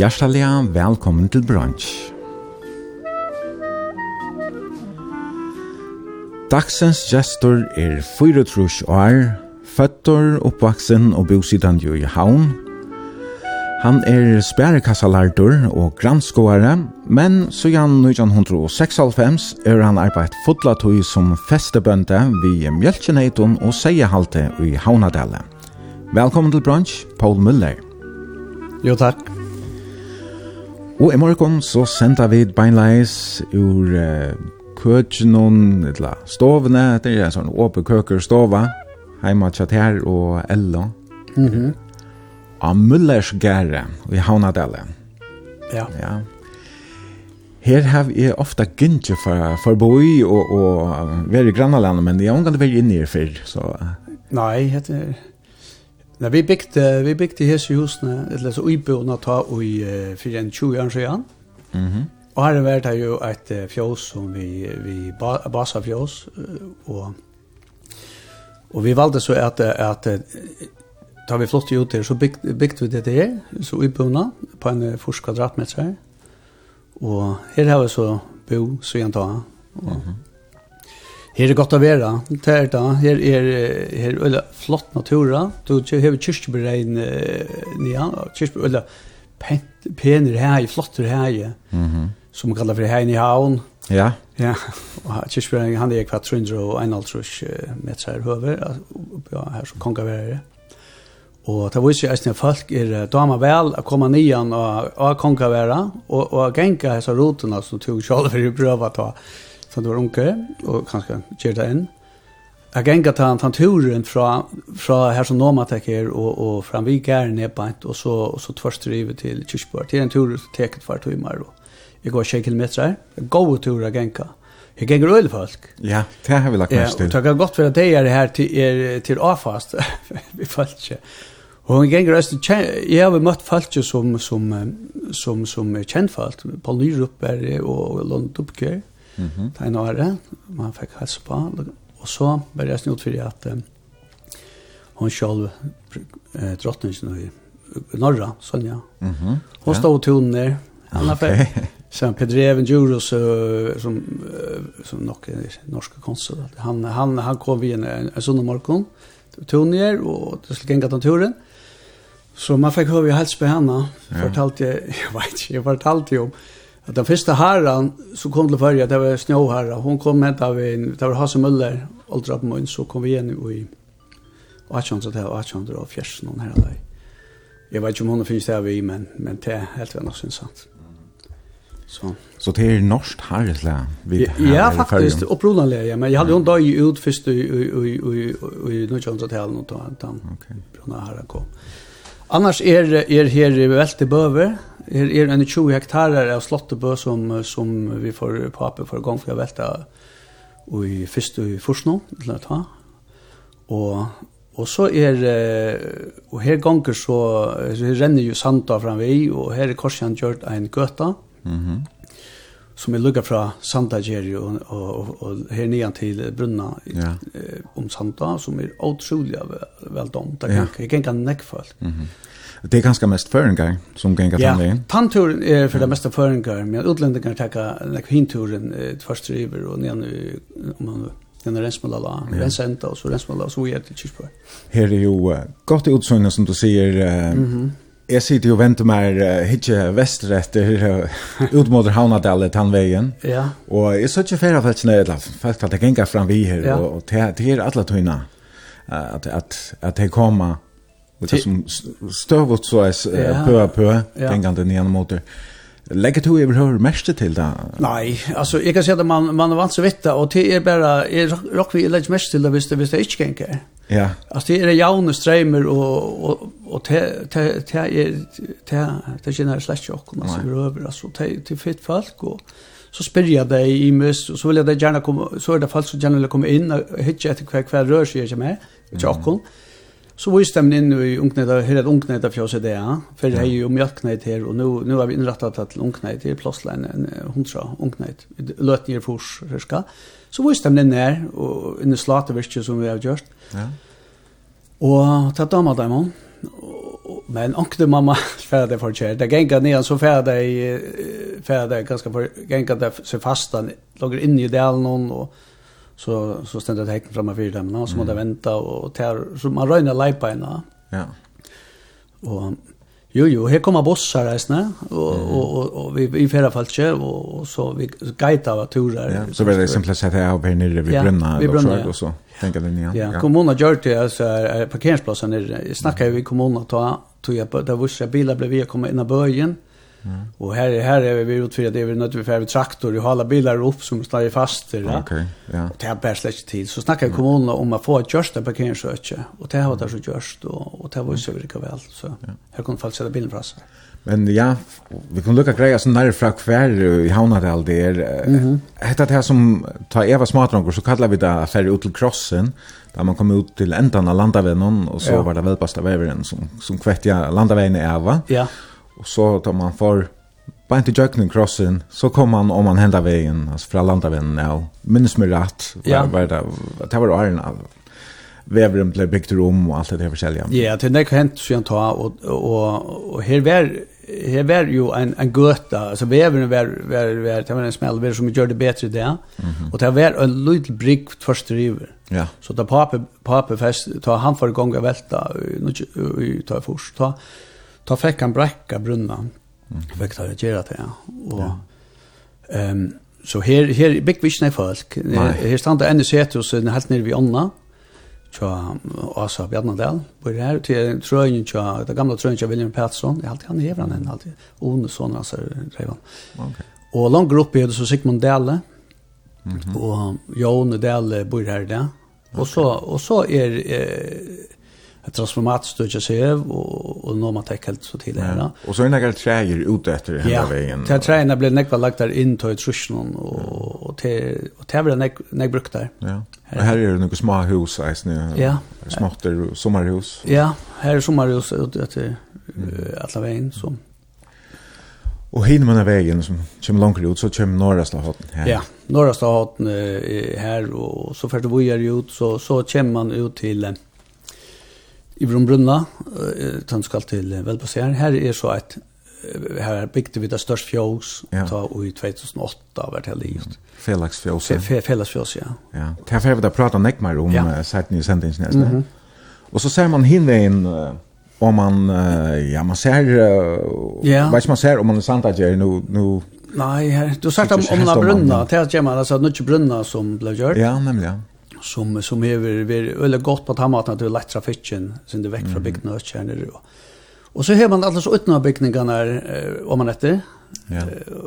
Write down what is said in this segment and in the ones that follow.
Hjertelig velkommen til brunch. Dagsens gestor er 24 år, føtter, oppvaksen og bosidan jo i havn. Han er spærekassalardur og granskoare, men siden 1996 er han arbeidt fotlatøy som festebønte ved Mjölkjeneiton og Seiehalte i Havnadelle. Velkommen til brunch, Paul Müller. Jo, takk. Og i morgen så sender vi beinleis ur uh, køkjenon, eller stovene, det er en sånn åpen køker stova, heima tjater og Ella. Mhm. Mm Av Møllersgære i Havnadelle. Ja. Ja. Her har jeg ofta gynnti for, for boi og, og være i grannalandet, men jeg har omgang vært inne i før, så... Nei, heter... Nei, vi bygde, vi bygde hese husene, eller så uibøna ta i uh, 20 år siden. Mhm. Og her var vært jo et uh, fjås som vi, vi ba, basa fjås, uh, og, og vi valgte så at, at uh, da vi flott ut der, så bygde, bygde vi det der, så uibøna på en uh, forsk kvadratmeter. Og her har vi så bo, så igjen ta, og. Her er godt å være, det er det. Her er, her er øyla flott natura. Du har kyrkjebrein nia, kyrkjebrein øyla pener hei, flotter hei, mm -hmm. som man kallar for hei i havn. Ja. Ja, og kyrkjebrein han er kvart 300 og en 351 meter høver, ja, her som konga være Og det viser jeg at folk er damer vel å komme nian og, og konga være, og, og genga hessa rotene som tog kjall for å prøve å ta så det var unge, og kanskje kjer det inn. Jeg gengat ta han turen fra, fra her som Nomatek teker, og, og fra Vikær nedbant, og så, og så tvørst drivet til Kyrkjborg. Det er en tur som teket for timer, og jeg går 20 kilometer. Gåa tur jeg gengat. Jeg gikk øyne folk. Ja, det har vi lagt mest til. Ja, og det godt for at det er her til, er, til avfast. vi følger ikke. Og hun ganger røyde, jeg har møtt folk som, som, som, som er kjent folk. Paul Nyrup er det, og Lund Dubker. Mm -hmm. Det ene året, man fikk helse på. Og så var jeg snitt for at um, hun selv, eh, drottningen i Norra, Sonja, mm -hmm. hun stod och tonen der. Han har fikk sen Pedreven Juros som som nok norska konsul han han han kom vi en, en, sån morgon turnéer och det skulle gänga den turen så man fick höra vi helst på henne ja. fortalte jag jag vet inte jag fortalte ju om Att den första herran så kom till färja, det var snöherra. Hon kom med av en, det var Hasse Müller, åldra på mun, så kom vi igen i 1800 och 1800 och fjärsen hon här där. Jag vet inte om hon finns där vi, men, men det är helt väl någonsin sant. Så. Så det är norskt vi Ja, faktiskt. Uppronanlä, ja. Men jag hade ju en dag ut först i 1900-talen och då han bruna herra kom. Annars är är er her i Böver, er, er en 20 hektarer av Slottebø som, som vi får pape for gang for å velte i først i Forsnå, til å ta. Og, og så er, og her ganger så, så renner jo sanda framvei, og her er Korsjan gjort en gøta, mm -hmm. som er lukket fra Santa Gjerri og, og, og, og her nian til Brunna ja. om um som er utrolig vel, vel domt. Det kan, ja. kan nekk folk. Mm -hmm. Det är ganska mest föringar som gänga ja. fram vägen. Tanturen är för det mesta föringar, men utlänningar tacka like hinturen eh, först river och ner nu om man Den är rensmål alla, ja. rensenta och så rensmål och så är det kyrkspår. Här är ju gott i utsöjna som du säger. Mm -hmm. Jag sitter ju och väntar mig hitje västerrätt ut mot Havnadallet, han vägen. Ja. Och jag så inte färra fällt när jag fällt att det gänga fram vi här ja. och till här alla tøyna, att, att, att, att det kommer Det är som stövot så är pö pö tänkande ner mot det. Legger du över mest til det? Nej, alltså jag kan säga att man man har vant så vitt och det är bara är rock vi lägger mest till det visst det visst det inte kan. Ja. Alltså det är jaune strömmar och och och det det det är det det känner slash chock och så över alltså det till fitt folk och så spyr spyrja deg i mus, og så vil jeg deg gjerne komme, så er det folk som gjerne vil komme inn og hitje etter hver hver rør sier ikke med, ikke akkurat. Mm. Så vi stämmen in i unknäda, hur ett för fjåse det. För det är ju mjölknäda här och nu, nu har vi inrättat att unknäda är plåslein en hundra unknäda. Löt ner fors, ska. Så vi stämmen in här och in i slatervirket som vi har gjort. Ja. Og ta damer dem om. Men ankte mamma färde för kär. Det gänga ner så färde i färde ganska för gänga där så fastan låg in i dalen och så så ständer det häcken framme för dem och så mm. måste vänta och tar så man rönar lejparna. Ja. Och jo jo, här kommer bossar resten och, och och och vi i förra fallet och, och så vi guidar av turer. Ja, så blir det simpelt sett här uppe nere vid ja, brunna vi brunna, och så, och så. Tänker den igen. Ja, kommunen gör det alltså är parkeringsplatsen nere. Jag snackar ju i kommunen ta tog jag på där vissa bilar blev vi komma in i början. Och här här är vi ut för det är vi nödvändigt för traktor och alla bilar upp som står fast där. Okej. Okay, ja. Och det är bärs lätt tid. Så snackar mm. kommunen om att få ett körsta parkeringsrötje och det har det så körst och och det var ju så vilka väl så. Här kunde folk sätta bilen fast. Men ja, vi kan lukka greia sånn nærre fra hver i Havnadal det Mm -hmm. Hetta det her som tar Eva smatronker, så kallar vi det ferri ut til krossen, da man kom ut til endan av landavennen, og så ja. var det velbasta veveren som, som kvettja landavennen Eva. Ja. Och så tar man för Bant i jöknen crossen så kom man om man hända vägen alltså från landavägen ja. Minns mig rätt var var det det var Arne Vävren blev byggt rum och allt det där försälja. Ja, det när hänt så jag tar och och och här var här var ju en en göta alltså vävren var var var det var en smällvär som gjorde bättre det. Mm -hmm. Och det var en liten brick först river. Ja. Så där pappa pappa fest ta han för gånga välta nu ta först ta ta fick han bräcka brunnan. Mm. Fick ta göra det. Och ehm um, så här här big wish nej folk. Här stannar ännu sett och sen helt nere vi Anna. Tja, alltså Bjarnadal. På det här till tröjen tja, det gamla tröjen tja William Patterson. Jag alltid han hever han alltid. Onesson alltså Revan. Okej. Okay. Och långt upp är det så Sigmund Dalle. Mm -hmm. Och Jon Dalle bor här där. Och så och så är eh ett transformat stödja sig över och, och når man täcker helt så till det här. Och så är det några träger ute efter den ja. vägen. Ja, träna blir näkva lagt där in till trusjonen och, och, till, och till var det nek, brukt där. Ja. Och här är det några små hus, äs, nu, ja. småtter och sommarhus. Ja, här är sommarhus ute efter mm. alla vägen. Så. Och hinner man av vägen som kommer långt ut så kommer norra Stahotten här. Ja, norra Stahotten här och så först vi är ut så, så kommer man ut till Ibron Brunna, tønnskall til velbasseren. Her er så et, her bygde vi det størst fjås, ja. i 2008 har vært heldig gjort. Felagsfjås, ja. Fe, felagsfjås, ja. ja. Det er ferdig å prate nekk mer om ja. sætten i sendingsnes. Mm -hmm. Og så ser man hinveien, om man, ja, man ser, ja. vet man ser om man er sant at jeg nu, nu Nej, här, du har sagt om, om brunna, det är att man alltså, nu brunna som blev gjort. Ja, nämligen, ja som som är vi eller gott på tammat att det är lätt trafiken sen det väck från bygden och tjänar det. och så har man alltså utna utan byggningarna om man heter ja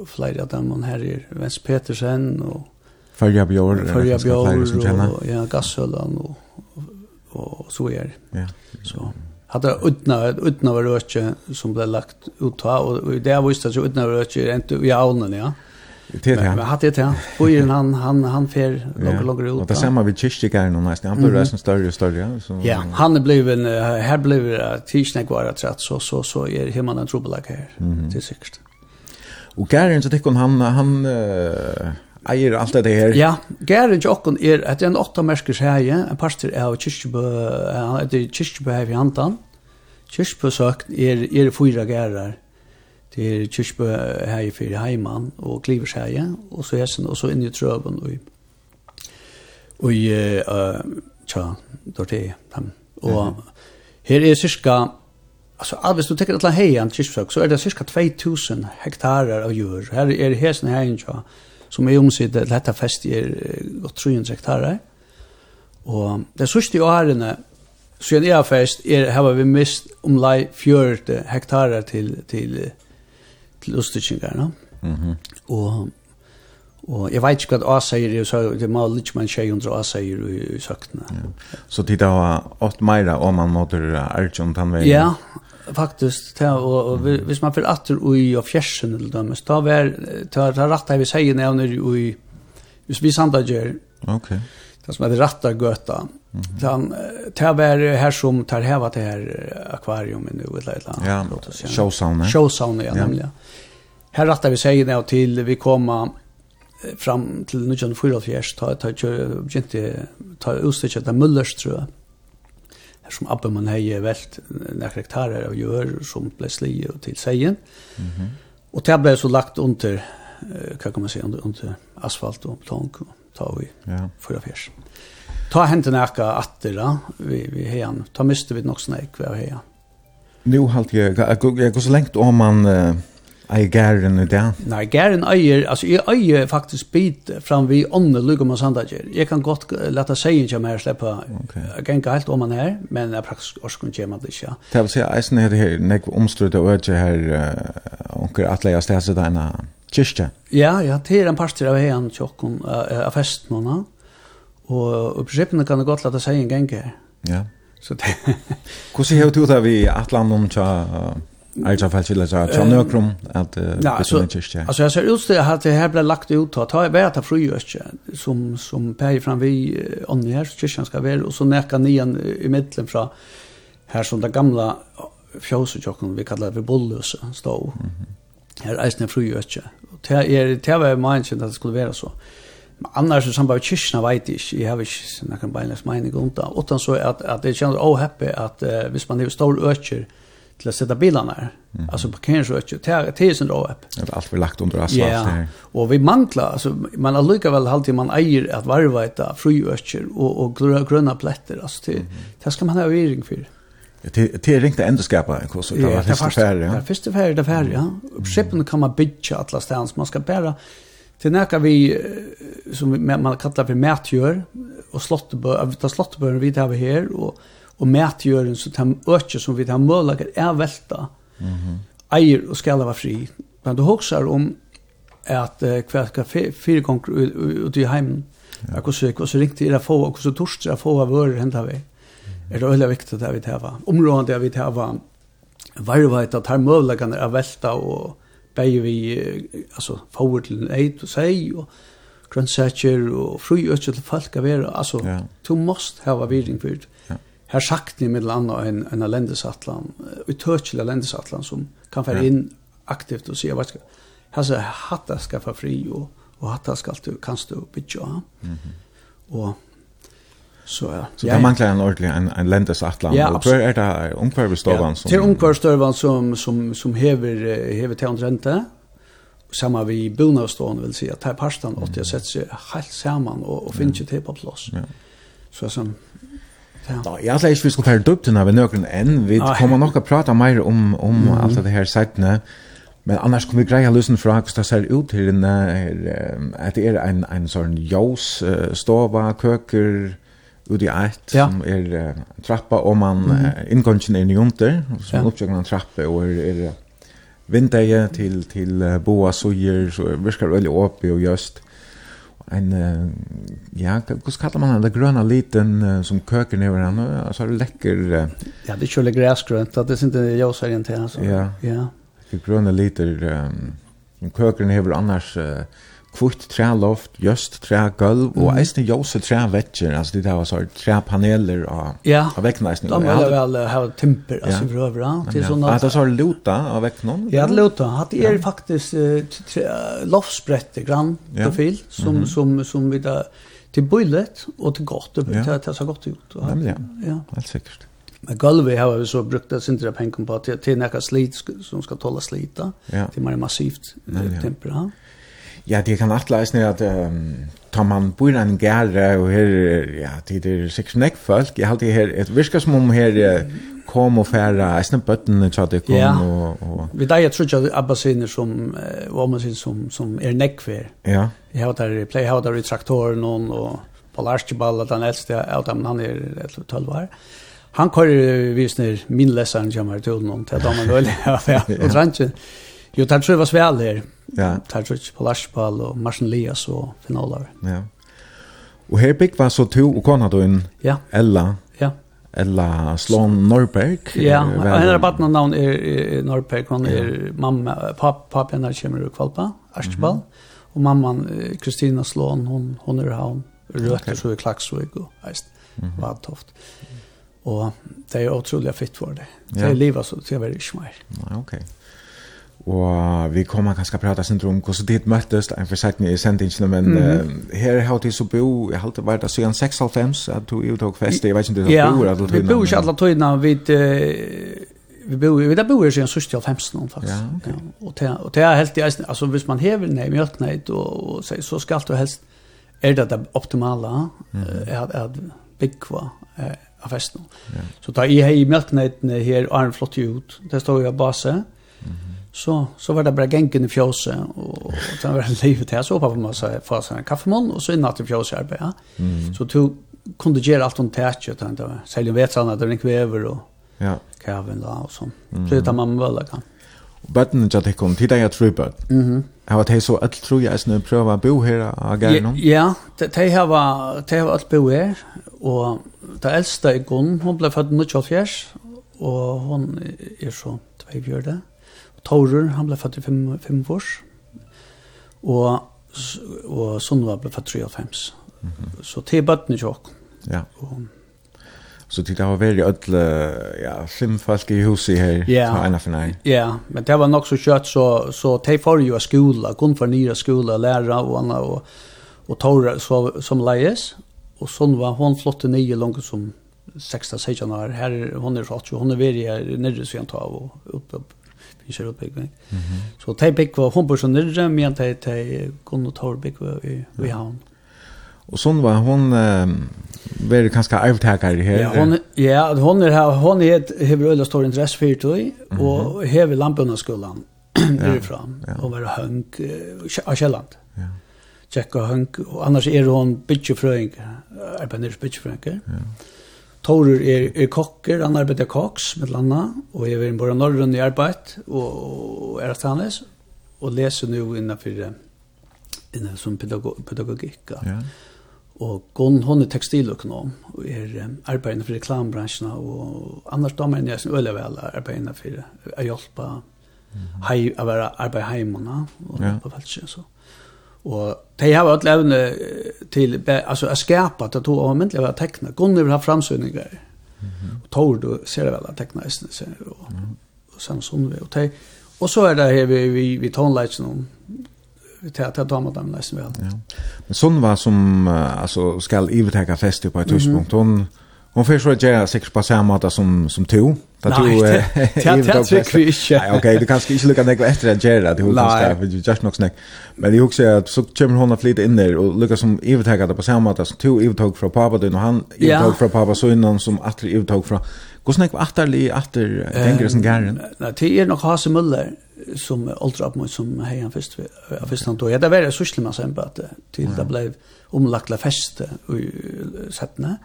flera av dem man här är Vens Petersen och Följa Björn Följa Björn och ja Gassöllan och och så är ja. Så hade utna utna var rötje som blev lagt ut och det var just att utna var det inte i aunen ja. Det är det. Men hade det Och innan han han han fer långt långt ut. Och det samma vid kyrkogården och nästan han blir resten större och större så. Ja, han blev en här blev det tisdag kvar att sätt så så så är hemma den trubbelack här. Det är säkert. Och Garen så tycker han han eier allt det här. Ja, Garen Jokken er at en åtta merskes heie, en pastor av Kirkebø, han heter Kirkebø her i Hantan. Kirkebø søkt er, er fyra gærer. Det till Kirchbö här i för Heimann och Kliversheje och så hästen och så in i Tröben och i och tja då det han och här är cirka alltså alls du tänker att hejan Kirchbö så är det cirka 2000 hektarer av jord. här är det hästen här in tja som är omsitt det detta fest är gott 300 hektar och det sista åren så en är fest är har vi mist om lei 40 hektar till till til ustikingar, no? Mm -hmm. Og Og jeg vet ikke hva A-seier så det må litt man 600 A-seier i, i søktene. Ja. Så tid det var åt meira om man måtte Arjun den veien? Ja, faktisk. Ta, og, og mm. hvis man fyrir atter ui og fjersen eller dømes, da var ta, ta rattar vi seier nevner ui, hvis vi sandager. okay. det som heter rattar gøta, Utan tar var här som tar här vart det här akvariumet nu ett litet land. Ja, showsauna. Showsauna ja, nämligen. Här rattar vi sig ner till vi kommer fram till 1944 ta ta begynte ta utstycket av Müllers tror jag. Här som Abbe man hejer vält några hektarer av gör som plötsligt och till sejen. Mhm. Mm och det så lagt under kan man säga under, under asfalt och plank och ta vi. Ja. 44 ta hente nærka atter da, vi vi heian, ta miste vi nog snäck ved heian. nu halt jag jag går så långt om man Eier gæren i det? Nei, gæren eier, altså jeg eier faktisk bit fram vi ånne lukka og sandager. Jeg kan godt leta seg kjem her sleppa okay. genga helt om man her, men jeg praktisk orskun kjem at ikke. Det vil si, eisen er her, nek omstrutt og øyde her, onker atleia stedse deina kyrkja? Ja, ja, det er en parster av heian tjokken av festen hona. Og i prinsippene kan det godt lade seg en gang her. Ja. Så det... Hvordan har du det vi i Atlantum tja Arja Falsvilla sa tja det at betonet kyrkje? Altså jeg ser ut til at det her ble lagt ut at det var etter fru kyrkje som, som peier fram vi ånden her kyrkjen skal være og så nekka nian i middelen fra her som det gamla fjøsetjokken vi kallar det bolløse stå. Her eisne fru kyrkje. Det er det var meningen at det skulle være så. Mm annars så bara med kyrkina vet jag ikke, jeg har ikke noen beinlegs mening om det, utan så att, att det känns å happy att uh, hvis man har stor øker till att sätta bilarna här. mm. altså parkeringsøker, det er sin å happy. Det vi lagt under asfalt. Ja, yeah. och vi manglar, alltså, man har lykka väl alltid man äger att varva ett fri och och gröna grønna alltså altså, det, mm. det ska man ha öring för. Det är ringt ändå skapa en kurs. Det var första färre. Det första färd det var färre, ja. Skeppen kan man bytja alla stans. Man ska bära Det er nekka vi, som vi, man kallar for mætgjør, og vi tar slottebøren vi tar her, og, og mætgjøren, så tar økje som vi tar mølager, er velta, mm -hmm. eier og skal være fri. Men du hoksar om at uh, hver skal fire ganger ut i heimen, ja. og så ringte jeg få, og så torst jeg få av ører hendt av vei. Er det veldig viktig at vi tar hava. Området jeg vil varvet at her møvlegane er velta og bæði vi altså fáur til eit og sei og grønnsætjer og fri øtje til folk av er, altså, ja. du måst hava viring for det. Ja. Her sagt ni middel anna en, en alendesatlan, utøtjelig alendesatlan som kan fære ja. inn aktivt og sier, ska, du, her hatta skal få fri og, og hatta skal du, kanst du bytja. Mm -hmm. Og Så ja. Så det manglar en ordentlig en en lentes atlan. Ja, och tror är det omkvarvstövan som Till omkvarvstövan som som som hever hever till rente. Samma vi bonusstånd vill säga att här pastan 80 sätts sig helt samman och och finns ju till på plats. Ja. Så som Ja. Då, jag läser vi ska ta upp den här någon en. Vi kommer nog att prata mer om om mm. allt det här sättet. Men annars kommer vi greja løsen fra hvordan det ser ut her inne, at det er en, en sånn jås, stova, køker, ut i ett ja. som er uh, trappa, om man mm -hmm. uh, inngången er nyonter, som ja. oppsøkende en trappa och är, är vindeie till, till uh, boa sojer så virkar väldigt åpig och just. En, uh, ja, hur kallar man den gröna liten uh, som köker ner han, altså er det läcker Uh, ja, det er kjølig græsgrønt, det er ikke jag säger inte alltså. Ja, ja. gröna liter um, som køker nedover annars... Uh, kvitt træloft, just trægulv, mm. og eisne jose trævetjer, alltså det var så träpaneler och ja. av vekkene. Ja, de ville väl ha timper, altså for øvra. Ja, ja. det så luta av vekkene? Ja, det luta. Det är faktiskt uh, loftsbrette grann profil, som, mm -hmm. som, som vi där till bullet och till gott. det har så gott gjort. och ja. ja. Helt säkert. Men golvet har vi så brukt det sin pengen på till, till näka slit som ska tåla slita, ja. Till mer massivt temper. Ja. Ja, det kan atleisne at um, tar man bor en gære, og her, ja, det er sikkert nekk folk, jeg halte her, et virka som om her kom og færa, eisne bøttene at det kom, ja. og, og... Vi deg, jeg tror ikke at abbassiner som, og ammassiner som, som er nekkver. Ja. Jeg har der, jeg har der i traktoren, og på Archibald, at han eldste, jeg har han er 12 år. Han kører visner min leseren kommer til noen, til at han er veldig, ja, og trantjen. Ja. Jo, det tror jeg var sväl her. Ja. Det tror jeg på Larsball och Marsen Lias och finaler. Ja. Och här bygg var så to och kona du en ja. Ella. Ja. Ella Slon Norberg. Ja, hennes barn namn er Norberg. Hon är mamma, pappa, pappa när kommer ur Kvalpa, Arsball. Mm -hmm. Och mamman Kristina Slon, hon hon är han rötter så i Klaxvik och eist. mm -hmm. toft. Och det är otroligt fitt för det. Det är livet så det er väldigt smær. Ja, okej. Okay. Og vi kommer kanskje prata sin om hvordan dit møttes, en forsetning i sendingene, men mm -hmm. uh, her har de så bo, jeg har alltid vært så igjen 96, at du uttok fest, jeg vet ikke om du har bo alle tøyene. vi bor ikke alle tøyene, vi vi bor vi där bor ju sen sist jag 15 någon faktiskt. Ja, okay. ja, och det och det är helt alltså hvis man häver nej mjölk nej då och så så ska du helst är det det optimala mm. är att att bigva av festen. Ja. Så ta i hej mjölk nej här är en flott ut. Det står ju base. Mm så så var det bara genken i fjøset och och sen var det livet här så pappa måste få sig en kaffemål och så in att i fjøset ja. Mm. Så tog kunde göra allt om tätch och tänkte sälja vet han att den kväver och ja kaven då och så. Så det man väl kan. Bøtten jeg tenker om, tida jeg tror på. Jeg var så alt tror jeg snø prøver å bo her av Gjernom. Ja, de har alt bo her, og det eldste i Gunn, hun ble født i 1984, og hun er så tvei bjørde. Mm Torur, han ble født i 5 år. Og, og Sundva ble født i 93. Mm -hmm. Så til bøttene tjokk. Ja. Og, Så det har vært ødle, ja, fem folk i huset her, ja. Yeah. ena for nei. Ja, yeah. men det var nok så kjøtt, så, så de får jo skola, kun for nye skola, læra og annet, og, og tåra så, som leies, og sånn var hon flotte nye langt som 16-16 år, her, hon er 80, hon er veldig her nere siden av, og opp, opp, i Kjørupbygg. Så de bygg var Homburg så Nyrre, men de, de kunne ta bygg i, i havn. Och sån var hon eh, var ganska arvtakare här. Ja, hon ja, hon är hon är ett hebreöla stor intresse för det och hever lamporna skolan därifrån ja, ja. och var hönk av Kjelland. Ja. Checka hönk og annars är hon bitchfröing, är på nere bitchfröing. Ja. Torur er, er kokker, han arbeider koks med landa, og jeg er bare norrønne i arbeid, og er at han og leser nå innenfor, innenfor som pedagog, pedagogikk. Ja. Og Gunn, hun er tekstiløkonom, og er arbeider innenfor reklambransjen, og annars damer enn jeg som øyler vel arbeider innenfor, er hjelpa, mm -hmm. hei, å være arbeid hjemme, og ja. på veldig, så. Og de har vært levende til altså, å skape til to avmyndelig å tekne. Gunnar vil ha framsynninger. Mm -hmm. Og tog du ser det vel at tekne eisene, ser du. Og, mm og sen sånn vi. Og, de, og så er det her vi, vi, vi tonleitsen om at jeg tar med dem nesten vel. Ja. Men sånn var som uh, altså, skal övertäcka fester på et tidspunkt. Mm -hmm. hun Hon får så jag säkert på samma måte som som to. Att du Nej, det tycker vi inte. Nej, okej, du kanske inte lukar något efter att göra det hon ska för du just nog snack. Men det också att så kommer hon att flyta in där och lukar som Eva det på samma måte som to Eva från pappa din och han Eva från pappa så innan som att Eva från Gå snack attarli atter tänker som gärn. Nej, det är nog Hasse Müller som ultra upp mot som hejan först av först han då. Ja, det var det så man sen på att till det blev omlagda fest och sättna.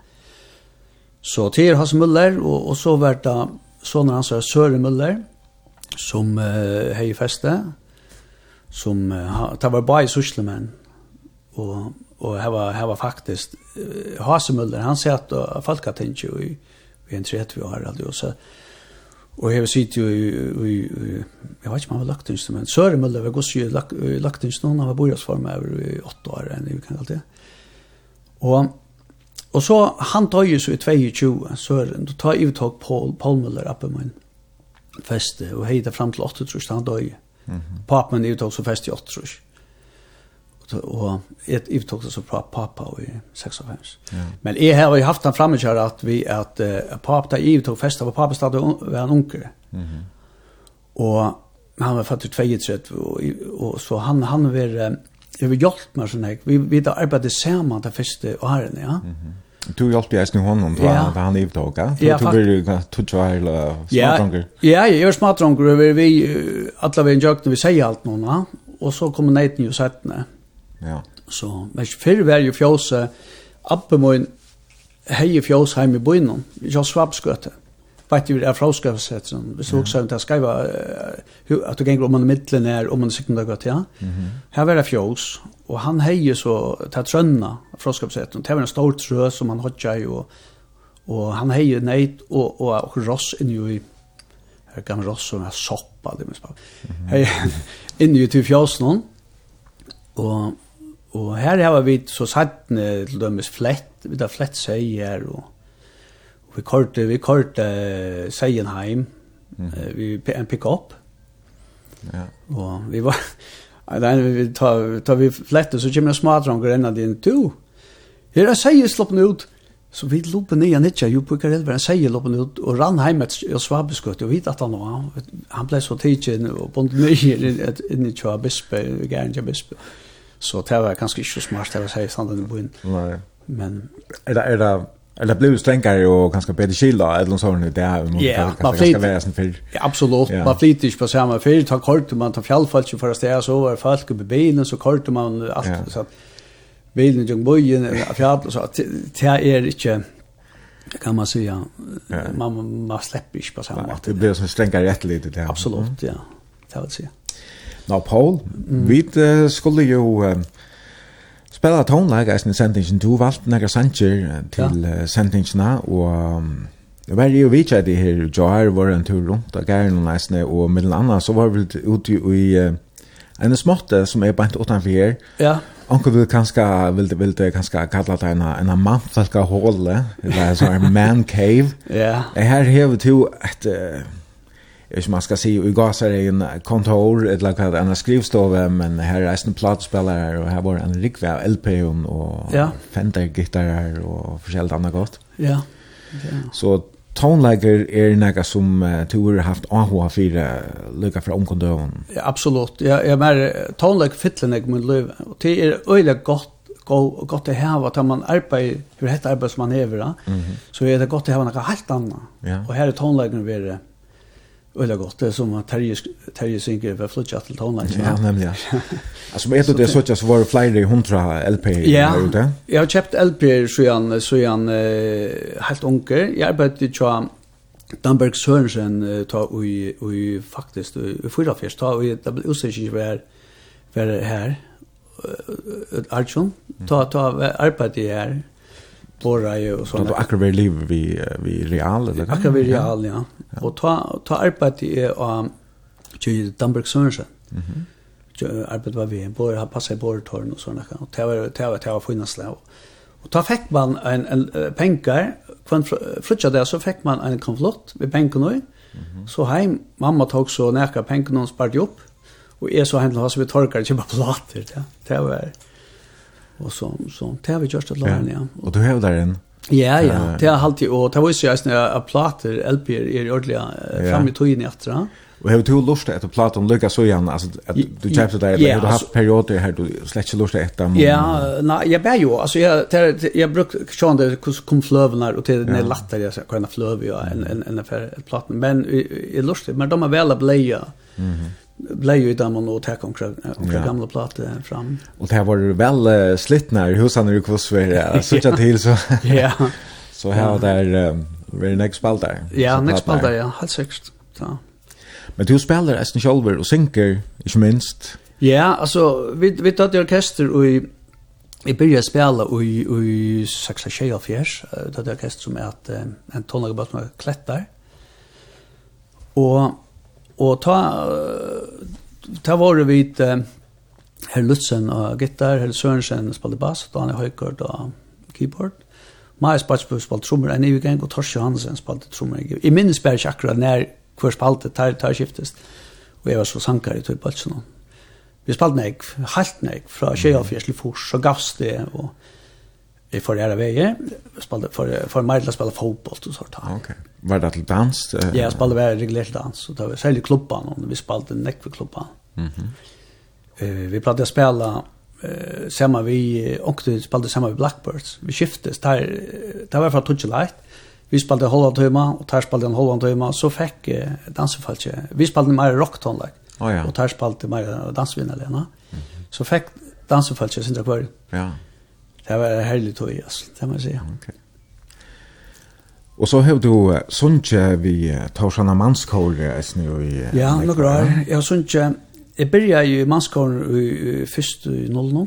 Så til er Hans Müller, og, og så var det sånne hans er Søren Müller, som uh, hei feste, som uh, det var bare i Suslemen, og, og her var, her var faktisk uh, Hans Müller, han satt tenkt jo i, i en har år, og så Og jeg sitt jo i, i, i, jeg vet ikke om han var lagt instrument, Søren Møller var gosse i lagt inn, han var borgjørsform over i åtte år, enn vi kan kalle det. Og Og så, han tar jo så i 22, så Søren, då tar jeg uttag Paul, Paul Müller oppe med en feste, og hei det frem til 8 tror jeg, han døg. Mm -hmm. Papen er uttag så fest i 8 tror jeg. Og jeg uttog det så fra pappa i 96. Ja. Men jeg har jo haft han fremme kjær at vi, at uh, pappa, da jeg uttog fest av pappa stadig, var en unker. Mm -hmm. Og han var fattig 32, og, og så han, han var, det har hjulpet meg sånn, vi, vi har arbeidet sammen til første årene, ja. Mm -hmm. Du hjalp jeg snu honom da ja. han i toga. Ja, du var tutsa hele smadronger. Ja, jeg var smadronger, og vi alle vi jøk når vi sier alt noen, ja. og så kommer neiten jo settene. Ja. Så, men før var jo fjøse, en hei fjøse hjemme i byen, jeg har svabbskøttet vart ju är fråskapssätt som vi såg så att skriva hur att du ganger om man mitten är om man er sikkert godt, ja. Här var det fjols och han heier så til trønna fråskapssätt och det var en stor trø som han hade ju och och han hejer nej och och, og ross inn jo i här kan ross som är soppa det minns på. Hej in ju till fjolsnon och och här har vi så satt til dømes flätt vi där flätt säger och vi korte, vi korte Seienheim, mm. vi en pick-up. Ja. Og vi var, Nei, vi tar, tar vi flette, så kommer en smadronger enn av din du, Her er seier sloppen ut, så vi lopen ned, igjen ikke, jo på hver elver, en Seien loppen ut, og rann heim et svabeskutt, og vi at han var, han ble så tidsen, og bonde ned inn i tja bispe, gæren tja bispe. Så det var kanskje ikke så smart, det var Seien standen i byen. Nei. Men, er det, er det, Eller blev ju strängare och ganska bättre skilda eller något sånt där om man kan ganska vara sen för. Ja absolut. Yeah. Man flyter på samma fyr. ta kort man tar fjällfallet för att stäja så var folk på bilen så kort man allt yeah. så att bilen jag bojen fjäll så att det är inte kan man säga ja. man man släpper inte på samma sätt. Det blir så strängare rätt lite Det. Absolut, ja. Det vill säga. Nå Paul, mm. vi skulle ju spela tonlag i sendingen. Du valgte nekka sanger til ja. sendingena, og det var jo vi at det her Joar var en tur rundt av gæren og eisen, og mellom anna så var vi ute i uh, en småtte som er bant utanfor her. Ja. Onkel vil kanskje, vil, vil det kanskje kalla det en, en mannfalka håle, eller så en man cave. ja. Her hever to et... Uh, vet inte man ska se i gasar i en kontor ett lag en skrivstove men här är en plattspelare och här var en rikvä LP och ja. Fender gitarrer och förskällt annat gott. Ja. ja. Så tonlager är några som uh, tur har haft AHA fyra lucka fra omkondøven. Ja, absolut. Ja, jag mer tonlager fitlen jag men liv. och det är öle gott gå gott å ha vad man arbetar hur heter arbeid som man hever. Mm -hmm. Så er det gott å ha något helt annat. Ja. Och här är tonlägen vi Öle gott det som Terje Terje synker för flutchat till tonlines. Ja, nämligen. Alltså men det så just var flyger 100 LP Ja. Jag har köpt LP så jag så jag helt onkel. Jag arbetade ju Danberg Sørensen ta i i faktiskt i förra först ta i det blir også ikke vær vær her. här Archon ta ta arbete här borra ju och sånt. Då akkurat vi lever vi vi real eller? Akkurat vi real ja. Och ta ta arbete i um till Damberg Sörnsen. Mhm. Mm arbete var vi på har passat på torn och såna kan. Och det var det var det var finnas där. Och ta fick man en en pengar kvann flytta där så fick man en konflott med pengar nu. Så hem mamma tog så näka pengar någon spart upp. Och är så hänt så vi torkar typ bara ja. Det var Och så så tar vi just att låna ja. Och du har där en Ja, ja. Det har alltid och det var ju så att jag plattor LP är ordliga fram i tiden efter. Och har du lust att prata om Lucas så igen alltså att du chapter där eller du har haft perioder här du släcker lust att om Ja, nej, jag ber ju alltså jag jag brukar sjön där kom flövarna och till den latter jag så kan flöva en en en affär platten men är lust men de är väl att bleja. Mhm blev ju där man låt här konkret ja. gamla platte fram. Och det var det väl slitna i husen i Kvosver så jag till så. Ja. Så här där very next spalt der. Ja, next spalt där ja, helt sikkert. Så. Men du spelar Esten Kjolver och synker, ikke minst. Ja, alltså vi vi tatt i orkester och i i begynte å spela i, i Saxa tatt det orkester som er at, uh, en tonlagbass med klättar. Och og ta ta var det uh, Herr Lutzen och gitar, Herr Sørensen spalte bass, Daniel Høykort och keyboard. Mai spalte spalte trommer, en evig gang, og Tors Johansen spalte trommer. Jeg minnes bare ikke akkurat når hver spalte tar, tar skiftes, og jeg var så sankar i tog bølsen. Vi spalte nek, halvt nek, fra Kjøyalfjers til Fors, så gavs det, og vi får ære veier, for, for Marla spela fotboll og sånt. Okay var det til dans? Uh, ja, jeg spalte var regulert dans, og det var særlig klubban, og vi spalte nekk for klubban. Mm -hmm. uh, vi platt å spela uh, sammen vi, og vi spalte sammen vi Blackbirds, vi skiftes, där där var fra Tutsi Light, vi spalte en halvann tøyma, og der spalte en halvann tøyma, så fikk uh, dansefallet, vi spalte mer rocktonlag, oh, ja. og der spalte mer dansvinnerlena, mm -hmm. så fikk dansefallet sin der kvar. Ja. Det var herlig tøy, altså, det må jeg si. Okay. Og så har du sunnkje vi Torsjana Mannskåre eisne i... Ja, nok rar. Jeg har sunnje... Jeg byrja i Mannskåren i i fyrst i 00. Nolno.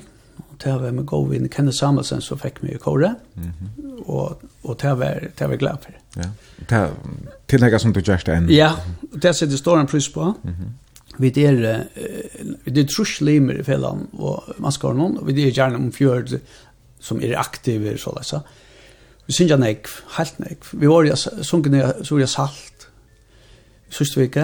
Det var med god vinn Kenneth Samuelsen så fikk meg i kåre. Og, og det var, det var glad for. Ja. Det tillegga som du gjerst enn. Ja, det sitter stor en pris på. Vi er, vi er trus limer i fellan og Mannskåren, og vi er gjerne om fjord som er aktive, så det Vi synger nekv, helt nek. Vi var i sungen så Soria Salt Sist sørste vike,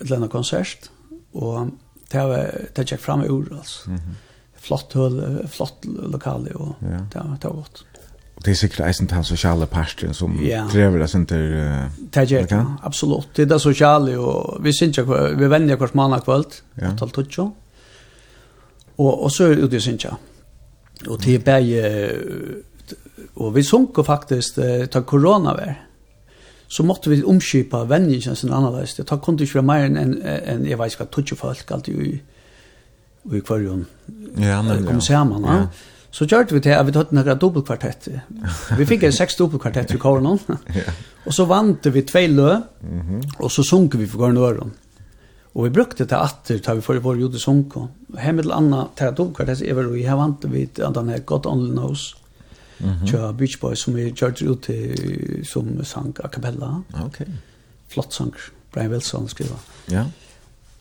et konsert, og det var det gikk fram ur ord, altså. Mm. Flott høl, flott lokale, og ja. det, var, det var godt. Og det er sikkert eisen til sosiale parter som ja. krever det sin til... Uh, det gikk, ja, absolutt. Det er det sosiale, og vi synger, vi vender hvert mandag kveld, ja. 8.30, og, og så er det ute i synger. Og det er bare og vi sunko faktisk eh, ta korona vær. Så måtte vi omskipa vendingen sin annerledes. Det kunne ikke være mer enn en, en, jeg vet ikke, tutsi folk alltid i, i kvarjon. Ja, men, kom sammen, ja. ja. Så gjørte vi til at vi tatt noen dobbeltkvartett. Vi fikk seks dobbeltkvartett i kvarjon. ja. Og så vant vi tvei lø, mm -hmm. og så sunko vi for gården Og vi brukte det atter, tar vi for i vår jordesonko. med anna, at dobbeltkvartett, jeg var i, her vant vi til at han er godt ånden hos mm -hmm. Beach Boys som är gjort ut som sang a cappella. Okej. Okay. Flott sang. Brian Wilson skriva. Ja.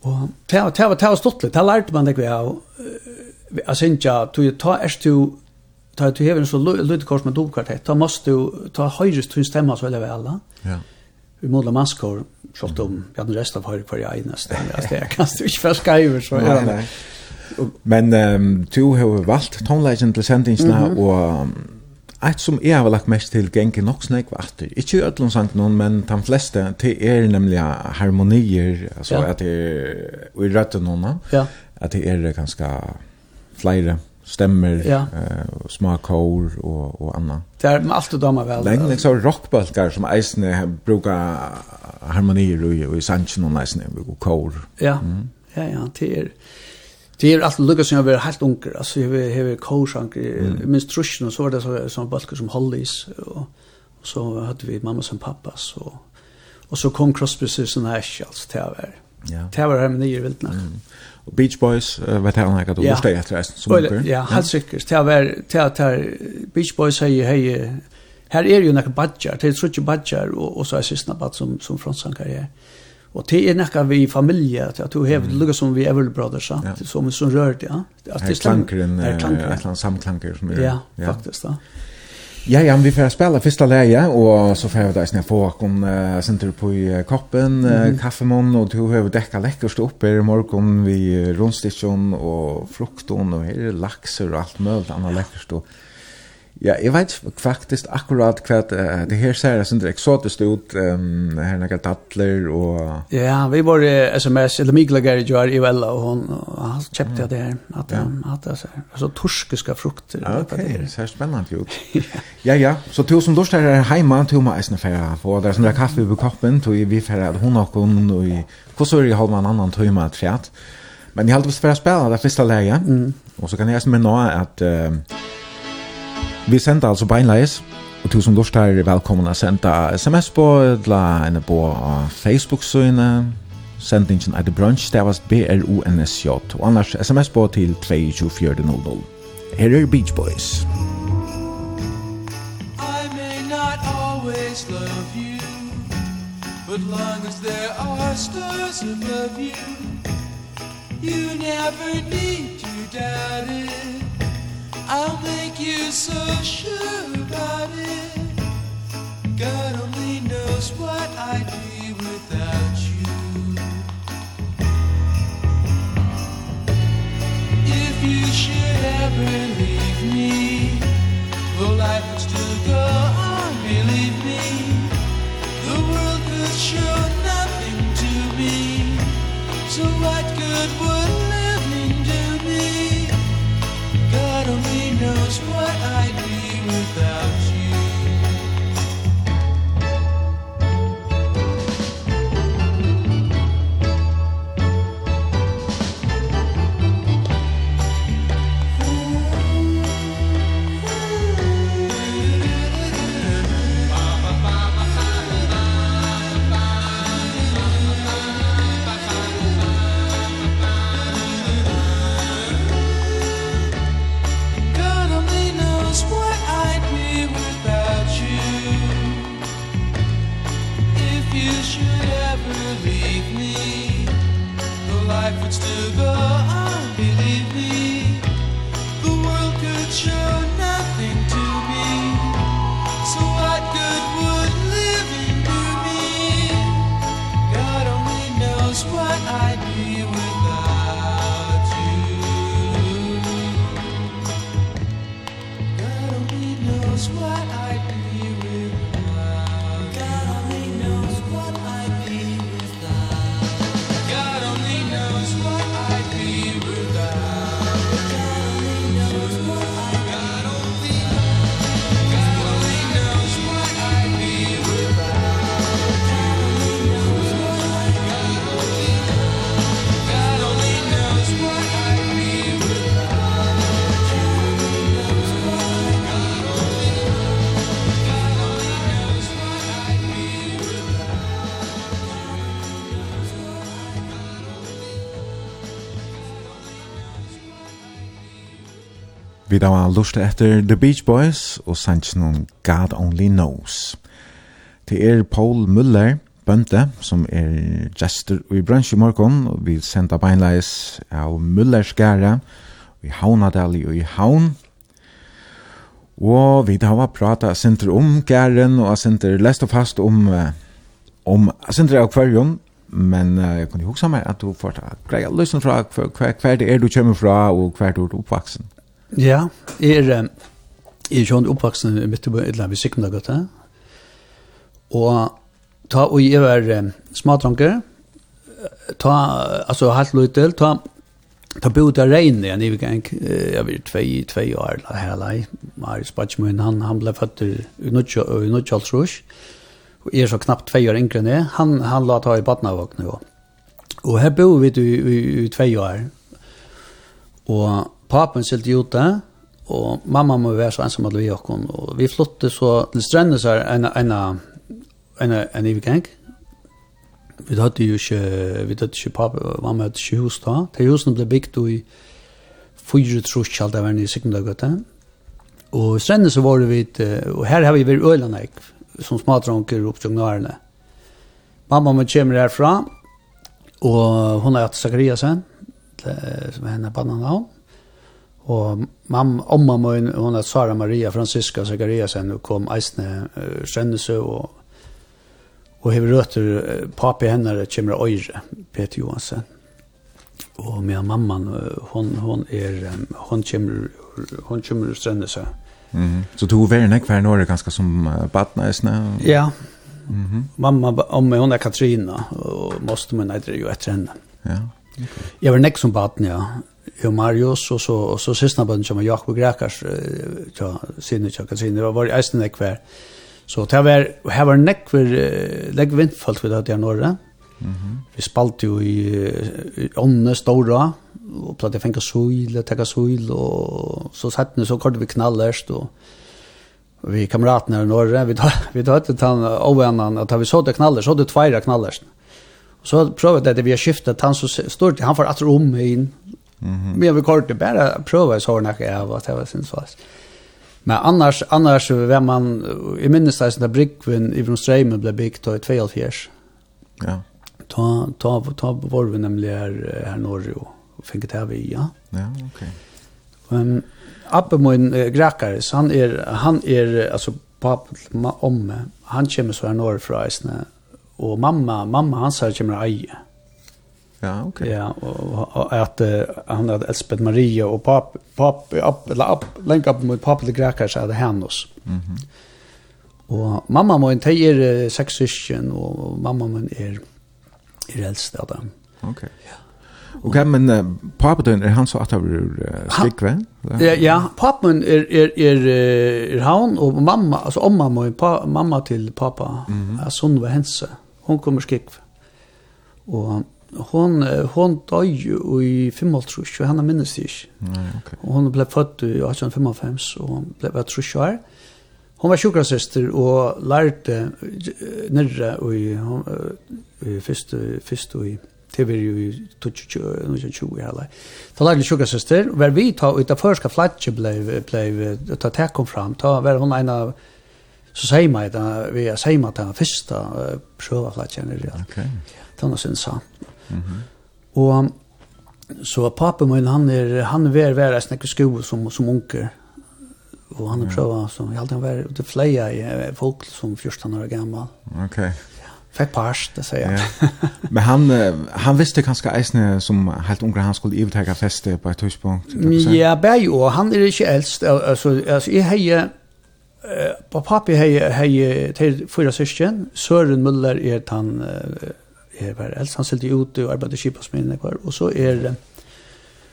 Og det var det var det var stottligt. Det lærte man det vi av jag syns jag du ta är du ta du har en så lite kors med dopkvartett. Ta måste du ta höjrest till stämma så eller väl. Ja. Vi måla maskor så om vi den resten av höjr på jag nästan. Alltså jag kan inte förskriva så här. Nej. Men um, du har valgt tonlägen til sendingsna mm -hmm. och Eit som jeg har lagt mest til genge nok snakk var atter. Ikke i ødlom noen, men de fleste, det er nemlig harmonier, altså ja. at det er, i rødde noen, ja. at det er ganske flere stemmer, ja. uh, små kår og, og anna. Det er med alt og damer vel. Det er ikke så rockbalkar som eisne brukar harmonier og i sannsyn og eisne, og kår. Ja, mm. ja, ja, det er... Det är alltid lukka som jag var helt unger. Alltså jag har har korsank mm. minst truschen och så var det så sån balkar som Hollies och så hade vi mamma som pappa så och så kom Crosby Stills Nash alltså det var. Ja. Det var med nere vilt nack. Mm. Och Beach Boys uh, vet han att det var efter resten som unger. Ja, helt säkert. Det var det där Beach Boys säger hej Här är ju några badjar, det är så badjar och, och så är sista bad som, som frontsankar är. Mm. Och det er nekka vi familje att du har mm. lukka som vi Everly Brothers sant ja. som som rør det ja. Att det eller annet samklanker som er. Ja, ja. faktiskt ja. Ja, ja, vi får spela första läge och så får vi där snäpp få kom uh, center på i koppen, mm. kaffemon och du har däcka läckert upp i morgon vi rundstation och frukton och här laxer och allt möjligt annat läckert och Ja, jeg vet faktisk akkurat hva uh, det her ser jeg sånn eksotisk ut, um, her noen tattler og... Ja, vi var i SMS, eller Mikla Gerridjør i Vella, og hun og han kjøpte det her, at ja. han hadde så, altså torskiske frukter. Ja, ok, det ser spennende ut. ja, ja, så to som lort her heima, to må eisne færa få, det er sånn kaffe på koppen, to vi færa hun og hun, og hvordan er det holdt man annan tøyma treat. Men jeg halte vi færa spela det første leie, mm. og så kan jeg eisne med nå at... Uh, Vi sender altså beinleis, og du som lort her er velkommen å sende sms på, la henne på Facebook-søgene, sendingen er det brunch, det var B-R-O-N-S-J, og annars sms på til 22400. Her er Beach Boys. I may not always love you, but long as there are stars above you, you never need to doubt it. I'll make you so sure about it. God only knows what I'd be without you. If you should ever leave me Well life would still go on believe me. The world could show nothing to me. So what good would life knows what I'd be without Vi da var lust etter The Beach Boys og sannsjonen God Only Knows. Det er Paul Müller, bønte, som er gestor i bransje i morgen, og vi sender beinleis av Müllers gære i Havnadali og i Havn. Og vi da var prata sinter om gæren og sinter lest og fast om, om sinter av kvarjon, men uh, jeg kunne huske meg at du får ta greia løsning fra hver, hver, hver det er du kommer fra og hver du er oppvaksen. Ja, jeg er, jeg er sånn oppvaksen midt i Bøyland ved Sikmundagata. Og ta og jeg var smadranker, ta, altså halvt løytel, ta, ta bod der regn igjen i gang, jeg var tvei, tvei år, her lei, Marius Batchmøyen, han, han ble født i Nudjalsrush, og jeg er så knappt tvei år yngre enn jeg, han, han la ta i badnavåkne også. Og her bor vi i, i, i tvei år, og papen skilte ute, og mamma må være så ensam at vi og hun. Og vi flyttet så til strendene så en, en, en, en ivgang. Vi hadde jo ikke, vi hadde ikke papen, mamma hadde ikke hus da. De husene ble bygd i fyra trus kjalt av henne i Sikmundagøtta. Og strendene så var det vi, og her har vi vært øyne, som smadronker opp til gnarene. Mamma må kommer herfra, og hun har hatt Zakariasen, som er henne på navn. Og mamma, omma min, hon er Sara Maria Francisca Zachariasen, og kom eisne uh, Strønnese, og, og hever røter uh, papi hennare Kjemra Øyre, Peter Johansen. Og med mamman, uh, hon, hon er, um, hon kommer, hon kommer Strønnese. Mm -hmm. Så du var nek hver nåre ganske som uh, badna eisne? Ja, mm -hmm. mamma, om hon er Katrina, og måste min eidre jo etter henne. Ja, okay. Jeg var nek som badna, ja och Marius og så og så sista band som Jakob Grekars ja sinne jag kan sinne var eisen där kvar. Så det var her var neck för lägg vindfallt vid att jag norra. Mhm. Vi spalt jo i onne stora och platta fänka sol, ta suil och så satt ni så kort vi knallerst och vi kamraterna i norra vi tar vi tar ett han ovännan att vi så det knaller så det tvära knallerst. Så prøvde det vi har skiftet han så stort han får att om inn Mm -hmm. Men vi vill kort bara prova så när jag var det var syns fast. Men annars annars vem man i minnes där såna brickvin i från Strömmen blev byggt och 2004. Ja. Ta ta ta var vi nämligen här, här norr och fick det här vi ja. Ja, okej. Men Ehm Abbe min uh, gräkare, så han är han är alltså pappa om han kommer så här norr fra Isne och mamma mamma hans her kommer eje. Ja, okej. Ja, och, att han hade Elspeth Maria och pap pap upp eller upp länka upp mot pappa det grekar så hade han oss. Mhm. Och mamma min te är sex syskon och mamma min är är äldst dem. Okej. Ja. Okej, men uh, pappa den är han så att han blir stickve? Ja, ja, pappa är är är är han och mamma, alltså om mamma och pa, mamma till pappa, mm -hmm. alltså hon var hense. Hon kommer skick. Och hon hon døy i 55 og henne minnes det ikke. Nei, okay. Og hon ble født i 1855 og hon ble vært trusjær. Hon var sjukrasøster og lærte nirre og i, i første, første i det TV i 2020 eller. Ta lærte sjukrasøster og var vi ta ut av første flatje ble, ble ta tek kom fram. Ta var hon en av så säger man att vi säger man att den första pröva flatjen är det. Okej. Okay. Tannas insa. Mm -hmm. Og så pappa min, han er, han var vera snakke sko som, som onkel. Og han har prøvd, så jeg alltid var ute fleia i folk som 14 år gammal. Okej. Fikk pars, det sier jeg. Ja. Men han, han visste kanskje eisne som helt unger han skulle ivetega feste på et tidspunkt? Ja, bare jo, han er ikke eldst. Altså, altså jeg heier, på papi heier, heier til fyra syskjen, Søren Muller er han, uh, er var eldst, han selte ute og arbeidde kipasminne kvar, og så er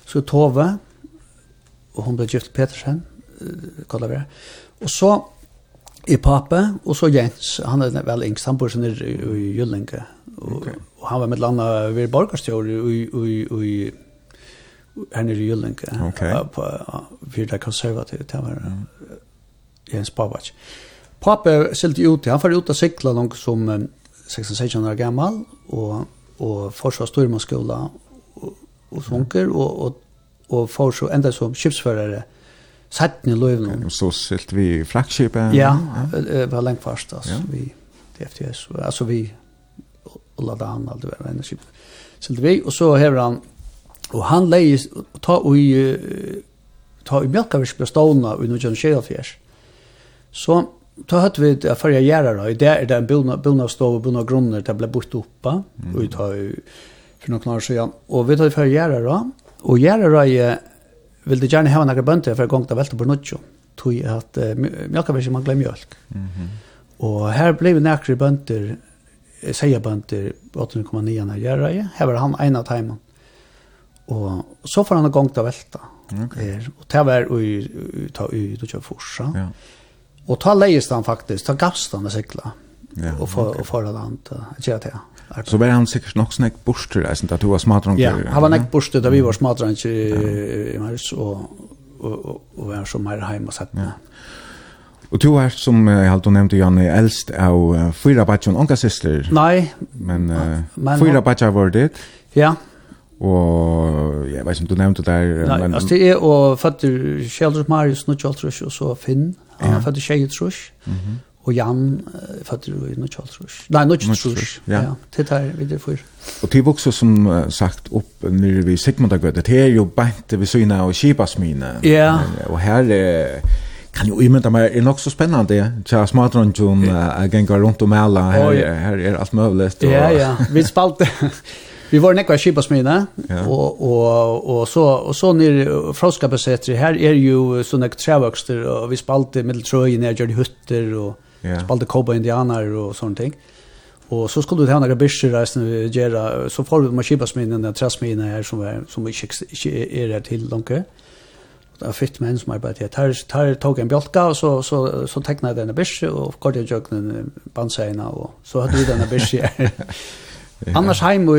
så Tove, og hun ble gift Petersen, kallar vi det, og så er pape, og så Jens, han er vel yngst, han bor sånn i Jyllinge, og, okay. og han var med landa ved borgarstjord i, i, i, her nere i Jyllinge, okay. på, for det konservative, det var mm. Jens Babac. Pape selte ute, han var ute og sikla noen som 16-16 år gammal og, og forsa styrmanskola og, og svunker og, og, og forsa enda som kjipsførare i løyvn. Okay, så silt vi fraktskipet? Ja, ja. var lengt fast altså, ja. vi DFTS. Altså vi Ulla Dan, alt det var enda skipet. Silt vi, og så hever han og han leie ta i ta i mjölkavirsk bestående i 1924. Så ta hatt vi det för jag gärna då. Det är den bilna bilna stov och bilna grunder det blev bort uppa och ut har för några år sedan och vi tar för gärna då och gärna då är vill det gärna ha några bönder för gångta välta på något tog att mjölkaverket man glömmer mjölk. Mhm. Mm och här blev några bönder säga bönder 8,9 när gärna är. Här var han en av timen Och så får han gång ta välta. Okej. er, Och det var och ta ut och köra forsa. Ja. Og ta leist han faktisk, ta gavst han å sykla. Ja, og för okay. och för land att göra det. Så var han nok nog snäck borster, jeg synes, at du var smartare Ja, han var näck borster da vi var smartare än i Mars og, og, og var så mer heim og satt. Ja. Og du er, som jeg har nevnt, Jan, Janne eldst av fyra batchen onka syster. Nei. men, men fyra batcher var det. Ja, Og jeg vet ikke om du nevnte det der. Nei, men, altså det er og fatter Kjeldrup Marius nå Kjeldrup og så Finn. Han ja. fatter Kjeldrup. Mm -hmm. Og Jan fatter jo nå Kjeldrup. Nei, nå Kjeldrup. Ja. ja, det er vi det for. Og til vokser som sagt opp nere ved Sigmundagødet, det er jo bænt ved syne og Kibasmine. Ja. Og her er kan jo imynda meg, er nok så spennende, tja smadrundjun, uh, gengar rundt og mæla, her, her er alt møvlet. Og... Ja, ja, vi spalte, Vi var nekva skipa smina, ja. og, og, og, så, og så nere fråskapasetri, her er jo sånne trevøkster, og vi spalte middeltrøy, jeg gjør de hutter, og ja. spalte koba indianer og sånne ting. Og så skulle vi ha några bysser reisen vi gjør, så får vi med skipa smina, den træsmina her som, er, som ikke, ikke er her til langt. Det var fyrt menn som arbeider her. Her, her tok jeg en bjolka, og så, så, så tekna jeg denne bysser, og kort jeg jøkken bandseina, og så hadde vi denne bysser her. Ja. Annars heim och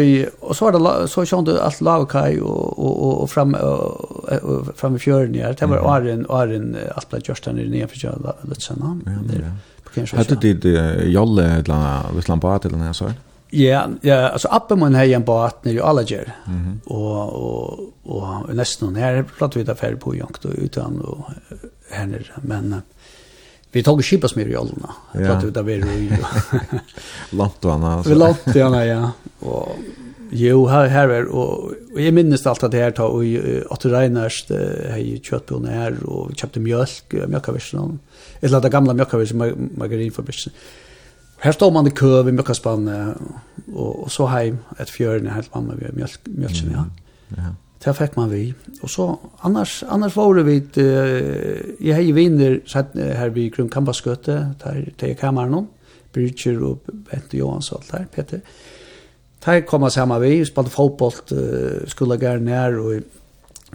og så var det så såg du allt og og og og fram og, og fram i fjörden där. Det var Arin Arin allt blev just där nere för jag lite såna. Ja. Hade det det jolle eller vislambat eller något sånt? Ja, ja, altså appen man här en båt nere i Alager. Mhm. Och och och nästan här pratade vi där för på jakt och utan och här men Vi tog skipasmyr i ålderna. Jag pratade ut av er och... Lantuana. Alltså. Vi lantuana, ja. Och, jo, här, här är... Och, och jag minns allt att det här tog... Och Otto Reiners, här i köttbona här. Och vi köpte mjölk, mjölkavirsen. Ett av det gamla mjölkavirsen, margarinfabrikken. Här står man i kö vid mjölkaspannet. Och, och så hem, ett fjörn, helt mamma vid mjölk, mjölksen, ja. Ja. Det fikk man vi. Og så, annars, annars var det vi, uh, jeg har viner her vi kring Kambaskøte, der til kameran, Bridger og Bente Johans og alt der, Peter. Der kom jeg sammen vi, spalte fotboll, uh, skulle gær nær og i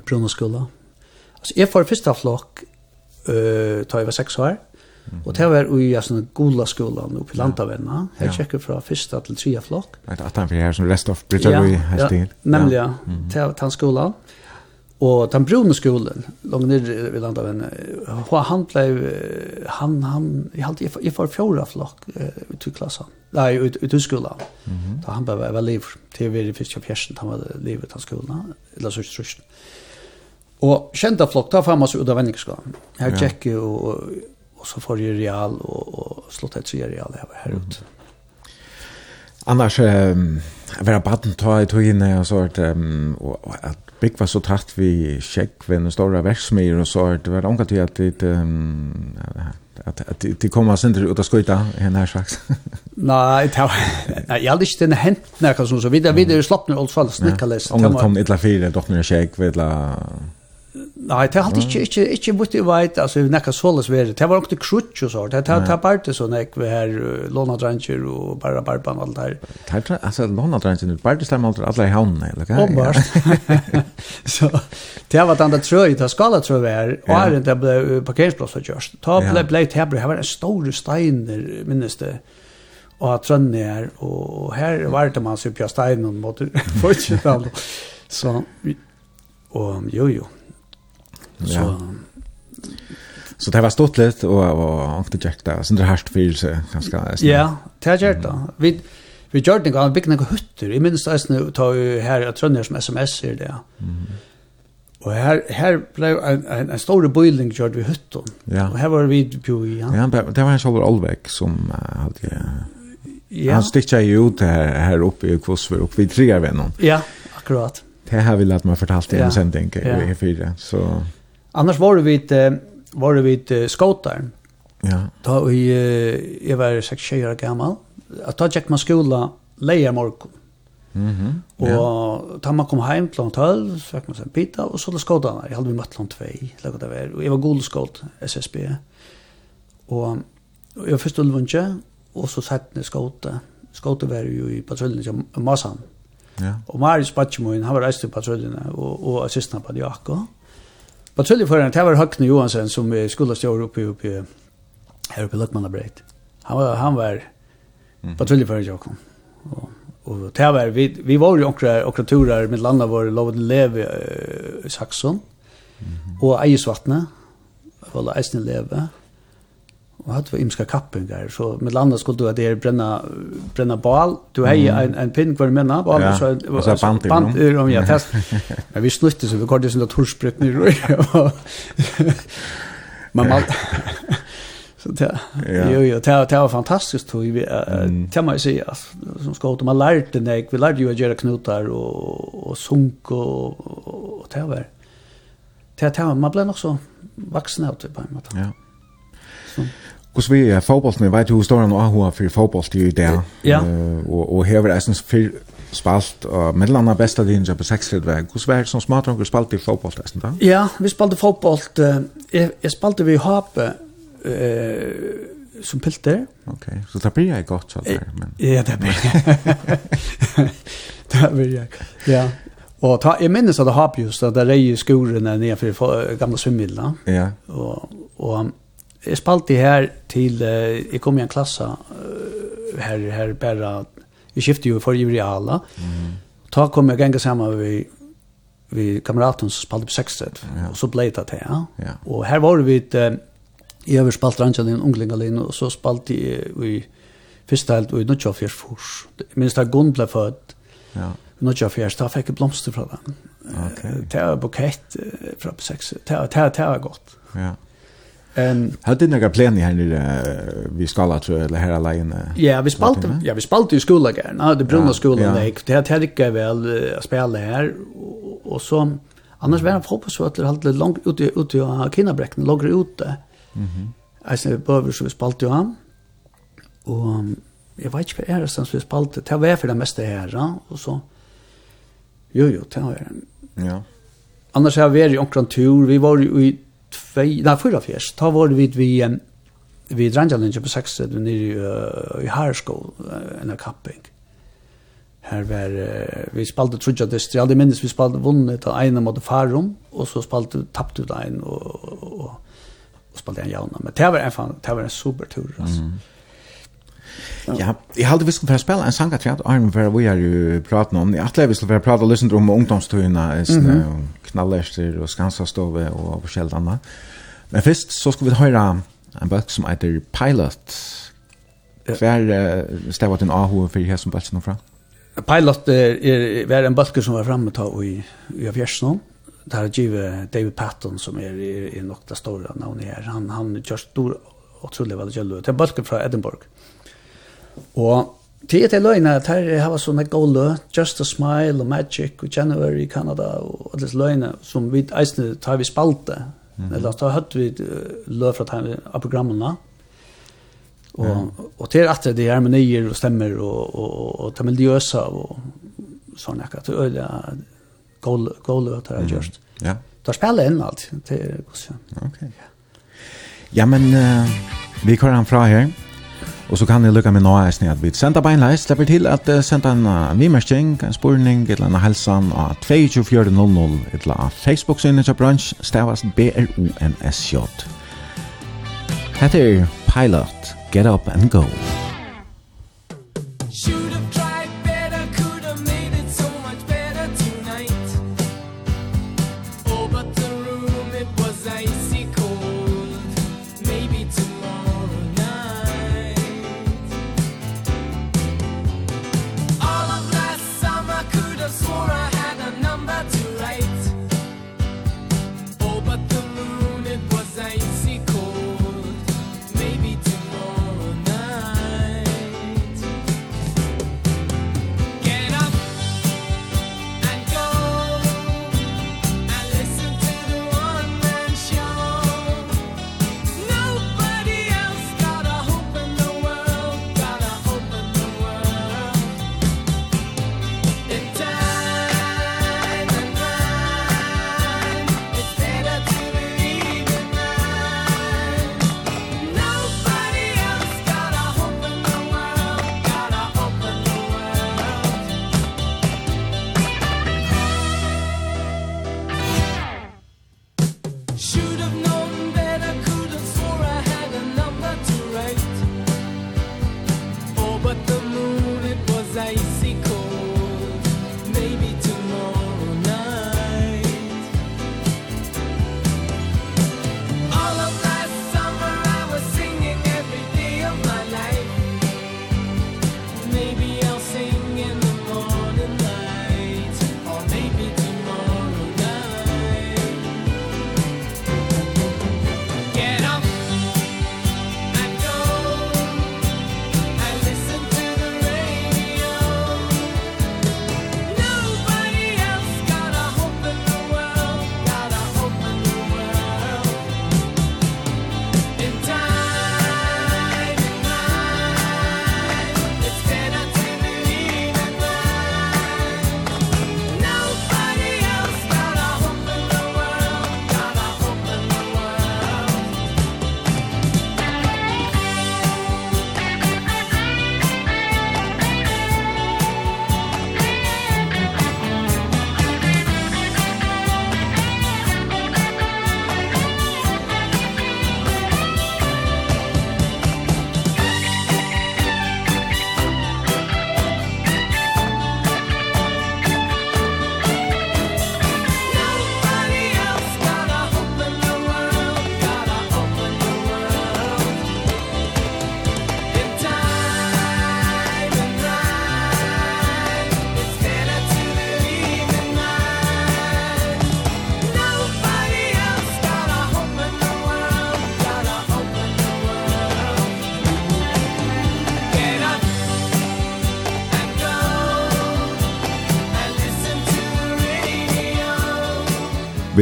Bruno skulle. Altså, jeg får første flokk, uh, da jeg var seks år, Og det var i sånn gula skolan oppe i Lantavenna. Her tjekker fra første til tredje flokk. Det er at her som rest of Brytøy i Hestin. Ja, nemlig, ja. Det var den skolan. Og den brune skolen, langt nere ved Lantavenna, han ble, han, han, jeg, halte, jeg var fjorda flokk ut i klassen. Nei, ut, ut i skolan. Da han ble veldig, liv til vi fikk av fjersen, han var livet av skolan, eller så ikke Og kjente flokk, da fann man seg ut av vendingskolen. Her tjekker og och så får ju Real och och slått ett tre Real här här ut. Mm. Annars eh vara baden ta i tog in när jag sa att och att Big var så tatt vi check ved den store verksmyr och så att det var omkring att det att att det kommer sen ut att skøyta en här slags. Nej, det har jag aldrig den hent när kan så vidare vidare slappnar alls fall snickales. Om kom illa fyra dottner check vid la Nei, det har alltid ikke, ikke, ikke mot i veit, altså vi nekka såles veri, det var ikke krutsk og sånt, det har bare det sånn ek vi her, låna dranger og bare barban og alt her. Det er altså låna dranger, bare det stemmer alt alle i havnene, eller hva? Ombart. Så det var den der trøy, det skala trøy vi her, og her det ble parkeringsplass for kjørst. Ta ble blei tebri, her var en stor steiner, minnes det, og trønne her, og her var det man supja steinen mot fortsettan. Så, og jo jo, Så ja. Så det var stått litt, og, og ankte kjekt da, sin det herst fyrelse, ganske. Ja, det har gjort da. Vi, vi gjør det en gang, vi bygde noen hutter, jeg minnes det, jeg tar jo her, jeg trønner som sms er det. Mm. Og her, her ble en, en, en stor bøyling gjørt ved hutten, ja. og her var vi på i. Ja, ja det var en Kjallur Olvek som uh, hadde, ja. han stikket jo ut her, her oppe i Kvosver, oppe i Trigavennen. Ja, akkurat. Det har vi lagt meg fortalt i en ja. sending i E4, så... Annars var det vi var det vi skåtar. Ja. Då vi jag var 6 år gammal. Att ta check man skola leja morgon. Mhm. Mm och ja. ta man kom hem klockan 12 så fick man sen pita och så då skåtarna. Jag hade vi mött klockan 2 eller det var. Och jag var god skåt SSB. Och jag förstod lunche och så satt ni skåta. Skåta var ju i patrullen i Masan. Ja. Och Marius Patchmoin han var reist i patrullen och och assistent på Jakob. Patruljeføreren, det var Høgne Johansen som skulle stå oppe oppe her oppe i Løkmannabreit. Han var, han var mm. til Jakob. Og, og det var, vi, vi var jo okra, okra turer med landet vår, lovet leve i Saxon, mm -hmm. og Eisvatnet, var det Eisne leve, og hade vi imska kappingar. Så med landa skulle du at det bränna bränna bal du hej en en pinn kvar med bal ja, så så band band om ja, test. Men vi snutte så vi körde sånt torsprätt og man mal så det jo jo det det var fantastiskt tog vi det man säger som ska man lærte nek, vi lærte ju å gjøre knutar och og sunk och og, det var det det man blev också vuxen ut på en måte ja. Så Hvordan vi er fotbollen, jeg vet jo historien og hva for fotboll til det. Ja. Og, og hever jeg synes eisens for spalt, og mellom andre beste din på 36. hvordan var det som smartronger spalt til fotboll til da? Ja, vi spalte fotboll, jeg, jeg spalte vi Hape uh, som pilter. Ok, så det blir jeg godt så der. Men... Ja, det blir jeg. det blir jeg, ja. Og ta, jeg minnes at det har just, at det reier skorene ned for gamle svimmidler. Ja. Og, og jeg spalte her til, uh, jeg kom i en klasse uh, her, her bare, jeg skiftet jo for i reala, mm. da kom jeg ganger sammen med vi kameraten som spalte på 60, ja. og så ble det til, ja. ja. Og her var vi et, jeg har spalt rannsjalin, unglingalin, og så spalte jeg i, første helt, og i nødja fors. Minst da Gunn ble født, ja. nødja fyrst, da fikk jeg blomster fra den. Okay. Det var bukett fra på 60, det var godt. Ja. Ehm hade ni några planer här nere vi skalla tror eller här alene? Ja, vi spalte. Ja, vi spalte i skolan där. Ja, det brunna skolan där. Det hade jag inte väl att spela här och så annars var jag fotbollsvärd halt långt ute ute i Kinnabräcken, långt ute. Mhm. Alltså vi behöver så vi spalte ju han. Och jag vet inte vad är det som vi spalte. Det var för det mesta här ja? och så Jo jo, det har jag. Ja. Annars har vi varit i omkring tur. Vi var ju i tvei, nei, fyra fjers, ta var vi vi vi Rangelinja på 60 nere i uh, i Harskål, en av kapping. Her var, uh, vi spalte Trudja Distri, aldri minnes vi spalte vunnet av ene mot Farum, og så spalte tapt ut ein, og, og, og, og spalte en jauna. Men det var en, fan, det var en super tur, altså. Mm Ja, jeg hadde visst skulle få spille en sang at jeg Arne for vi har jo pratet om. Jeg hadde vi skulle få prate og lyssne om ungdomstøyene, knallester og skansastove og forskjellig annet. Men først så skal vi høre en bøk som heter Pilot. Hver uh, stedet en AHO for her som bøkken fra? Pilot er, er, er en bøk som var framme ta i, i Fjersen. Det har givet David Patton som er, er, er nok det store navnet her. Han, han gjør stor otrolig veldig gjeldig. Det er bøkken fra Edinburgh. Og til etter løgene, der har vi sånne gode lø, Just a Smile og Magic og January i Kanada og alle disse løgene som vi eisne tar vi spalte. Mm -hmm. Eller da hadde vi lø fra tar av programmene. Og, mm. og til etter det er harmonier og stemmer og, og, og, og miljøsa og sånn ekka til øyla gode lø det har gjørst. Ja. Da spiller jeg inn alt det er til ja. Ok. Ja, men uh, vi kører han fra her. Og så kan jeg lykke med nå eisen at vi sender beinleis, slipper til at uh, sender en uh, vimersting, en spurning, et eller annet helsan av 2400, et eller annet Facebook-synet til bransj, stavast B-R-O-N-S-J. Hette er Pilot, Get Up and Go. Get Up and Go.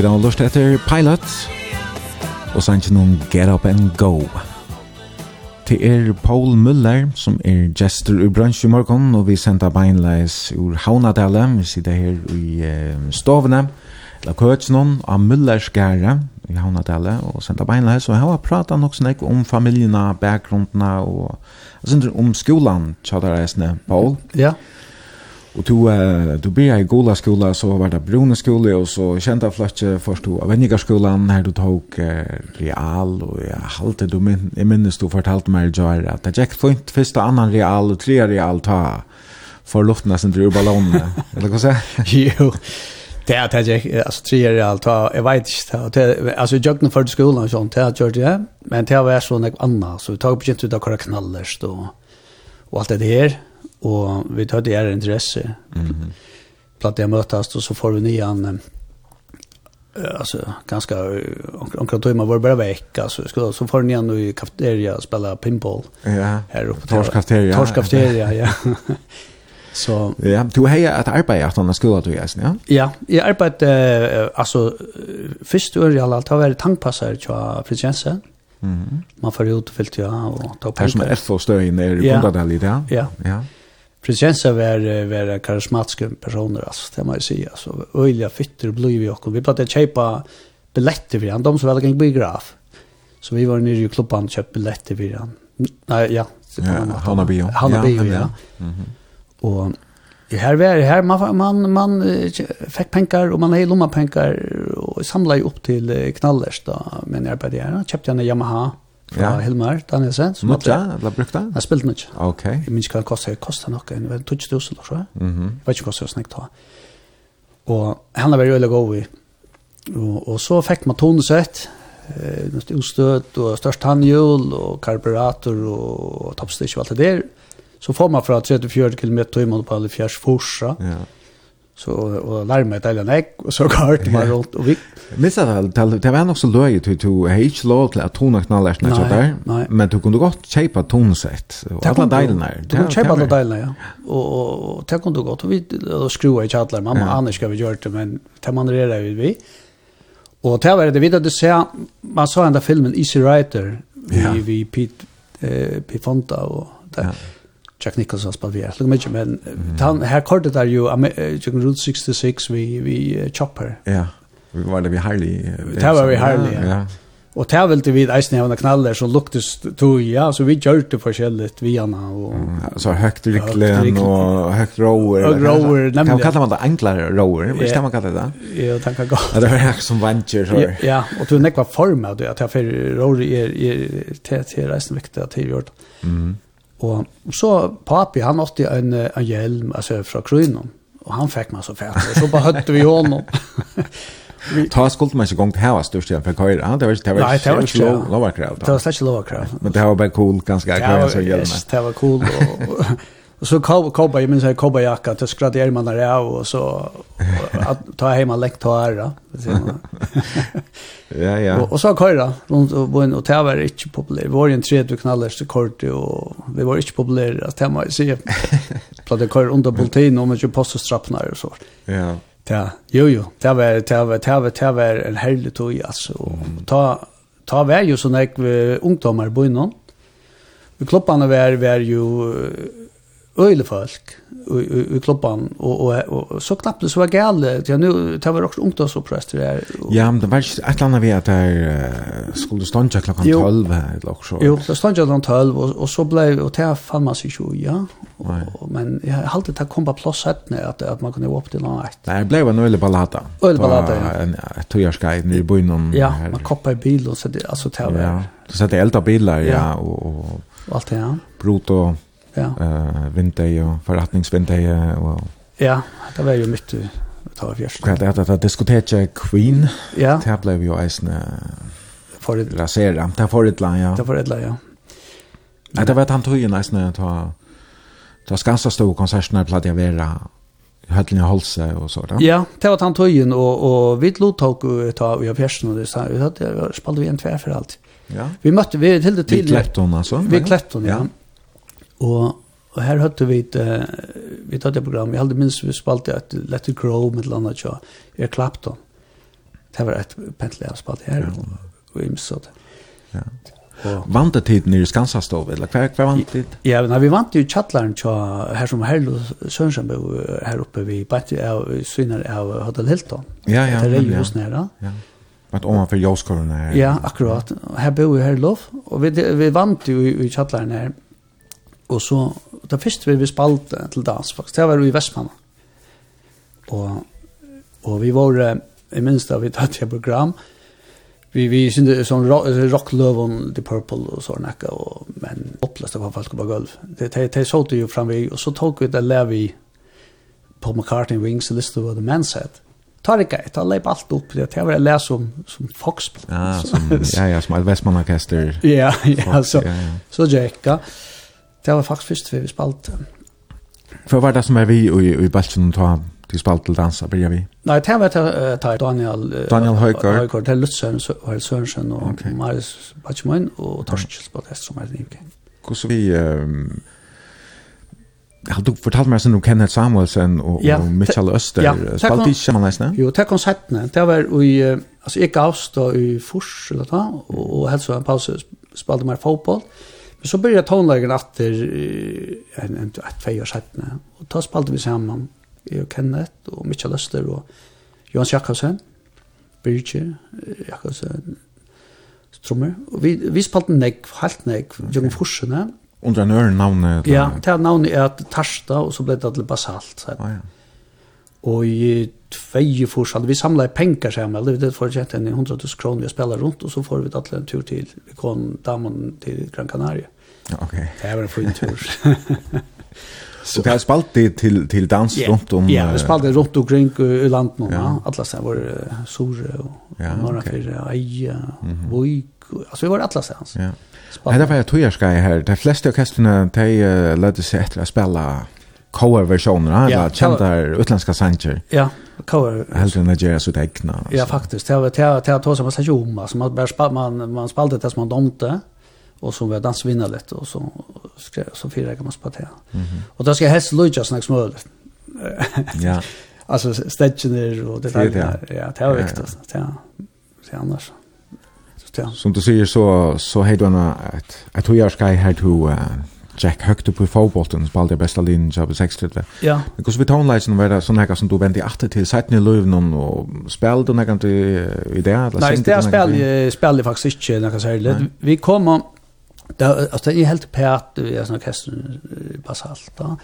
Vi har lust etter Pilot og sannsyn om Get Up and Go. Det er Paul Müller som er gestor i bransj i morgen og vi sender beinleis ur Haunadale Vi sitter her i eh, stovene eller køtsnån av Müllers gære i Haunadale og sender beinleis. Og jeg har pratet nok snakk om familiene, bakgrunnene og jeg om skolan, tjader Paul. Ja. Yeah. Och då då blir jag i gola skola så var det brune skola och så kända først först då Vennigarskolan, skolan här då tog real och jag halte då min, jeg minnes då fortalt mig jag at det gikk fint første annan real og tre real ta för luften nesten til ballongen eller hva sier? Jo det är det jag alltså tre real ta jeg vet inte alltså jag gick för skolan sånt det gjorde jag men det var så något annet, så vi tog på ut av hva knallers då och allt det där och vi hade er intresse. Mm. -hmm. Platt jeg møtes, og så får vi nian alltså ganska omkring timmar var bara vecka altså, så så får vi ändå i kafeteria spela pinball. Ja. her uppe på kafeteria. Tors kafeteria, ja. så ja, du har att at han har skulle du görs, ja. Ja, jag arbetar alltså först år i alla fall var det tankpassare till Mm Mhm. Man får ut og fyllt ja och ta pengar. Det som är för stöj ner i Bondadal i Ja. Ja. Presensa var var karismatiska personer alltså det man ju säga så öliga fitter blev vi och vi pratade köpa biljetter för han de som väl gick biograf. Så vi var nere i klubban och köpte biljetter för han. Nej ja. Han har bio. Han har bio ja. Mhm. Och här var det här man man man fick pengar och man hade lomma pengar och samlade upp till knallers då men jag på här köpte jag en Yamaha fra ja. Hilmar Danielsen. Som mye, eller brukt det? Jeg spilte mye. Ok. Jeg minns ikke hva det kostet, det kostet nok, det var 2000 eller så. Mm -hmm. Jeg vet ikke hva det snakket da. Og han var veldig god i. Og, og så fikk man tonesett, eh, utstøt og størst handhjul og karburator og, og tapstyrk og alt det der. Så får man fra 34 km i måned på alle fjers forsa. Ja så och larmet till en ägg och så kort man runt och vi missa väl till det var nog så löje till to h lot att hon knallar snart så där men du kunde gott chepa tonsätt och alla delarna du kunde chepa alla delarna ja och och det kunde gott och vi skruva i chatlar mamma annars ska vi göra det men det man det vi vi och det var det vi det ser man såg den där filmen Easy Rider vi vi Pete eh Pete Fonta och där Jack Nicholson spelade vi. här. mycket men han här kortet där ju Jack Route 66 vi vi chopper. Ja. Vi var det vi Harley. Det var vi Harley. Ja. Och där ville vi eisen ha några knaller som luktes tog ja så vi gjorde forskjelligt vi anna och så högt rycklen och högt rower. Och rower nämligen. Kan kalla man det enklare rower? Vad ska man kalla det? Ja, tankar gå. Det är högt som venture så. Ja, och du nekva form av det att jag för rower är är till till resten viktigt att det gjort. Mm. Og så papi, han åtte en, en hjelm altså, fra Krøynon, og han fikk meg så fett, og så bare høtte vi hånden. vi... Ta skulle man ikke gong til hava størst igjen for køyre, det var ikke, det var Nei, det var ikke lov, Det var slett ikke lov krav. Men det var bare cool, ganske akkurat, så hjelmen. Yes, det var cool, og Och så kobba jag minns jag kobba jacka till skratt är man där och så att ta hem en lektar Ja ja. Och, och så köra runt och bo en var det var inte populärt. Vi var ju en tredje knallar så kort och vi var inte populära att hemma se. Plats kör under bulletin om man ju poststrappnar och så. Ja. Ja, jo jo, det var det var det var det var en härlig tog alltså. Ta ta väl ju såna ungdomar bo innan. Vi klopparna var var ju öjle folk i klubban och och, och så knappt det så var gale jag nu tar vi också ungdomsupprest det där ja men det var inte ett annat vi att där skulle stånja klockan 12 här eller också jo så stånja klockan 12 och, och så blev och det fann man sig ju ja. Och, men jag har alltid tagit komma plats att att, att man kunde gå upp till något nej det blev en öjle ballata öjle ballata ja. en tojarskai nu i byn ja man koppar bil och så det alltså tar ja så det är äldre bilar ja, ja och, och allt det ja. brot och Ja. Eh vinter og förrättningsvinter og Ja, det var jo mitt ta av fjärst. Ja, det det att diskutera Queen. Ja. Det blev jo eisne för det rasera. Det er ett ja. Det var ett ja. Ja, det var han tog ju nästan att ta ta ganska stor konserterna på att jag vara Höllning och Holse og så da. Ja, det var han tøyen, og, og vi lot tog ta och jag fjärsten och det sa vi hadde spelade vi en tvær for alt. Ja. Vi møtte, vi til det Vi till Klepton altså. Vi Klepton, ja. ja. Og, og her hadde vi et, vi tatt et program, jeg hadde minst vi spalte et Let It Grow med et eller annet, ja, jeg klappte. Det var et pentelig jeg spalte her, og jeg mistet det. Ja. Vant det tid nere i Skansastov, eller hva, hva vant det? Ja, men vi vant ju tjattlaren tja, här som Herlo Sönsen bo här uppe vi bant av synar av Hotel Hilton. Ja, ja. Det är ju hos nära. Ja. Vant om man för Jåskorene her. Ja, akkurat. Här bo här lov och vi, vi vant ju i, i tjattlaren här. Og så, då först vi, vi spalte til dans, faktisk, det var vi i Vestmanna. Og, og vi var, i minns da vi tatt et program, vi vi synte som rock, rock love on the purple och såna där och men hopplöst var folk på golv. Det det det såg det fram vi och så tog vi det levi på McCartney Wings list of the men said. Tar det gett alla på allt upp det jag vill läsa om som Fox. Ja, som ja ja som Westman Orchester. Ja, ja så så Jacka det var faktisk først vi spalt. For var det som er vi i, i Balsen ta til spalt til dansa, blir vi? Nei, det var det Daniel, Daniel Høygaard. Høygaard, det er Lutzøren, Høyre Sørensen og okay. Marius Batjemoen og Torskjels på det som er det ikke. Hvordan vi... Um, Har du fortalt meg sånn om Kenneth Samuelsen og, ja, og Mitchell Øster? Ja, Spalte ikke man nesten? Jo, det konsertene. Det var i, altså jeg gavs da i Fors, eller da, og, og helst var en pause spalte mer fotball. Mm så började tonlägen att en en ett två år sedan och då spelade vi samman i Kenneth och Mitchell Öster och Johan Jakobsen Birger Jakobsen strummer och vi vi spelade neck helt neck Jürgen Fursene under en öron namn ja det namnet är att Tarsta och så blev det till basalt så ja. Och i två forsal vi samlade pengar så här det för att en 100 000 kroner vi spelar runt och så får vi ett en tur till vi kom damen till Gran Canaria. Okej. Det var en fin tur. Så det har spalt det till till dans yeah. runt om Ja, vi spalt runt omkring i landet nu, ja. Alla sen var Sore och ja, några okay. för Aja, Voik, alltså vi var alla sen. Ja. Nej, det var jag tror ska här. De flesta orkestrarna de uh, lärde sig efter att spela cover-versioner, ja, kända utländska sanger. Ja, cover. Helt en Nigeria så tegna. Ja, faktiskt. Det var det var det var som man sa ju, man man spaltade det som man domte och som var dansvinna lätt och så skrev, så fyra kan man spata. Mm -hmm. Och då ska helst Lucia snacks mål. ja. Alltså städgen och det där. Ja, det är viktigt. Ja. Det är annars. Ja. Som du sier, så så har du en et, et hur her til uh, Jack högt upp i fotbollen spalt det bästa linjen jag på 60. Ja. Men hvordan vi tonlisen var det sån här som du vänt i til till i løven og och du noe til i det eller sen. Nej, det spelade spelade faktiskt inte något så här. Vi kom Det alltså är helt pert i en orkester basalt då.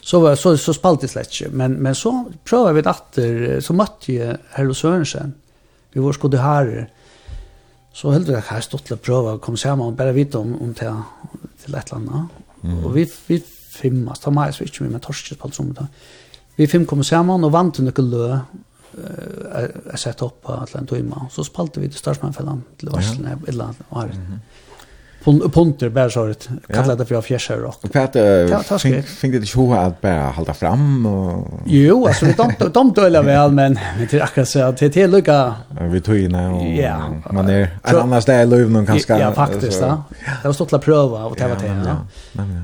Så var så så spalt det slett men men så prövade vi åter så mötte ju Hello Sørensen. Vi var skulle här så helt jag har stått och pröva kom samman och bara vita om om till till Lettland. Mm. Och vi vi femma så mig så med torskes på som då. Vi fem kom samman och vant under lö eh sett upp på Atlantoma så spalte vi till Starsmanfällan till Varslen eller var. Mm punter bara så att kalla det för fjärsar och. Och Pat fink det ju att bara hålla fram och Jo, alltså det dom dom dölla väl men det är akkurat så att det är lucka. Vi tog in och ja, man är en annan där löv någon kanske. Ja, faktiskt ja. Det var stått att pröva och tävla till.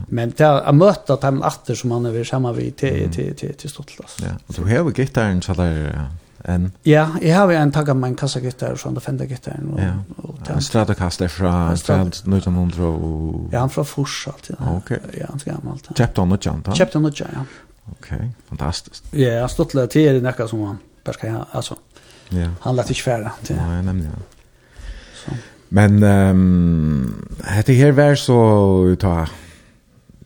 Men det att möta dem åter som man är samma vid till till till stått alltså. Ja, och du har gitarren så där en Ja, jag har en tagga min kassagitarr och sån där Fender-gitarr och ja. och en Stratocaster från från 1900 og... Ja, han från Fors alltid. Okej. Ja, han ska gammalt. Kjøpte han något da? Köpte han något ja. Ok, fantastisk. Ja, jag stod där till i näka som han. Bara ska ha, alltså. Ja. Han lät inte färra till. Nej, nämligen. Så. Men ehm um, hade här var så ta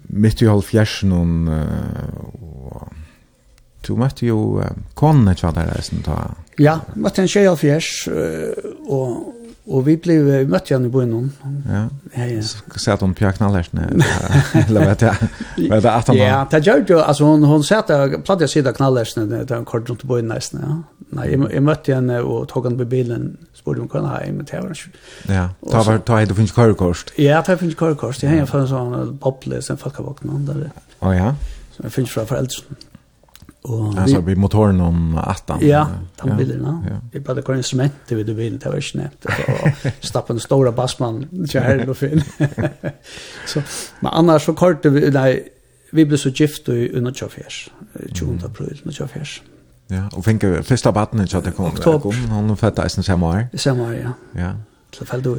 mitt i halv fjärsen och Du møtte jo uh, konene til deg reisen da. Ja, møtte en tjej av fjers, og, og vi, ble, vi møtte henne i byen. Ja, ja, ja. Så at hun pjør knallhersene, eller vet jeg, vet jeg at han Ja, det gjør det jo, altså hun, hun sier at jeg platt jeg sier knallhersene, det er en kort rundt i byen nesten, ja. Nei, jeg, jeg møtte henne og tok henne på bilen, spurte om henne hjem, men det var ikke. Ja, ta var, ta du finnes kørekost. Ja, ta finnes kørekost, jeg har en sånn boble, som folk har våknet. Å ja? Som jeg finnes fra foreldrene. Och altså, vi motorn om 18. Ja, de bilderna. Ja. Vi bara kör instrument vid det var där snabbt och stappa en stora bassman kör här och fin. så men annars så kort vi nej vi blev så gift i under chaufförs. 20 april under chaufförs. Ja, och fick første baden, så att det kom. Oktober. Hon fattade sen samme år. Samma år, ja. Ja. Så fall då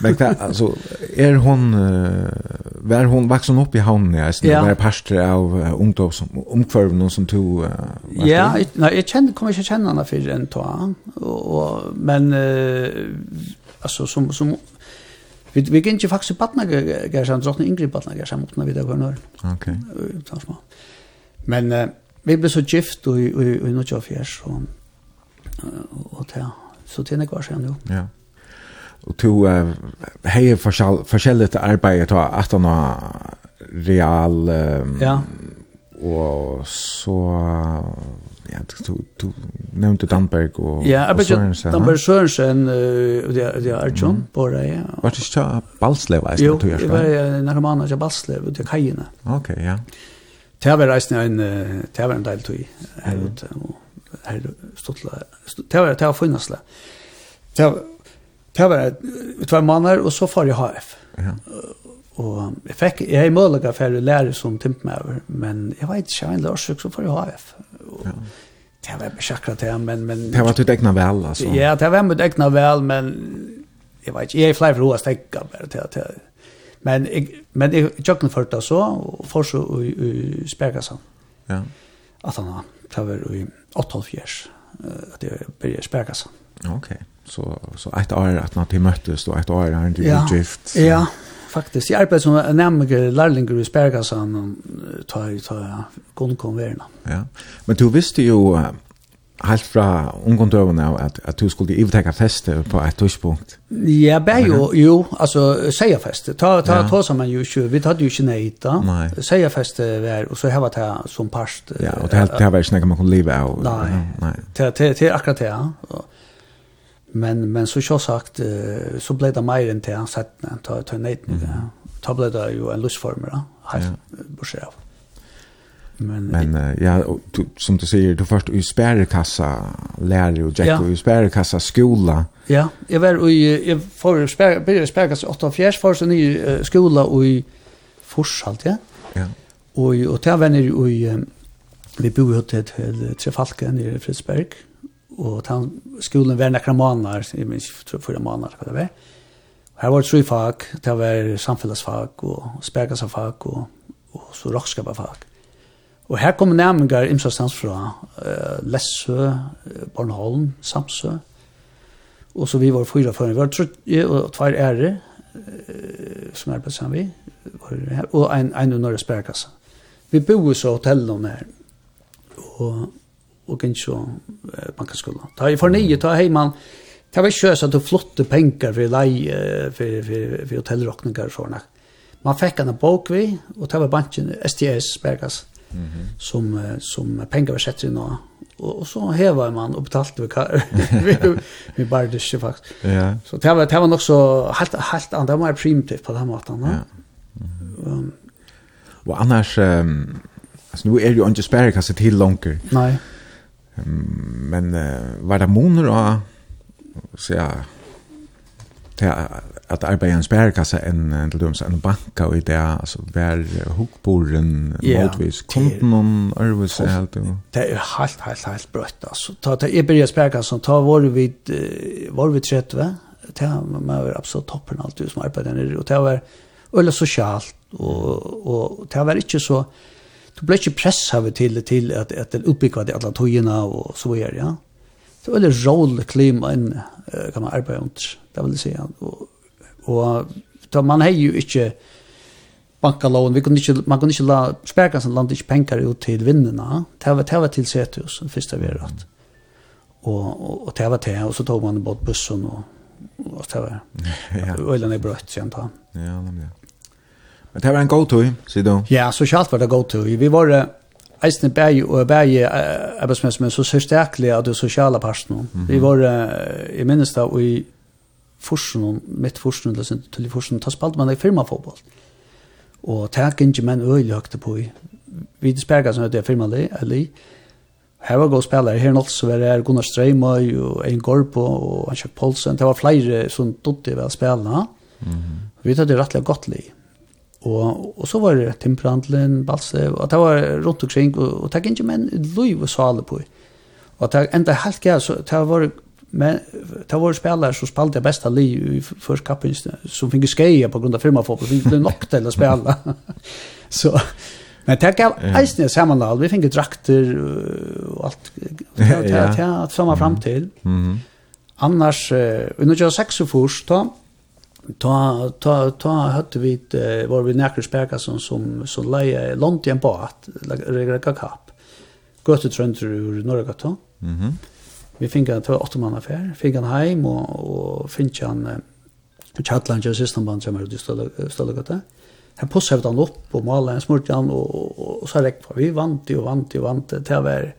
Men det, alltså er hon var hon vaksen upp i havnen, i Eisen ja. var parster av uh, ungdom som omkvarven som tog uh, Ja, nej jag kjenner, kommer ikke känna henne för en tag och, men uh, alltså som som vi vi gick ikke faktisk partner gärsan så en ingrid partner gärsan mot när vi där går Okej. Okay. Men uh, vi blev så gift i, i, och något fjers, så och, og, och, och, och, och, och, och, och, och, och to uh, hej forskall forskälligt arbete ta att han real um, ja och så ja du du nämnde Danberg och Ja, men Danberg Sörensen och det det är John på det. Ja. Vad det det Balslev är det tror jag. Jo, det var när man har Balslev och i kajerna. Okej, ja. Det var reisen en det var en del tog här ute och här stod det. Det var det var funnasla. Det Det var två månader och så får jag HF. Ja. Och jag fick jag är möjliga för att lära som timpmäver, men jag vet inte jag lär så får jag HF. Och, ja. Det var besäkra det, men... men det var att egna väl, alltså. Ja, det var med egna väl, men... Jag vet inte, jag är fler för att ägna bara till att Men jag, men jag tjocknade för det så, och för så i, i Spergasson. Ja. Att han har, det var i 8,5 år, att jag började så. Okej. Okay så så ett år att när vi möttes då ett år här inte ja. gift. Så. Ja, faktiskt. Jag arbetade som nämligen lärling i Spergasan och ta tar kon konverna. Ja. Men du visste ju helt fra ungdomdøvene av at, at du skulle ivtekke feste på et tidspunkt? Ja, bare jo, jo, altså seierfeste, ta, ta, ja. ta som man jo ikke, vi tatt jo ikke nei da, seierfeste var, og så heva det som parst. Ja, og det, det var ikke noe man kunne leve av. Nei, det, det, det er akkurat det, ja. Men men så jag sagt så blev det mer än till sett när ta ta nej nu. Ta blev det ju en lustform då. Helt bortsett av. Men, men uh, ja, du, som du säger, du först i spärrekassa lärare och Jack ja. i spärrekassa skola. Ja, jag var i jag får i spärrekassa 8 och fjärs för så ny uh, skola och i Forshalt, ja. Ja. Och och där vänner i vi bor ju till Trefalken i Fredriksberg. Mm og tann skolen var nakra måneder, jeg minns fyra månader, hva det var. Her var det tre fag, det var samfunnsfag og spergasafag og, og så rockskapafag. Og her kom nærmengar imsastans fra uh, Lessø, Bornholm, Samsø, og så vi var fyra før, vi var tre, og tvær ære, uh, som er sammen vi, og en, en under spergasa. Vi bor så hotellene her, og og gikk så eh, bankaskola. Da jeg for nye, da hei man, det var ikke så at du flotte penger for leie, for, for, for hotellrokninger og sånne. Man fikk en bok vi, og det var banken STS, Bergas, mm -hmm. som, som penger var sett inn og og, og så heva man og betalte vi kar. vi vi bare det ikke faktisk. Ja. Så det var det var nok så helt helt annet, det var mer primitivt på den måten, da. Ja. Mm. Um, og annars um, altså, nu er jo ikke spærekasse til langer. Nei men uh, var det moner av så ja till att arbeta i en spärrkassa enn en til döms en banka og och det alltså var ja, motvis kunden og om er helt og... det er helt helt helt brøtt, altså. ta ta i början spärrkassan ta var vi var vi 30 va ta man var absolutt toppen allt som arbetade nere, og det var øyla sosialt, og, og det var ikke så du blir ikke presset til, til at, at den utbygger de alle togene og så videre, ja. Det er veldig rolig klima inne, kan man arbeide under, det vil jeg si. Og, og da man har jo ikke bankalån, vi kunde inte, man kunde inte la spärkansen land inte pengar ut till vinnarna. Det var, det var till Setius, den första vi rätt. Och, och, och det var det, och så tog man bort bussen och, och det var. ja. Ölen är brött sent han. Ja, nämligen. Men det var en god tur, sier du? Ja, så sosialt var det god tur. Vi var eisne bæg og bæg arbeidsmess, men så sørstekelig av det sosiale parten. Mm -hmm. Vi var, jeg minnes da, og i forsen, mitt forsen, eller sin til forsen, ta spalt man i firmafotball. Og takk ikke menn øyelig høyte på i. Vi sperger som heter firmalig, eller Her var god spillere, her nått så var det Gunnar Streimøy og Ein Gorbo og Ansjøk Poulsen. Det var flere som dodde ved spillene. Mm -hmm. Vi tatt det rettelig godt liv. Og, og så var det Timbrandlen, Balse, og det var rundt omkring, og, og det gikk ikke menn liv og sale på. Og det enda helt gøy, så det var men det var spelare som spalte bästa liv i första kappen som fick skeja på grund av firmafotboll fick det nog till att spela. så men det gav eisne sammanhåll vi fick drakter och allt det det att samma fram till. Annars och nu gör sex först då ta ta ta hade vi var vi näkra späka som som som leje långt igen på att regla kap. Gått ut runt ur norra gatan. Mhm. Mm vi fick en två åtta man affär, fick en hem och och fick en chatland just system band som hade ställa ställa gatan. Han pussade han upp och målade en smort han och och så räckte vi vant och vant och vant till var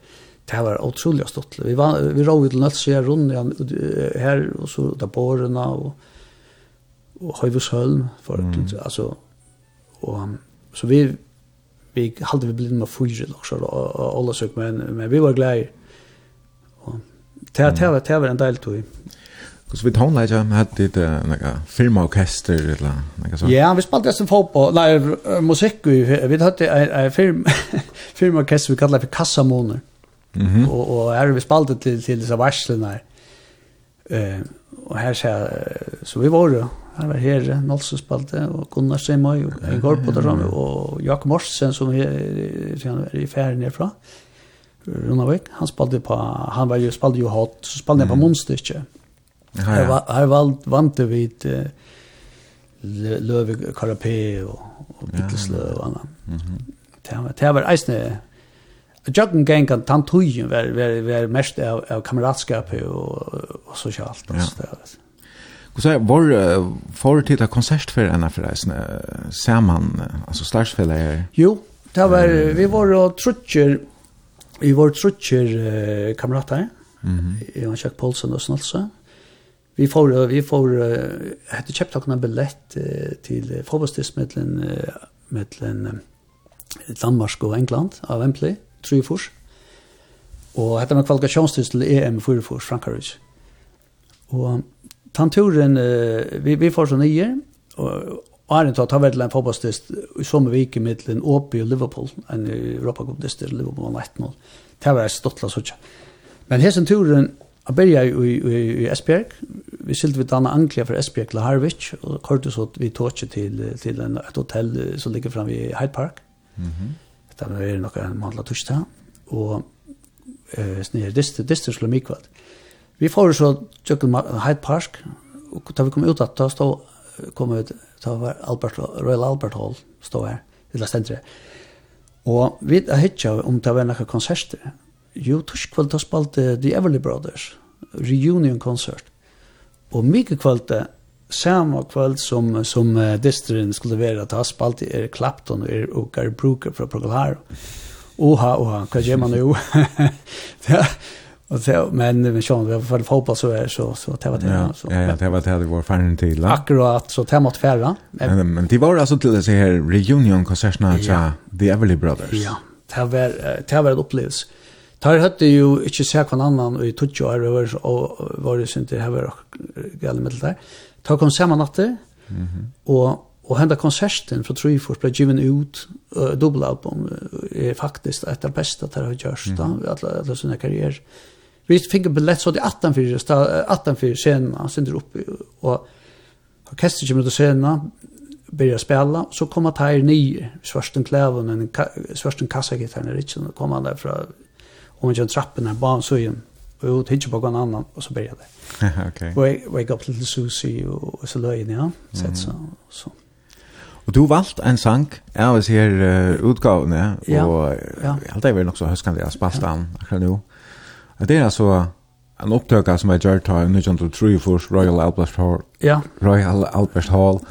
det var otroligt stort. Vi var vi rådde till nöts så jag runt här och så där borna och och Höjvesholm för mm. alltså och så vi vi hade vi blivit med fyra också och alla sök men men vi var glada och det det var det var en del tog Kus við tón leja hat dit naga filmorkester eller naga så. Ja, vi spalta som fotboll, nei musikk vi hatt ei film filmorkester vi kallar for Kassamoner. Mhm. Og og her vi spalta til til disse varslene her. Eh og her så så vi var Han var her, Nolse spalte, og Gunnar Seimøy, og jeg går på der, og Jakob Morsen, som er, er i ferien herfra, Runavik, han spalte på, han var jo, spalte jo hot, så spalte han på Månstyrkje. Her vant, vant vi et Løve Karapé og, og Bitteslø og annet. Det var eisne, Jøkken gang kan tantujen være mest av kameratskapet og sosialt. Ja. Och så var för till ett konsert för en förresten ser man alltså starsfällare. Jo, det var vi var och trutcher vi var trutcher kamrater. Mhm. Jag har Jack Paulsen och sånt så. Vi får vi får hade köpt några biljett till fotbollsdismedlen mellan Danmark och England av Wembley, Trufors. Och hade man kvalifikationstil till EM för för Frankrike. Och Tanturen, uh, vi, vi får så nye, og Arjen tar tar vedle en fotballstist i sommer vike mittlen Åby og Liverpool, en Europa-kup-dist til Liverpool var 1-0. Det var stottla sånn. Men hessen turen, jeg börja i i, i, Esbjerg, vi skilte vi danna Anglia fra Esbjerg til Harwich, og kortet så vi tog til, til en, et hotell som ligger fremme i Hyde Park. Mm. Det var nok en månedla torsdag, og eh, snir, dist, dist, skulle mig kvart. Vi får så tjøkken Hyde Park, og da vi kom ut at da stod, kom ut, da var Albert, Royal Albert Hall stod her, eller stendere. Og vi hittet om det var noen konserter. Jo, tusk kveld da spalte The Everly Brothers, reunion concert. Og mye kveld da, samme kveld som, som uh, distrin skulle være, da spalte er Clapton og, er, og Gary Brooker fra Procol Harum. Oha, oha, hva gjør man jo? Och så men men Sean vi har fotboll så är så så det var det så. Ja, ja, det var det det var fan till. Akkurat så temat färra. Men men det var alltså till det här reunion konserterna ja. The Everly Brothers. Ja, det var det var en upplevelse. Tar hade ju inte sett kvar annan i Tutjo över och var det inte här var galen med det där. Ta kom samma natte. Mhm. Och och hända konserten för tror jag blev given ut uh, är faktiskt ett av bästa där har gjorts då alla alla sina karriär vi fick en billett så det 18 för 18 för sena sen upp och orkestret kommer då scenen börjar spela så kommer Tyre ner svarten kläven en svarten kassagitarren Richard kommer han där från om en trappen här barn så igen och ut hittar på någon annan och så börjar det. Okej. Okay. Wake up little Susie och och så löjen ja. Så så så. Och du valt en sang av oss här uh, utgåvan ja, og ja. jeg halte jeg vel nok så høskende jeg spalte han akkurat nå. Det er altså en opptøkka som jeg gjør ta i 1903 Royal Albert Hall. Ja. Royal Albert Hall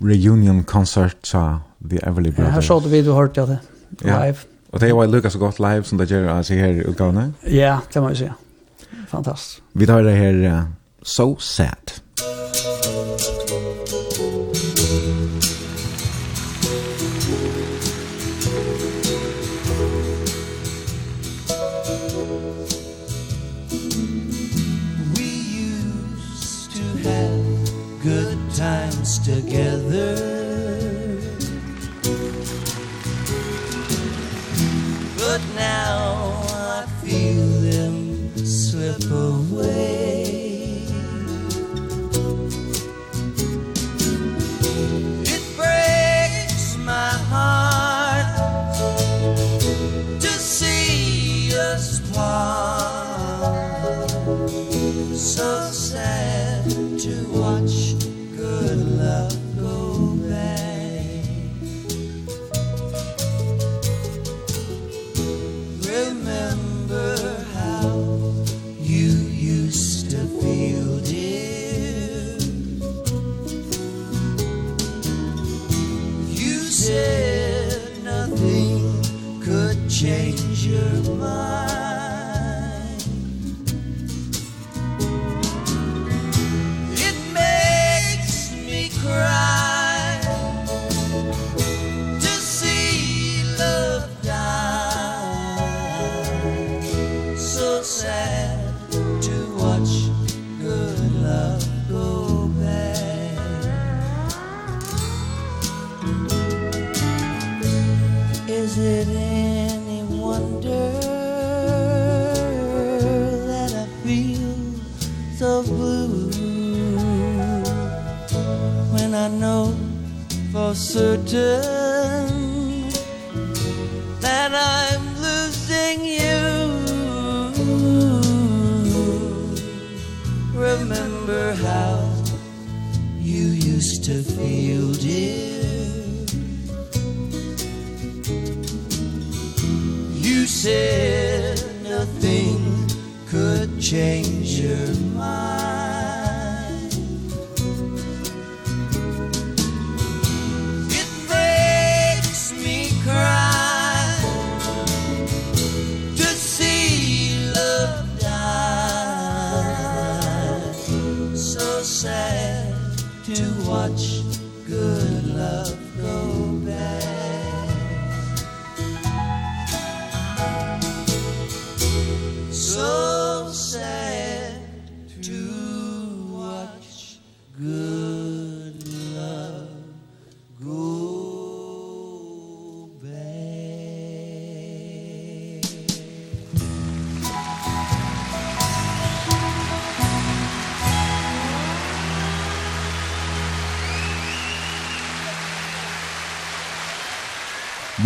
reunion concert sa The Everly Brothers. Her så du vi du hørte det live. Og det var lukka så godt live som det gjør altså her i utgavene. Ja, det må jeg si. Fantastisk. Vi tar det her uh, So Sad. together.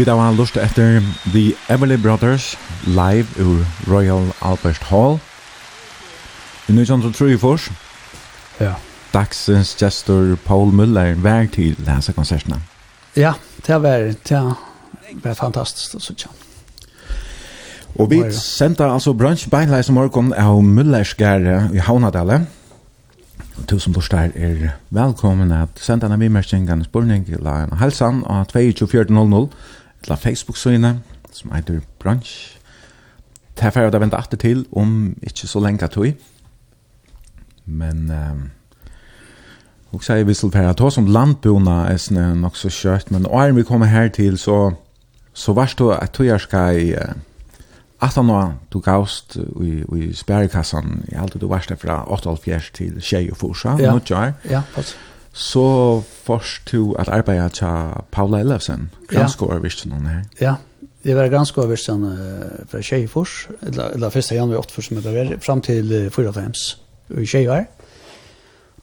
Vi da var lust etter The Everly Brothers live ur Royal Albert Hall. I nu som tror jag först. Ja. Dagsens gestor Paul Müller vær til disse konsertene. Ja, det var det var fantastiskt att se. Og vi sendte altså brunch beinleis i morgen av Müllerskjære i Havnadale. Tusen der er velkommen at senda en avimmerskjengene spørning til en halsan av 22.00 eller Facebook-søgene, som heter Brunch. Det er ferdig å vente alltid til, om ikke så lenge tog. Men... Um, Og så er vi til å ta som landbona er sånn nok så kjøtt, men når vi kommer her til, så, så varst du at du gjør skal i at han var du gavst i, i spærrekassan, i alt du varst det fra 8,5 til 20 og forsa, ja. nå tjør. Ja, pass så først du at arbeide til Paula Ellefsen, granske ja. noen her. Ja, det var ganske granske overvisjonen uh, fra Tjejfors, eller, eller 1. januar 8 som jeg var, frem til uh, 4. fems, i Tjejvar.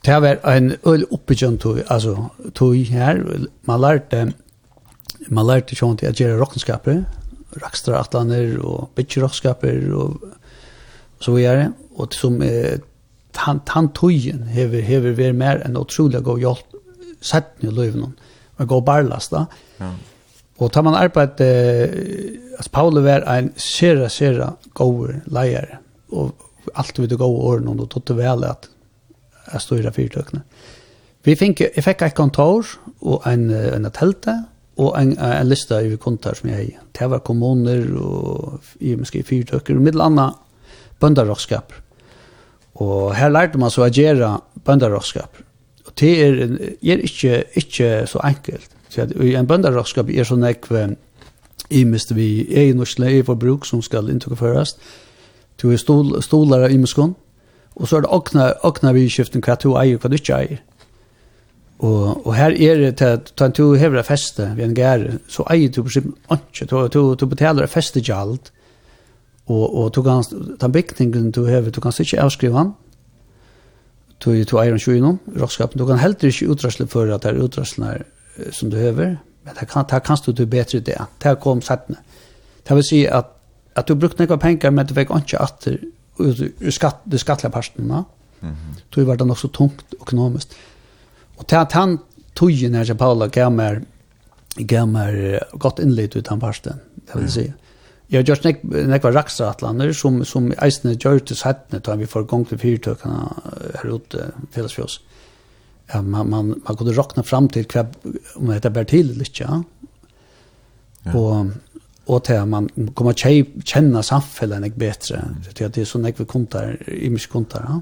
Det var en øl oppbyggjent tog, altså tog her, man lærte, man lærte sånn til å gjøre rockenskaper, rakstra atlaner og bitchy rockskaper og så videre, og som er han han tojen hever hever ver mer en otrolig god hjelp sett nu löven och gå barlast da. Ja. Och tar man arbeid eh, as Paul var en sera sera god leier och allt vid det gode åren och tog det väl att att stå i det. Vi fink jag fick ett kontor och en en telte och en en lista över kontor som jag Det var kommuner och i måske fyrtøkker och mittel annat bönderskap. Og her lærte man så å gjøre bønderrådskap. Og det er, er ikke, ikke så enkelt. Så at, en bønderrådskap er sånn i imest vi er i norsk leie for bruk som skal inntukkeføres. Du er stol, stolar i muskon. Og så er det åkna, åkna vi i skiften hva du eier og hva du ikke eier. Og, og her er det til at du hever feste ved en gær, så eier du på sin ikke. Du, du, du betaler festegjaldt Og, og du kan, den bygningen du hever, du kan ikke avskrive han, du, du eier en tjoinom, rådskapen, du kan heller ikke utrasle for at det er utraslene som du hever, men det kan, det kan du bedre det, det kom settene. Det vil si at, at du brukte noen penger, men du fikk ikke atter ur skatt, det skattlige partene, mm -hmm. du var det nok så tungt økonomisk. Og til at han tog når Paula gav meg, gav meg godt innlitt ut den parten, det vil si. Mm -hmm Jag just nek nek var raxa atlander som som eisne gjorde sättnet då vi får gång till fyrtökarna här ute för oss. Ja, man man man kunde rockna fram till kväll om det ber till lite ja. Och och till man kommer känna samhället nek bättre. Det är det som nek vi kontar i mig kontar ja.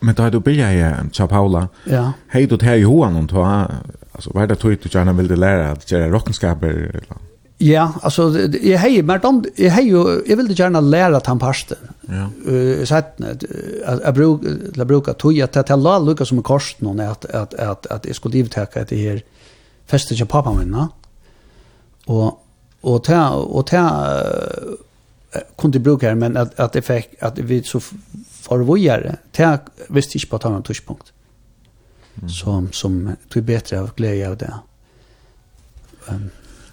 Men då du bilja i Sao Paula. Ja. Hej då till Johan och ta alltså vad det tror du gärna vill lära att göra rockenskaper eller Ja, alltså jag hej men de jag hej ju jag vill gärna lära att han pasten. Ja. Eh så att jag bruk jag brukar toja att att la Lucas som kost någon att att att att jag skulle ta att det här festet jag pappa minna. Och och ta och ta kunde bruka här men att att det fick att vi så förvojare. Ta visste inte på att ha någon touchpunkt. Mm. Som som tog bättre av glädje av det. Um,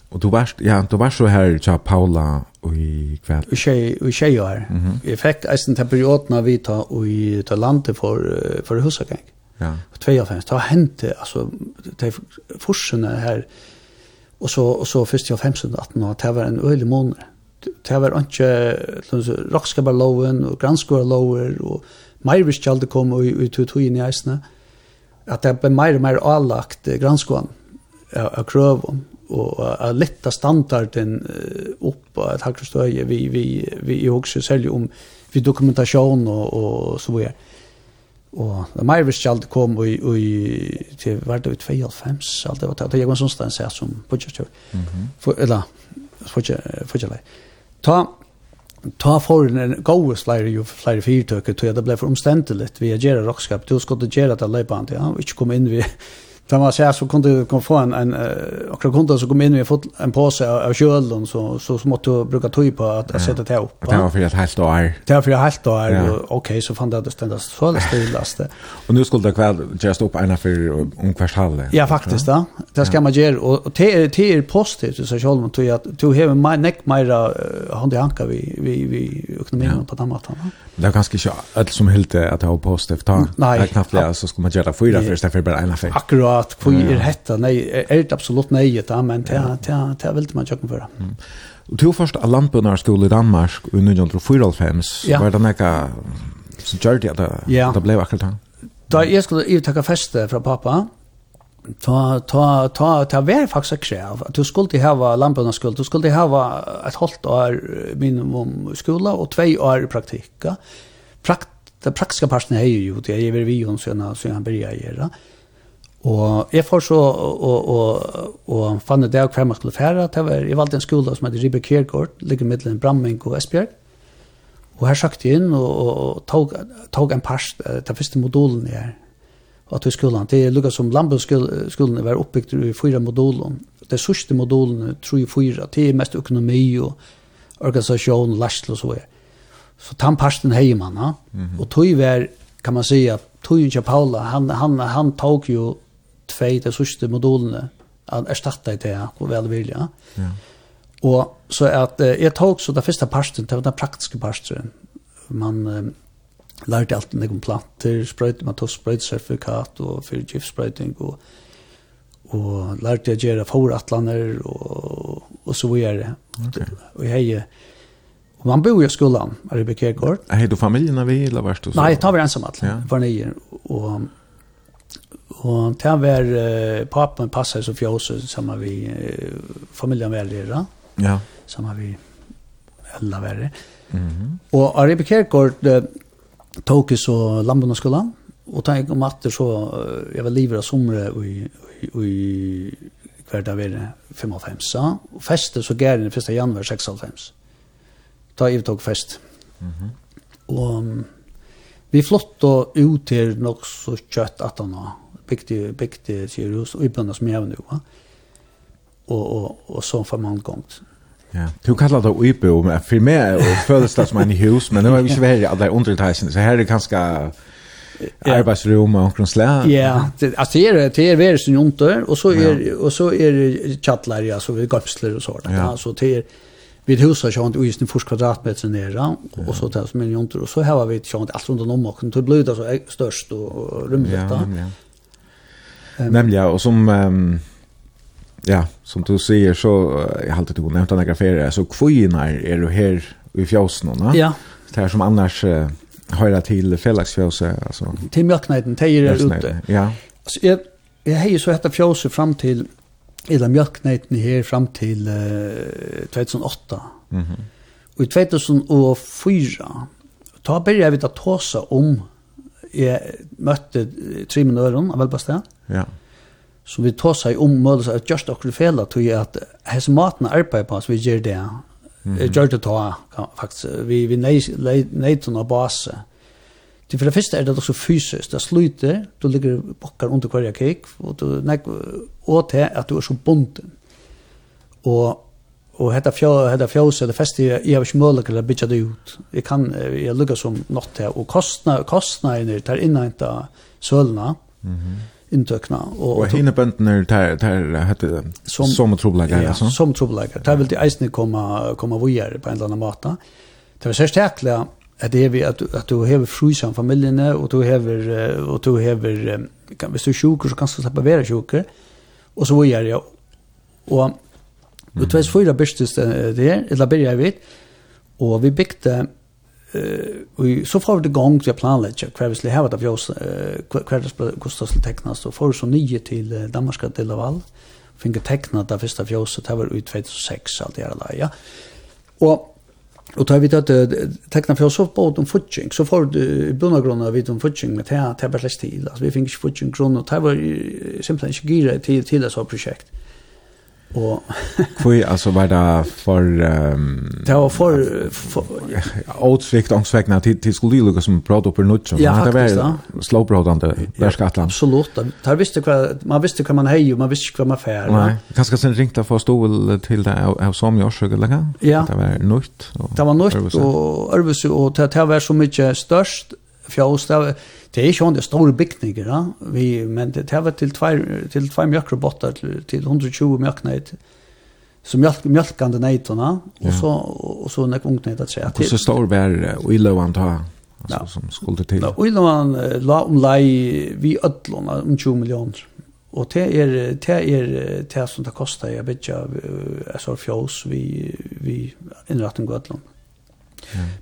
Och du var ja, du var så här tja Paula och i kväll. Och tjej och tjej är. I effekt är den perioden vi ta och i ta landet för för husakang. Ja. Och två fem ta hände alltså de forsen här och så och så först jag 15 18 det var en ölig månad. Det var inte rockskabar loven och granskor lower och Myrish Jalde kom och ut ut i näsna. Att det blev mer och mer avlagt granskolan av krövom og a letta standarden upp et ha stöje vi vi vi er også selv om vi dokumentasjon og, og så videre. Og det mer visst jag kom og, i till vart det 25 alt det var det jag var sån stans här som på just tur. Mhm. För eller för för. Ta ta for en gode flere, jo flere fyrtøkker, tror jeg det ble for omstendelig. Vi er gjerne rockskap, du skulle gjerne til løypant, ja, ikke kom inn vi Där man säger så kunde kom få en en och kunde så kom in med fått en påse av kölen så så smått du bruka tøy på att ja. sätta det upp. Det var för ett helt år. Det var för ett helt år. Ja. Okej okay, så fann det att ständas så det stilaste. och nu skulle det kväll just upp ena för ungefär halv. Ja faktiskt då. Det ska man göra och till till positivt så själv man tog att tog hem my neck mera hand i hanka vi vi vi ekonomin ja. på den. Det är ganska så allt som helt att ha positivt. Nej, knappt så ska man göra fyra för istället för bara ena för. Akkurat at hvor er hetta, nei, er det absolutt nei, da, men det er veldig man kjøkken for. Mm. Og til først av landbundarskole i Danmark, under 1994, ja. var det nekka som gjør det, ja. det ble akkurat han. Da jeg skulle ivtakke feste fra pappa, ta ta ta ta vær faktisk skrev at du skulle hava lamporna skulle du skulle hava ett halvt år minimum skola och två år praktika prakt den praktiska parten är ju det är vi ju sen så han börjar göra Og jeg får så, og, og, og fann det av hver man skulle fære, det var, jeg valgte en skole som heter Ribe Kjergaard, ligger mittelen Bramming og Esbjerg. Og her søkte jeg inn og, og, og tog, tog en pars, den første modulen jeg er, at vi skolan. Det er lukket som landbruksskolen var oppbygd i fyra modulen. Det sørste modulen, tror jeg fyra, det er mest økonomi og organisasjon, lærsel og så er. Så den parsten hei man, mm -hmm. og tog var, kan man säga, at Tøyen Paula, han, han, han tog jo tvei til sørste modulene, att erstatte det ja och vel vilja. Ja. Og så at eh, jeg tok så det første parten, det var den praktiske parten. Man eh, lærte alt en planter, sprøyte, man tog sprøytesertifikat og fyrir giftsprøyting, og, og lærte jeg gjøre foratlaner, og, og så videre. Okay. Og jeg Og man bor jo i skolan, Arbe Kjærgaard. Er du familien av vi, eller varst du så? Nei, jeg tar vi ensamhet, ja. for nye. Og, Og det var uh, papen passet som fjøset sammen med uh, familien velgjere. Ja. Sammen med alle verre. Mm -hmm. Og Aribe Kjerkord uh, tok så landbund og skolan. Og tenk om at det så, uh, jeg var livet av somre i, i, i var det 55. Og festet så gær den 1. januar 96. Da jeg tok fest. Mm -hmm. Og um, vi flott og ut til nok så kjøtt at han har bygde, bygde sier och og bönderna som jeg nu. Va? Och, och, och så får man gångt. Ja, du kallar det uibo, men för mig är födelsen som en hus, men nu har vi inte varit alla undertejsen, så här är det ganska arbetsrum och omkring slä. Ja, alltså det är det är värre som junter, och så är, och så är det chatlar ja, så vi gapslar och så Ja. Alltså det är, vi husar sånt inte just en först kvadratmeter nere, och så tar som en junter, och så har vi ett sånt allt runt om och det blir det så störst och rumligt. Ja, ja. Nämligen, och som... Um, ja, som du säger så jag har alltid tog nämnt några så kvinnar är du här i fjäsen no? Ja. Det här som annars uh, höra till Felaxfjäse alltså. Till mjölknäden tejer ut ute. Ja. Så jag jag hejer så heter fjåse fram till eller mjölknäden här fram till uh, 2008. Mhm. Mm och i 2004 ta började vi ta tåsa om jag mötte tre minuter av Elbastad. Ja. Så vi tar seg om målet at just akkurat fela tog jeg at hans maten arbeid på så vi gjør det. Mm -hmm. Gjør det ta, faktisk. Vi, vi neitun av base. Til for det første er det også fysisk. Det sluter, du ligger bokkar under hver kik, og du nek, og til at du er så bunden. Og og hetta fjó hetta fjós eller festi eg havi ikki møguleika at bitja det ut. Eg kan eg lukka sum nott her og kostna kostnaðir tar innanta sølna. Mhm. Mm inntøkna. Og, og henne bøndene där där hette, som, som trobeleggere, ja, altså? som trobeleggere. Der vil de eisene komma komma vidare på en eller annen måte. Det var særst ekle at det er at, at du hever frysan familjene, og du hever, og du hever, kan, hvis du er sjuker, så kan du slippe være sjuker, og så vidare ja. Og, mm. og 2004 byrstes det her, eller byrja vi vidt, og vi bygde och så får det gång till planlägga kvar vi skulle ha det av oss kvar det kostar skulle tecknas och för så nio till Danmarkska till Laval fick teckna det första fjoset det var ut 2006 allt det ja och Och tar vi det att teckna för oss på om futching så får du bundna grunna vid om futching med det här tabellast tid. Alltså vi fick futching grunna och det var simpelthen inte gira till till det så projekt. Og för alltså var det för ehm det var för, för outsvikt ångsvägna till till skulle lukka som pratade på något som ja, det var slowpratande där ska Atlant. Absolut. Tar visste vad man visste kan man heja man visste vad man fär. Nej, kanske sen ringta för stol till det av som jag skulle lägga. Ja. Det var nytt. Det var nytt och Örvus och det var så mycket störst Det var det er ikke sånn det store bygninger, ja? vi, men det, det var til tvær, til tvær mjölkrobotar til, til 120 mjøkneid, så mjölk mjölkande neitona och så och så när ungt neitat så till så står vär och illa han ta alltså som skulle till. Ja, illa han la om lei vi öllorna om 20 miljoner. Och det är det är det som det kostar jag vet uh, alltså fjås vi vi inrättning ja.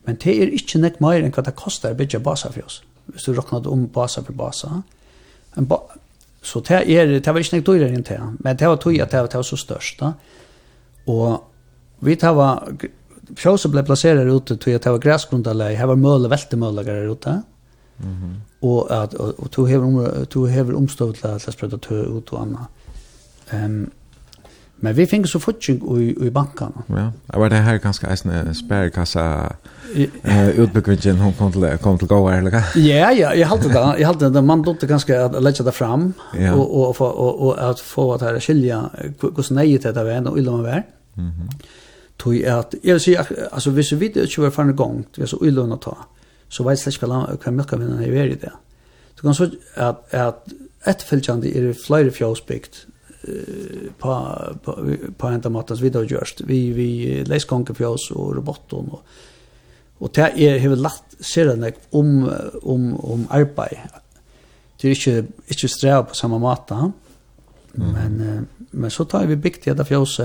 Men det är inte nek mer än vad det kostar att bygga basafjås hvis du råknade om basa for basa. Men ba så det er, det var ikke något dyrere enn det, men det var tog at det var det var så størst. Da. Og vi tar var fjøse ble plasseret ute til at det var græsgrundarleg, her var møle, veltemølager ute. Mm -hmm. Og, at, og, og to hever, um, to hever omstøvla til å sprøyta tø ut og anna. Um, Men vi fick så futching i i banken. Ja. Jag var det här ganska en sparkassa. eh utbyggvingen hon kom till kom till gå eller vad? Ja, ja, jag hade det. Jag hade det man dotte ganska att lägga det fram och och få och att få att här skilja hur snäget det var och illa man var. Mhm. Tog att jag vill alltså visst vi det ju var fan gång. Det är så illa att ta. Så vet jag ska kan mycket vinna i det. Du kan så att att ett fältjande är flera fjällsbygd på på på enda ända vi då görst. Vi vi läskonker på oss och robotten och och det är hur lätt ser den om om om arbete. Det är inte inte sträva på samma mat mm. Men men så tar vi bikt det för oss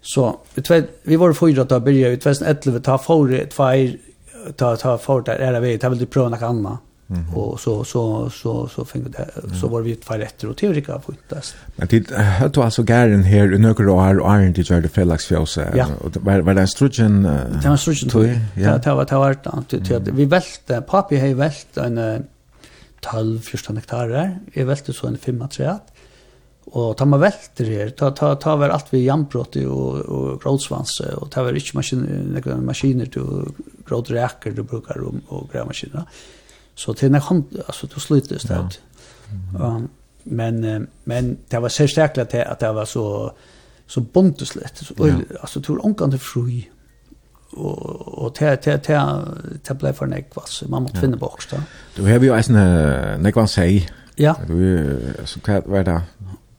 så vi tve, vi var förra att börja ut 2011 ta för två ta ta för där är vi ta vill du prova något annat. Mm och så så så så fick det så var vi ett fall efter och teorika på utast. Men det hade alltså gärden här i några år och iron till det Felix Fjose och var var den strugen Det var strugen. Ja, det var det var det vi välte papi hej vält en 12 första hektar. Vi välte så en 5 träd. Och ta man välter här, ta ta ta var allt vi jambrott och och grådsvanse och ta var inte maskiner maskiner till grådräker du brukar och grävmaskiner. Så det när han alltså då slutade det ut. Um, men men det var så starkt att det, att det var så så bonteslett så ja. alltså tror onkan det fri och och te te te te blev för nek vad man måste finna bort då. Du har ju en nek vad säg. Ja. Du så kan vad där.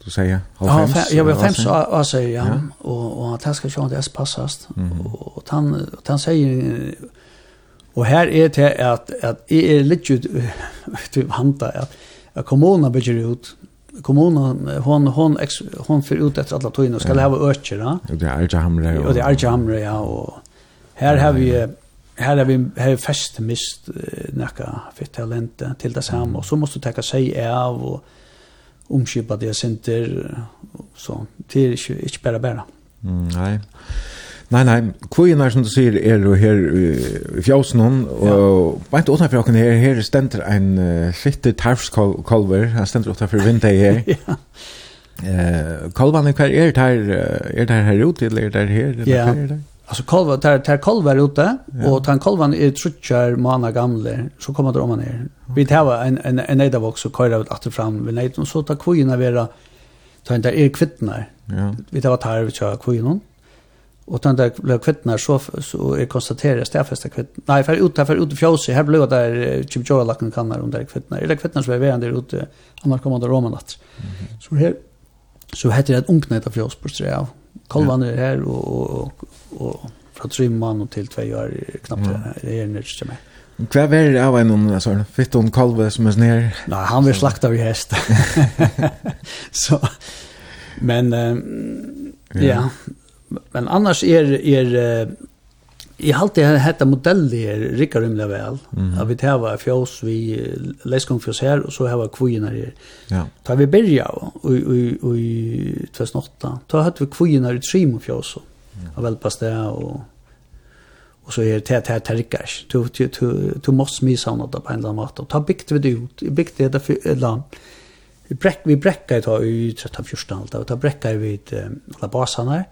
Du säger halv fem. Ja, jag vill fem så säger ja och och att han ska köra det passast och han han säger Og her er det at, at jeg er litt ut til att at, at kommunen bygger ut kommunen hon hon ex, hon för ut efter alla tojna ska ja. ha öcher va. Och det är inte hamre. Och det är inte ja och här har vi här har vi här fest mist näka för talent till det sam och så måste ta sig av och omskipa det center så till inte bara bara. Mm, nej. Nei, nei, kvinar som du sier er jo her i fjåsen hon, og beint utenfor åkken her, her stender en uh, fitte tarfskolver, han stender utenfor vindet her. ja. Eh, kolvan hver er der, er det her ute, eller er det her, eller ja. her er det Alltså kolvan, där där kolvar ute ja. och tan kolvan är trutchar mana gamla så kommer det om man ner. Vi tar en en en nejda box och ut åter fram vi nejt och så tar kvinnorna vara ta inte är kvittnar. Ja. Vi tar tar tarv kör kvinnor. Och den där blev kvittnar så, så är konstaterat stäffesta kvitt. Nej, för ut för ute fjåsig. Här blev det där Chimchora-lacken där under kvittnar. Eller kvittnar som är vän där ute. Annars kommer det roman att. Så här så heter det ett unknäta fjås på strä av. Kolvan är här och, och, och, och från trymman och till två år knappt. Mm. Det är nödvändigt med. Hva er det av en om det sånn? Fitt kalve som er snir? Nei, han vil slakta vi hest. så, men, um, ja, ja Men annars är är i allt det här modeller rikar rymliga väl. Mm. Att vi tar fjås vi läskon fjås här och så har var kvojorna här. Ja. Tar vi börja och i och i 2008. ta hade vi kvojorna i trim och fjås. Ja. Väl pasta och och så är det här tärkars. Du du du du måste missa något på en annan måte och ta bikt vi det ut. Bikt det för land. Vi bräck vi bräckar ta i 13 14 allt och ta bräckar vi ett alla basarna. Mm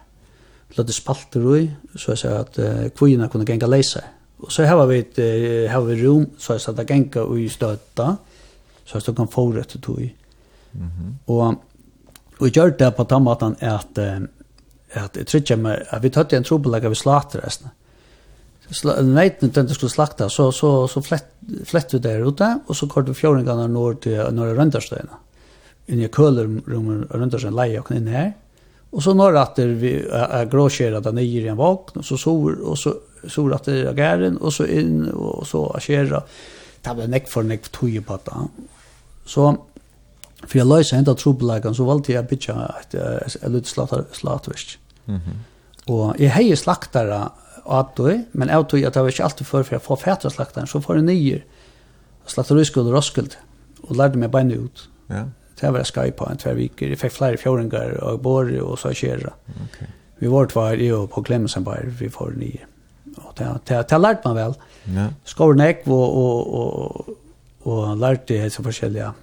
lade spalter i, så jeg sier at uh, kvina kunne genga leise. Og så har vi, uh, har vi rom, så jeg sier at det genga ui støtta, så jeg kan få rett til i. Mm -hmm. Og, vi gjør det på den måten at, uh, at jeg tror meg, at vi tøtte en trobelegg slater resten. Neiten den du skulle slakta, så, så, så flett, flett vi der ute, og så kort vi fjøringene når til Norge Rønderstøyene. Inni kølerrommet Røndarstøyene leier og inn her, Och så några att vi är gråskärade ner i en vagn og så sår och så sår att det är gæren, och så inn, och så askera. Det var näck för näck tog på det. Så för jag lösa ända trubbelagen så valde jag et ett ett litet slattverk. Mhm. Och jeg heier slaktare att då, men jag tog at det var inte alltid för för jag får fäta slaktaren så får jeg nyer. Slaktar og och roskuld och lärde mig bara ut. Ja. Så jag var på en tvär viker. Jag fick flera fjåringar och bor och så kärra. Okay. Vi var två i och på Clemensenberg vi får nio. Och det det det lärt man väl. Ja. Skor näck och och och och lärt det så olika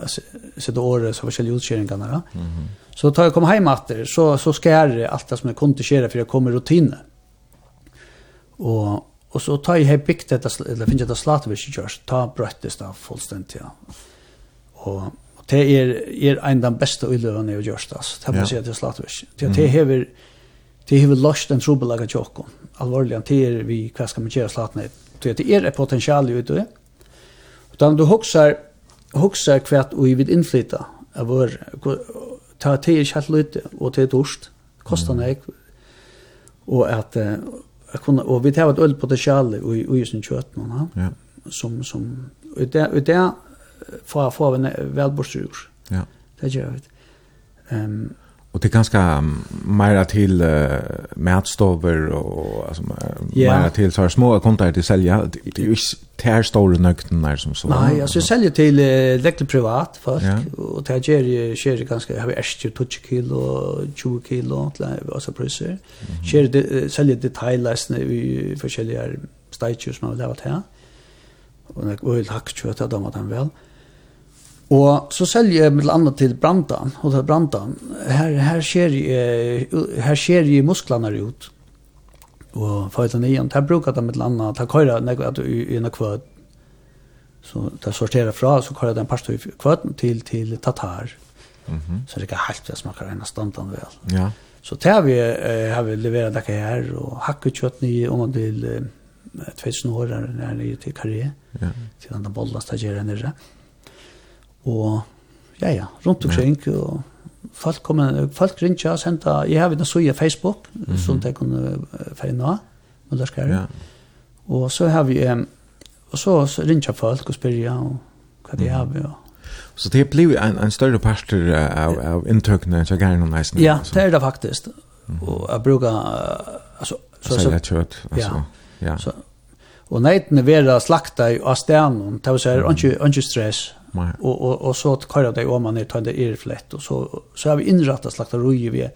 alltså så år så olika utskärningarna. Mhm. Mm så tar jag kom hem efter så så ska jag allt det som jag kunde köra för jag kommer rutiner. Och och så tar jag hem byggt detta eller finns det slatt vi så Ta bröttes där fullständigt ja. Och det er, er en den beste uiløvene jeg har gjort, altså. Det må jeg si til Slatvisk. Det, det har det har løst en trobelaga tjokken. Alvorlig, det er vi, hva skal man gjøre Slatvisk? Det, det er et potensial i utover. Og da du hoksar, hoksar hva vi vil innflytta av vår, ta til er kjall lite, og til dorst, mm. nek, og at, og vi tar et øl potensial i, i, i sin kjøtt, ja. som, som, og det, og det, få få en välbordsur. Ja. Det gör vi. Ehm och det är ganska mera till uh, mätstover och alltså yeah. mera till så här små kontor till sälja det är ju tär stora nökten där som så. Nej, alltså jag säljer till uh, lektor privat först ja. och det ger ju ger ganska har är ju 20 kilo 20 kilo alltså priser. Ger det säljer detaljlösningar i olika som man vill ha här. Och det är väl hackskött att de att han väl. Mm Og så selger jeg mitt annet til Brandan, Hotel Brandan. Her, her, skjer, jeg, her skjer jeg musklene ut. Og for etter nyan, der bruker de mitt annet, der kører jeg at du er kvød. Så det sorterer fra, så kører jeg den parstøy kvøden til, til tatar. Mm -hmm. Så det er ikke helt det smaker en standan vel. Ja. Så det har vi, eh, har vi leverat det her, og hakkekjøtt nye om til eh, 2000 år, her nye til karriere, ja. til den bollen stagerer nere. Ja Og ja, ja, rundt omkring, ja. og folk kommer, folk ringer og sender, jeg har en søye Facebook, mm -hmm. som de kunne ferie nå, men der skal jeg. Ja. Og så har vi, og så ringer folk og spør og hva de har vi, og Så det blir en, en større parter av, av inntøkene til gjerne og neisen? Ja, det er det faktisk. Mm. Og jeg bruker... Altså, så, så, så kjøtt, altså. Ja. ja. Så, og neitene vera slakta i av stenen, det vil si, ikke stress. Nej. og, og och så kører det om man er är tände erflätt og så så har vi innrettet inrättat slakterier vi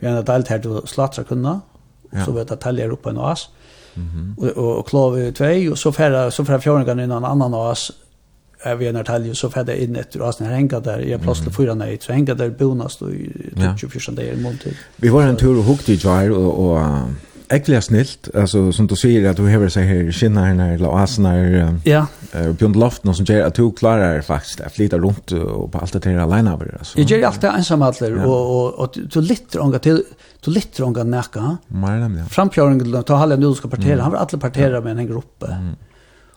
vi har en delt her til slaktar kunna ja. så vet att täljer upp en as. Mhm. og, og, och, och klave 2 och så färra så färra fjärringarna inn en annan as är vi en täljer så färra in ett as när hänga där jag plötsligt fyra nej så hänga der bonast, og i 24 dager i månad. Vi var en tur og hukte i jar og, og Äckliga snilt, alltså som du säger att du behöver sig här skinna här när la asna ja. Eh beyond loft någon som gör att du klarar faktiskt att flyta runt och på allt det här alene över alltså. Jag gör det ensam Ja. och och och du litter ånga till du litter ånga näka. Men ja. Frampjöring ta hallen nu ska partera. Han var alla partera med en grupp.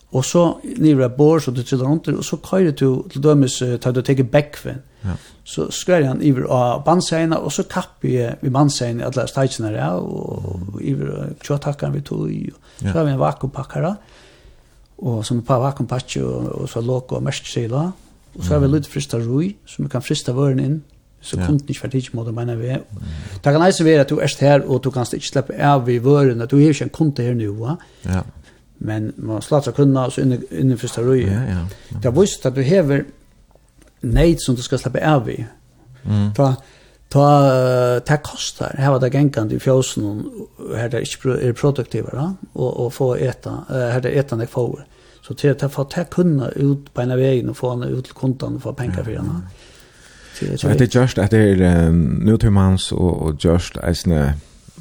Och så ni var bor så du trillar runt och så kör du till dömes tar du ta back Mm Så skär han iver av bandscena og så tappar jag vid bandscena alla stagerna ja, og iver tjotackar vi tog i. Så har vi en vakuumpackare og som på og, og så lock och märsksela. og så har vi lite frista rui som vi kan frista vören inn, så kunden ikke vært ikke måte mener vi. Det kan eisen være at du er her, og du kan ikke slippe av i vøren, at du er ikke en kunde her va. Ja. Men man slatter kunde, og så inne, inne første røy. Ja, ja, ja. Det er vist at du hever neid som du skal släppa av i. Mm. Ta, ta, ta kostar. Här var det gängande i fjosen och här det är produktiva va? Och, och få äta, här det ätande jag får. Så till att få ta kunna ut på ena vägen och få henne ut till kontan och få pengar för henne. Så det är just att det är nu till mans och, just att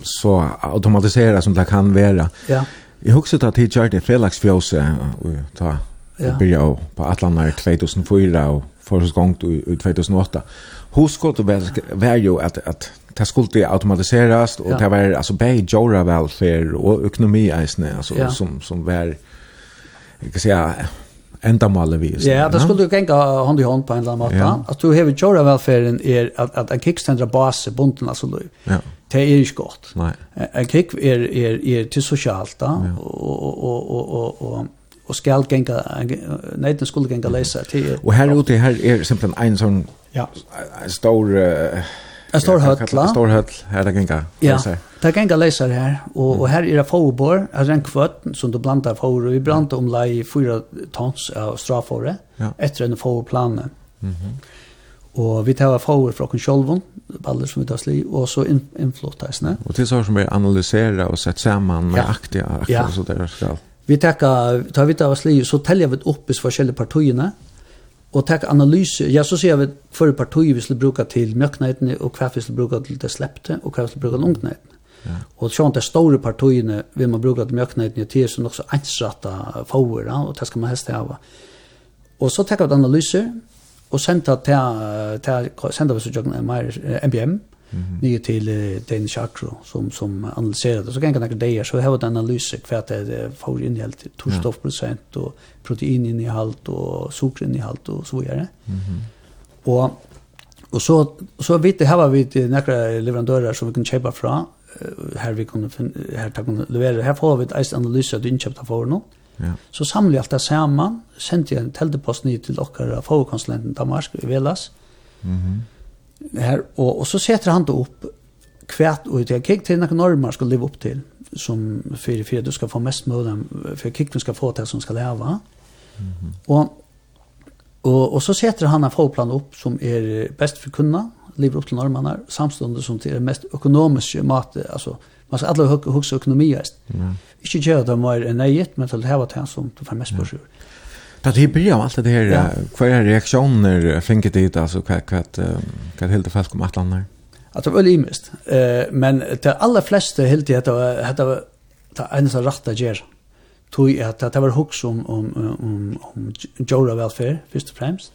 så automatisera som det kan vara. Ja. Jag husker att det är det felagsfjose och ta Ja. Det började på Atlanta 2004 och första gången i 2008. Huskot var, var ju att, att det skulle automatiseras och ja. det var alltså bäg jora välfärd och ekonomi eisne, alltså, ja. som, som var jag kan säga ändamålet vi. Ja, det skulle ju gänga hand i hand på en eller annan måte. Ja. Att du har jora välfärden är att, att en kickstandra bas bunden alltså då. Ja. Det är inte gott. Nej. En kick är, är, är till socialt ja. och, och, och, och, och og skal genga neiten skulle genga leisa til og her ute her er simpelthen en sånn ja en stor en stor høtla en stor høtl her det genga ja det genga leisa her og, og her er det forbor altså en kvøtt som du blandar for vi blandar om lei fyra tons av strafore ja. etter en forplane mhm mm Og vi tar fagor fra oss selv, baller som vi tar sli, og så innflott Og til så som vi analyserer og sett sammen med ja. aktige akkurat ja. så der skal. Vi tekka, ta vi tar sli, så telja vi opp i forskjellige partiene, og tar analyse, ja, så sier vi hver parti vi skulle bruka til mjøkneitene, og hva vi skulle bruka til det slepte, og hva vi skulle bruka til ungneitene. Ja. Og sånn de store partiene vil man bruka til mjøkneitene, til som også einsratta fauer, og det skal man helst hava. Og så tekka vi analyser, og senda til, til, senda vi så jøkken MBM, mm. nye til uh, den chakro som, som analyserer det. Så kan jeg ikke det så har vi en analyse hva det er for til torstoffprosent og proteininhalt og sukerinnhalt og så videre. Mm -hmm. Og Og så så vet det har vi några leverantörer som vi kan köpa fra, här vi kan här ta kunne levere. här får vi ett ice analys att inköpta for noe. Ja. Så samler vi allt det sammen, sendte jeg en teltepost ned till dere, våra Damask i Velas. Mm her, og, og så setter han det opp kvært og til kikk til noen normer skal leve opp til som för för du ska få mest möda för kicken ska få det som ska leva. Mm -hmm. Och och så sätter han en förplan upp som är bäst för kunna lever upp till normerna samstående som till det mest økonomiske mat alltså man ska alla hugga hugga ekonomi just. Mm. ikke göra det mer än nej men det här var det som du får mest på sjur. Da det blir av allt det här, ja. vad är reaktioner finket dit, alltså vad är helt och fast om att landa? Alltså väl imest. Men det allra flesta helt det att det var en sån rätta ger. Tog att det var hooks om, om, om, om Jora welfare först och främst.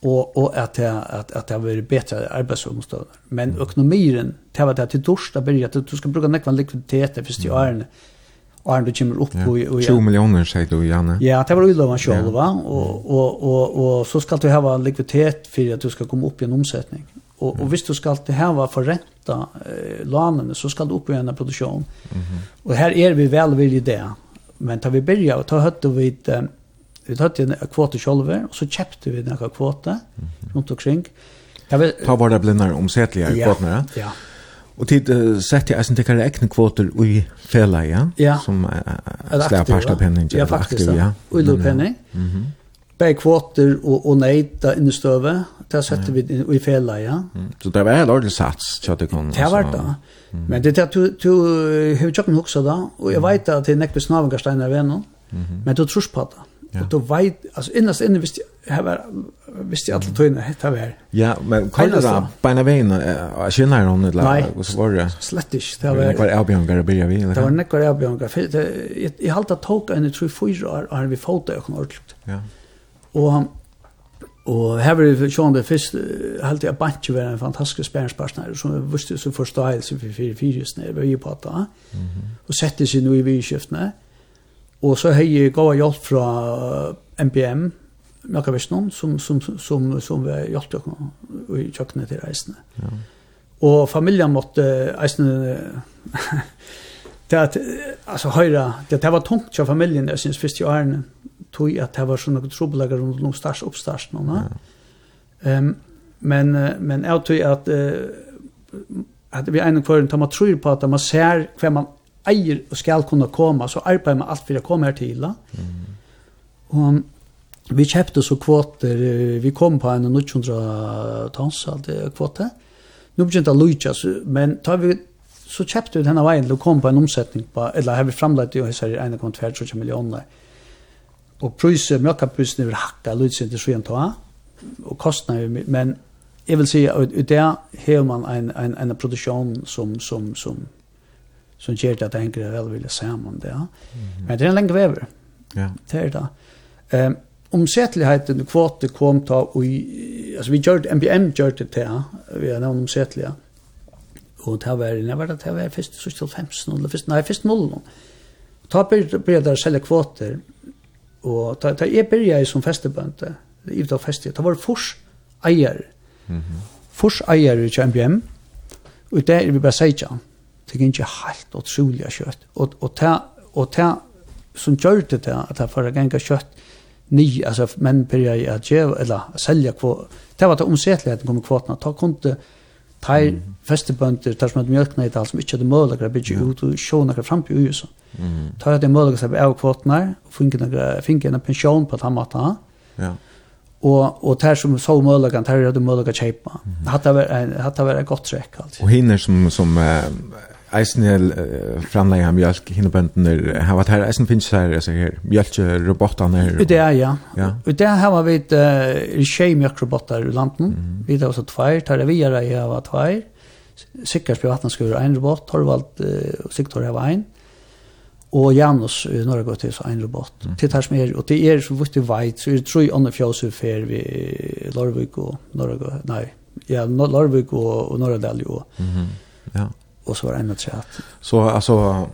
Och, och att, det, att, att det var bättre arbetsomstående. Men ekonomin, det var det till dorsta början, att du ska bruka nekvan likviditet för styr mm och han kommer upp och och 20 miljoner säger du Janne. Ja, det var ju lova själv va och och och och så ska du ha en likviditet för att du ska komma upp i en omsättning. Och mm. och visst du ska alltid ha för ränta eh, lånen så ska du upp i en produktion. Mm. -hmm. Och här är vi väl vid det. Men tar vi börja och ta hött och vi eh, vi hade en kvota själva och så köpte vi några kvota mm. -hmm. runt omkring. Jag vill, Ta var det blir när omsättliga ja, kvotorna. Ja. Og tid uh, sett jeg eisen tikkere ekne kvoter i fela, ja? Ja. Som uh, slår parstapenning. Ja, faktisk, ja. Og i lovpenning. Mm -hmm. Begge kvoter og, og nei, da innestøve, det sette vi i fela, ja. Mm. Så det var en ordentlig sats, tja det kom. Det var det. Men det er at du har jo ikke hoksa da, og jeg vet at det er nekvis navengarsteiner ved noen, men du trus på det. Ja. Och då vet alltså innast inne visst jag var visst jag alla tog hetta var. Ja, men kan det vara på en väg och sen när eller la och så var det. Slett inte. Det var det var Albion går börja vi. Det var nekvar Albion går för det i halta tog en tror fyra år har vi fått det och ordentligt. Ja. Och Og her var det sånn det først, helt jeg bare ikke en fantastisk spæringspartner, som jeg visste så forståelse for fire fyresene, jeg var jo på det, og sette seg nå i vidskiftene. Mm Och så har jeg gått hjälp från MPM, Mjölka Vistnån, som, som, som, som, som vi hjälpte i kjøkkenet till reisene. Ja. Och familjen måtte reisene... det at, alltså höra det det var tungt för familjen jeg synes, först i tog att det var sånne trobelager runt någon stars uppstars någon va. Ehm men men jeg tror att uh, at vi en kvar tar man tror på at man ser vem man eier og skal kunne komme, så arbeider man alt for å komme her til. Mm. Og vi kjøpte så kvoter, vi kom på en 900 tons kvote. Nå begynte det å lykke, men tar vi så kjøpte vi denne veien til å komme på en omsetning på, eller har vi fremlagt jo her 1,4 millioner. Og priset, mjøkkaprisen vil hakka lydsyn til 7,2 og kostnader, men jeg vil si at i det har man en, en, en produksjon som, som, som som gjør det at jeg ikke vel vil sammen det. Ja. Men det er en lenge vever. Ja. Det er det. Um, omsettligheten kvote kom ta og i, altså vi gjorde MBM gjør det til vi har nevnt omsettlige og det var det var det det var først så til 15 eller først nei først 0 ta började å selge kvoter og ta ta är började som festebønte, i det festet, det var fors eier mhm fors eier i MBM og det er vi bare sier ikke, det gikk ikke helt utrolig kjøtt. Og, og, ta, og ta, som gjør det til at jeg får ganga kjøtt ni, altså menn byrja i at gjeva, eller selja kvot det var det omsetligheten kom i kvotna, ta kunde ta mm. festebønder, tar som hadde mjölkna i tal som ikke hadde mølagra bygge ja. ut og sjå nakra fram på USA. Mm. Tar hadde mølagra seg av kvotna, finke en pensjon på den matta, ja. og, og tar som så mølagra, tar hadde mølagra kjeipa. Mm. Hatt det var et godt trekk. Og hinner som, som uh, eisen uh, framleie av mjölk hinnebøndene har vært her, eisen finnes her, jeg sier her, mjölkrobottene her. Det er, ja. ja. Og det har vi et uh, tjej mjölkrobotter i landen, mm -hmm. vi har også tveir, tar det vi er jeg har tveir, Sikkert på vattnet skulle en robot, Torvald uh, og Siktor har en, og Janus i Norge går til en robot. Mm. Til her som er, og det er så vidt viktig vet, så er det tre andre fjøsuffer vi Lorvik og Norge, nei, ja, Lorvik og, og Norredal jo. Mm -hmm. Ja och så var det något så så alltså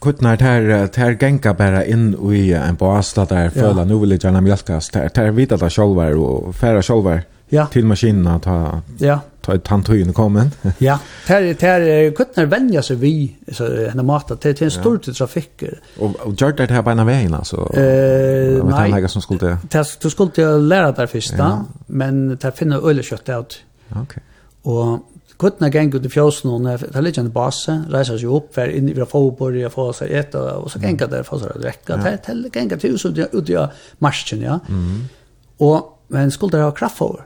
Kuttnar tar tar genka bara in i en boasta där för ja. nu vill jag gärna mjölkas tar tar vita där själva och färra själva ja. till maskinen att ta ja. ta ett tandtöjen kommen. ja, ter ter kuttnar vänja sig vi så henne mata till till en stor ja. trafik. Och och gör det här på en väg alltså. Eh nej. Som skulle. Det du skulle lära dig först ja. men ta finna öle kött ut. Okej. Okay. Och kuttene gikk ut i fjøsen, og det er litt en base, reiser seg opp, hver inn i Fåborg, jeg får seg et, og så gikk der, får seg drekka, det gikk til huset ut i marsjen, ja. Mm. Og, men skulle det ha kraftfår,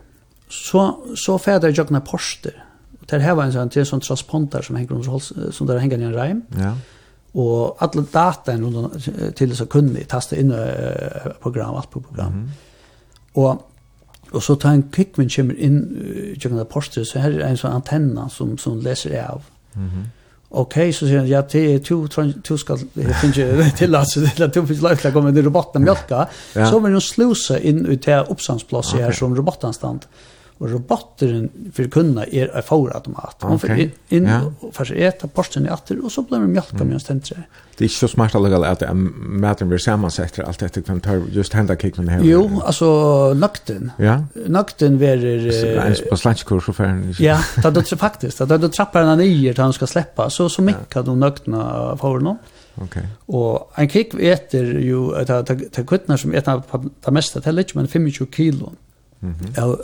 så, så fæder jeg jøkna porster, og det her var en sånn, til sånn transponder som henger rundt, som der henger i en reim, ja. og alle dataen rundt, til så kunne vi taste inn uh, program, alt på program. Mm. Og Og så tar en kvikvinn kommer inn gjennom det postet, så her er en sånn antenna som, som leser jeg av. Mm -hmm. Ok, så sier han, ja, det te, to, to skal finne tillatelse til at du finnes løy til å komme til robotten mjölka. Ja. Så vil hun sluse inn ut til oppsansplass her som robotanstand. Ja og robotteren for kunna er en faurautomat. Okay. Han får inn ja. og får seg etter posten i atter, og så blir det mjölk av mjölk tendre. Det er ikke så smart allerede at maten blir sammensett alt etter hvem tar just henda kikken her. Jo, altså nøkten. Ja. Nøkten verer... Ens på slagskursjåferen. ja, det er det faktisk. Det er det trapper han nyer til han skal slippe, så, så mikker ja. de nøktene av faurene. Okay. Og en kikk eter jo, det er kvittner som eter på det meste, det er litt, men 25 kilo. Mm av,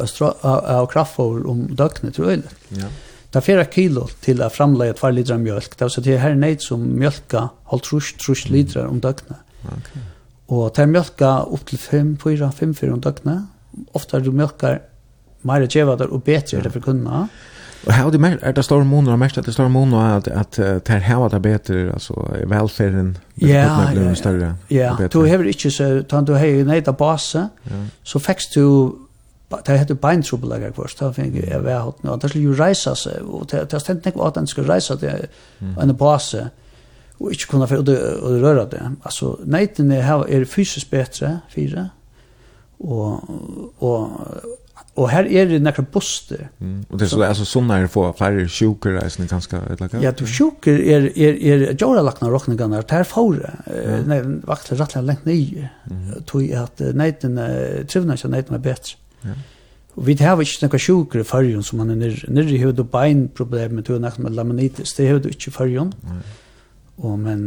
av, av kraftfår om døgnet tror jeg. Ja. Det er fire kilo til å framleie 2 liter mjölk. Det er så det er her neid som mjölka holdt trus, trus liter om døgnet. Okay. Og det er mjölka opp til 5, 4, 5, 4 om døgnet. Ofte er du mjölkar mer djevadar og betre ja. det for kundene. Och hur det mer är det stora månader mest att det stora månader att att det här var det bättre alltså välfärden ja ja ja du har inte så tant du har ju nej där basen så fick du det heter beintrubelager kvart, da finner jeg ved hatt nå, det skulle jo reise seg, og det er stendt ikke at den skulle reise til en base, og ikke kunne få røre det. Altså, neitene her er fysisk bedre, fire, og, og, og her er det nekker buster. Mm. Og det er så, altså, sånne er få flere sjuker, reisende ganske, et eller Ja, du sjuker er, er, er, er joralakna råkningene, det er fåre, mm. nei, vaktler rettelig lengt nye, mm. tog at neitene, trivna ikke neitene er bedre. Ja. Og vi har ikke noen sjuker i fargen som man er nere. Nere har du og beinproblem med tog med laminitis, det er ikke i fargen. Mm. Og men,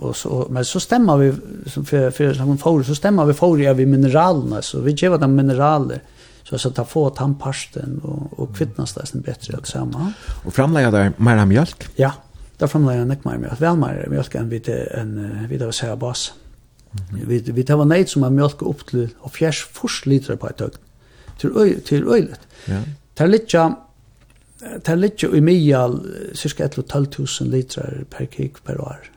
og så, men så stemmer vi, som for, for som for, så stemmer vi for ja, vi mineralene, så vi gjør dem mineraler, så så ta få tannparsten og, og kvittnas det som bedre alt sammen. Och framlägga där mer mjölk? Ja, där framlägga nek mer mjölk, vel mer mjölk enn vi en enn vi det å bas. Mm -hmm. Vi, vi tar var neid som har mjölk opp til, og fjers først liter på et døgn till øy till øylet. Ja. Tar lite tar lite i mial cirka 11.500 liter per kik per år.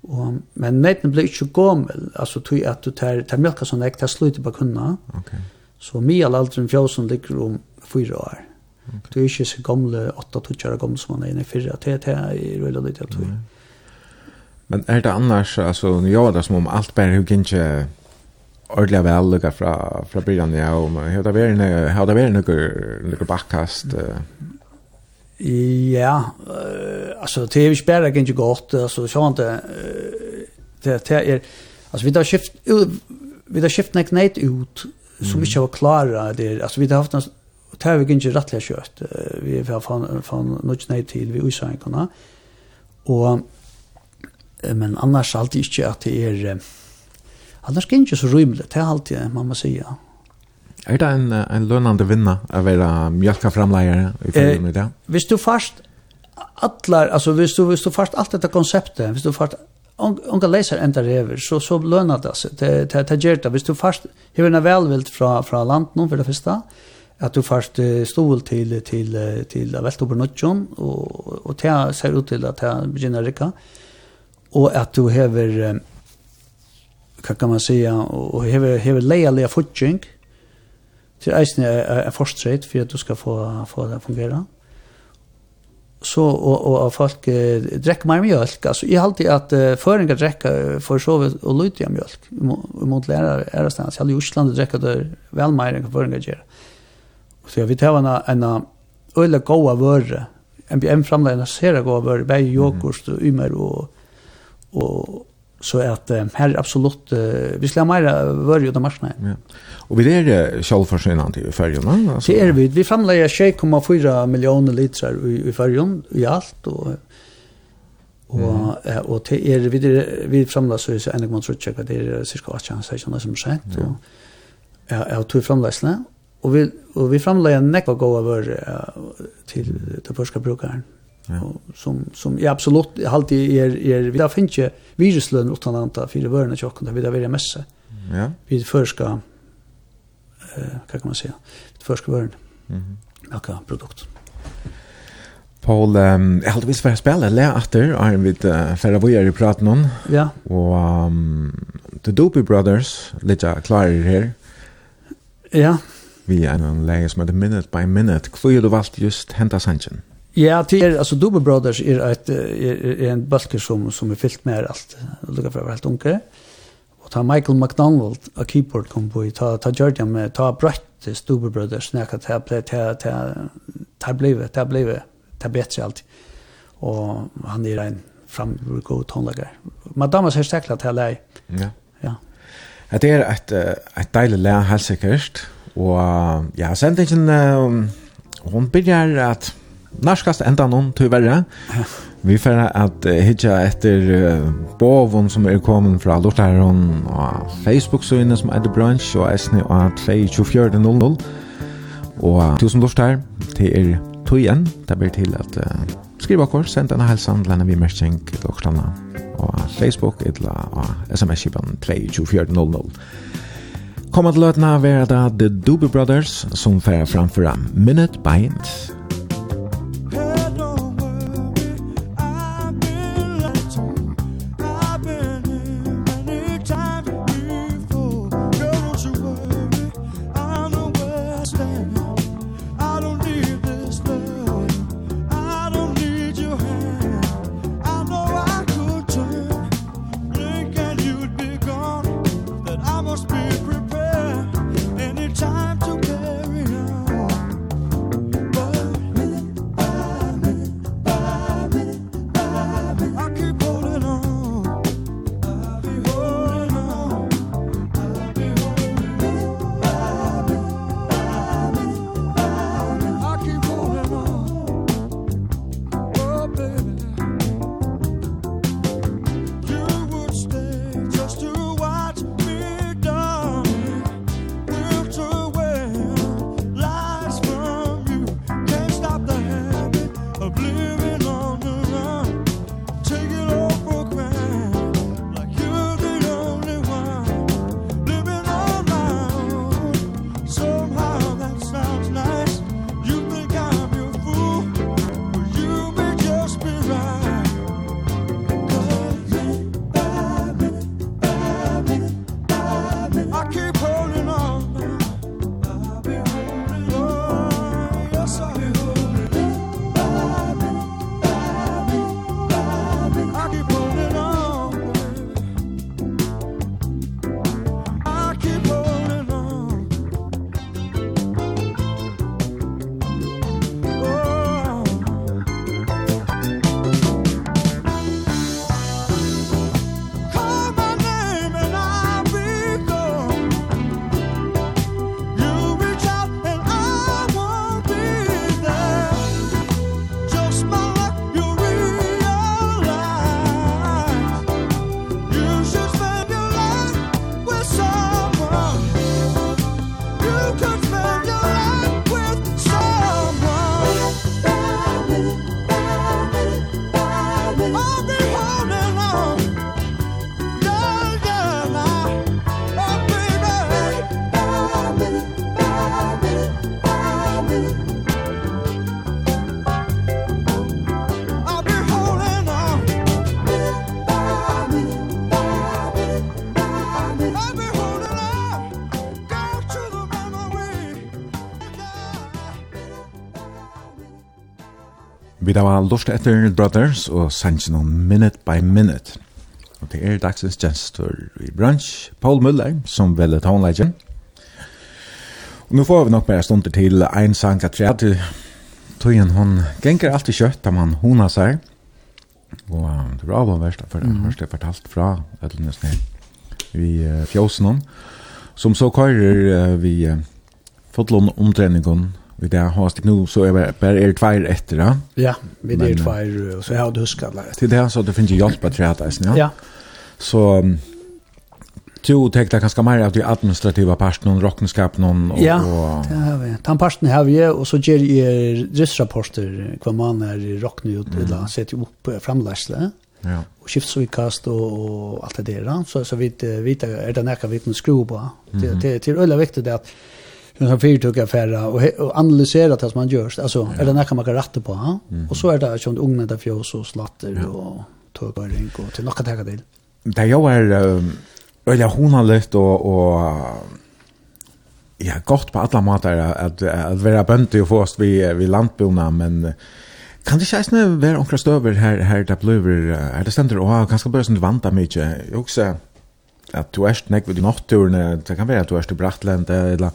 Och men netten blir inte gommel alltså tror jag att du tar tar mjölka som där tar slut på kunna. Okej. Okay. Så mial aldrig fjåsen ligger om fyra år. Du är ikke så gamla åtta tutjar gamle som man inne i fyra det till i rulla lite tror. Men är det annars alltså jag var det som om allt bara hur kan inte ordentlig vel lukket fra, fra byrjan, ja, og har det vært noen bakkast? Ja, uh, altså, det er ikke bare ikke godt, altså, sånn at det, det er, altså, vi har skift, vi har skift nek neit ut, som ikke var klara, det er, altså, vi har haft en, det har vi ikke rettelig kjøtt, uh, vi har fått noe neit til, vi usankene, og, men annars alltid ikke at det er, uh, Annars kan inte så rymligt, det er alltid man måste säga. Är det en, en lönande vinna att vara mjölkaframlejare i följande med det? Hvis du fast allar, alltså hvis du, hvis du fast allt dette konceptet, hvis du fast unga leser enda rever, så, så lönar det sig. Det, det, det gjør det. Hvis du fast har en välvilt från, från nå, för det första, att du fast stol till till till Västobernotjon och och det ser ut till att det börjar rycka och att du häver hva kan man säga og hever hever leialega fotjing til eisen er, er forstreit for at du skal få få det fungera. Så og, og och folk eh, drekker mer mjölk alltså i allt at uh, föringa drekker for så vidt og och av mjölk mot lärare är det stans i Osland drekker det vel mer enn föringa gjør. Så jag vet hava en en öle goda vörre. MBM framlägger sere gåa vøre, bäj yoghurt, og ymer og, og, Så at uh, her er absolutt, uh, vi skal ha mera värre utav marsna. Ja. Och vi är självförsörjande i färjorna. Alltså. Det er vi. Vi framlägger 6,4 millioner liter i, i färjorna i alt, og og mm. og det er vi vi framla så så enig man tror ikke det er cirka 8 16 som sent og ja ja tog framlæsne og vi og vi framla en nekva go over til til første brukaren Ja. som som är absolut alltid är är vi där finns ju viruslön utan anta för det värna chocken där vi där vill mässa. Ja. Vi förska eh vad kan man säga? Vi förska värn. Mhm. Mm Några produkt. Paul, um, jag hade visst för att spela lä etter, är vi uh, færre vi är i prat någon. Ja. Och um, The Doobie Brothers lite klar här. Ja. Vi er en läge som heter Minute by Minute. Kvö du valgt just henta sanchen. Ja, det är alltså Double Brothers är ett är, är en balker som som är fyllt med allt. Lukar för helt unge. Och ta Michael McDonald a keyboard kom på ta ta Georgia med ta Brett Double Brothers snacka ta ta ta ta ta blev ta blev ta bättre allt. Och han er en framgångsrik god tonläggare. Madame har stekla til hela. Ja. Ja. Det är ett et deilig lä helt säkert. Och ja, sen det är en hon att Narskast enda noen, tyverre. Vi får at hitja etter uh, bovon som er kommet fra Lortæren og Facebook-søgene som er det bransj og Esni og 24.00. Og tusen Lortær, det er tog igjen. Det blir til at uh, skriva kvar, send denne helsan, lenne vi merkjeng til Lortærene og Facebook, eller og sms-kipan 24.00. til løtene være da The Doobie Brothers som færer framføra Minute by Minute. Vi har lort etter Brothers og sanns noen Minute by Minute. Og det er dagsens gestor i bransj, Paul Müller, som velger tonelagen. Og nå får vi nok bare stunder til en sang at tre. til tøyen. Hun genker alltid kjøtt da man hona seg. Og det var av verst, for det første jeg fortalt fra Ødlenes ned i fjøsen Som så kører vi fått lån omtreningen Vi där har stick nu så är bara är två efter då. Ja, vi är två och så har du huskat där. Till det så att det finns ju hjälp att träta sen, ja. Ja. Så du tänkte ganska mer av de administrativa parten och rockenskap någon och Ja, det har vi. Den parten har vi och så ger ju driftsrapporter kvar man är rockna ut eller sätter upp framläsle. Ja. Och skiftsuikast och allt det där så så vi vet är det näka vi kan skruva. Det det är öliga viktigt att hur han fyrtog affärer och, och analysera det som man gör Alltså, eller är det när kan man rätta på? Ha? Och så är det som unga där fjås och slatter ja. och tågöring och till något att till. Det jag är eller hon har lätt och, och ja, gott på alla matar att, att vara bönter och få oss vi vid lantbona, men Kan det kännas när vi omkring stöver här, här där blöver, här det ständer, åh, ganska börjar som du mykje. mycket. Jag också, att du är snäck vid nattturna, det kan være att du är till Brattland, eller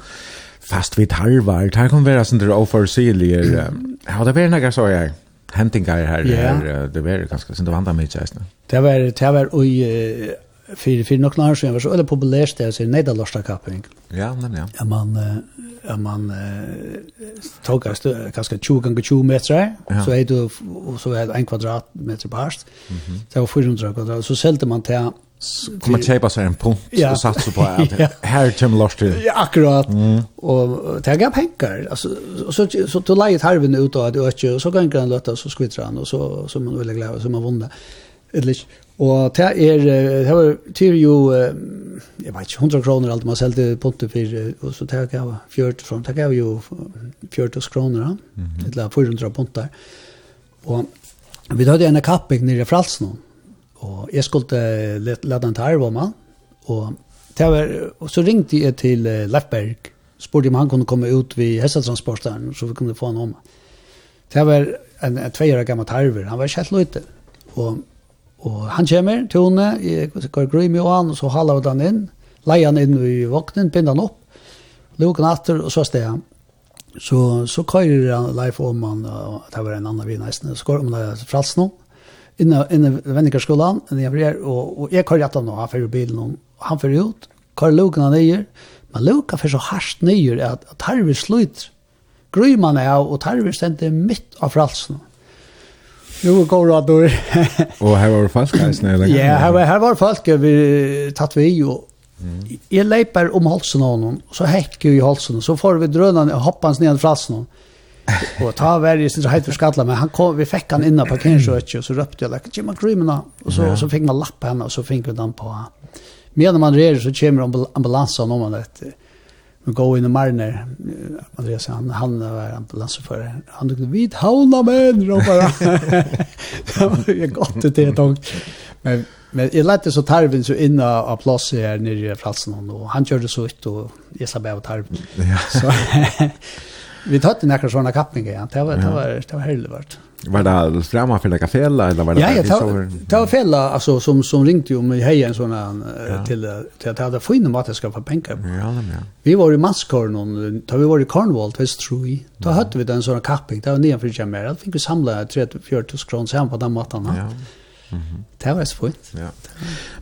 fast vid harvar, det här kommer vara sånt där oförsigligare. Ja, det var några så jag hentingar här, yeah. det var ganska sånt vanda mig just nu. Det var, det var oj, för för några år sedan var så eller populärt det så nej där losta kapping. Ja, men ja. Ja man ja man tog gast ganska 20 gånger 20 meter så är det så är det en kvadratmeter på hast. Så var 400 kvadrat så sålde man till så kommer man köpa sig en punkt ja. och satsa på att ja. här kommer Lars till. Ja, akkurat. Mm. det ta gap pengar. Altså, så så, så du lägger halven ut och att og så ganger han løtta, så skvitter han og så så er man veldig glad, så man vunnet. Eller ikke. och ta är det var till ju jeg vet ikke, 100 kroner alt, man sålde punkter för og så tar jag 40 från tar jag ju 40 kronor eller 400 punkter. Og vi hadde en kapping nere i Fralsnån. Og jeg skulle lade han til Arvoma, og, var, og så ringte jeg til uh, Leifberg, spurte om han kunne komme ut ved hestetransporteren, så vi kunne få han om. Det var en, en tveier gammel tarver, han var ikke helt løyte. Og, og han kommer til henne, jeg går grøy med han, og så haler vi han inn, leier han inn i våknen, binder han opp, lukker han etter, og så steg han. Så, så kører han Leif om han, og det var en annen nesten, så går han til Fralsnån, inne, inne vennikerskolan, inne jeg blir, og, og jeg kører etter nå, han fører bilen, og han fører ut, kører luken han nøyer, men luken fører så hardt nøyer at, at tarver slutter. Gryman er av, og tarver stender midt av fralsen. Nu går det då. Och här var det folk här snälla. Ja, här var här var folk vi tatt vi och Mm. Jag lejpar om halsen av honom, så hekker jag i halsen, så får vi drønene og hoppas ner i frasen och ta varje sin rätt för skalla men han kom vi fick han inna på parkeringsrötje och så röpte jag like Jim Creamna och så så fick man lappa henne och så fick vi den på. Men man rör så kommer ambul ambulansen om man vet. Vi gå in i Marner Andreas han han var ambulansförare. Han tyckte vid hålla men var jag gott det ett tag. Men Men jag lät så tarven så inna av plats här nere i Fralsen och han körde så ut och Isabella tarven. Ja. Så Vi tatt en akkurat sånne kappningar igen. Det var, det var, det var herlig vart. Var det framma för det fel eller var det? Ja, ja det var fel, alltså som som ringde om i hejen såna ja. till till att hade få in mat att skaffa pengar. Ja, men ja. Vi var i Manskorn, da då vi var i Cornwall West Troy. Då ja. hade vi den såna kapping. Det var nedanför Jamaica. Jag fikk vi samla 30-40 kronor sammen på den matten. Ja. Mm -hmm. Det var så fint. Ja.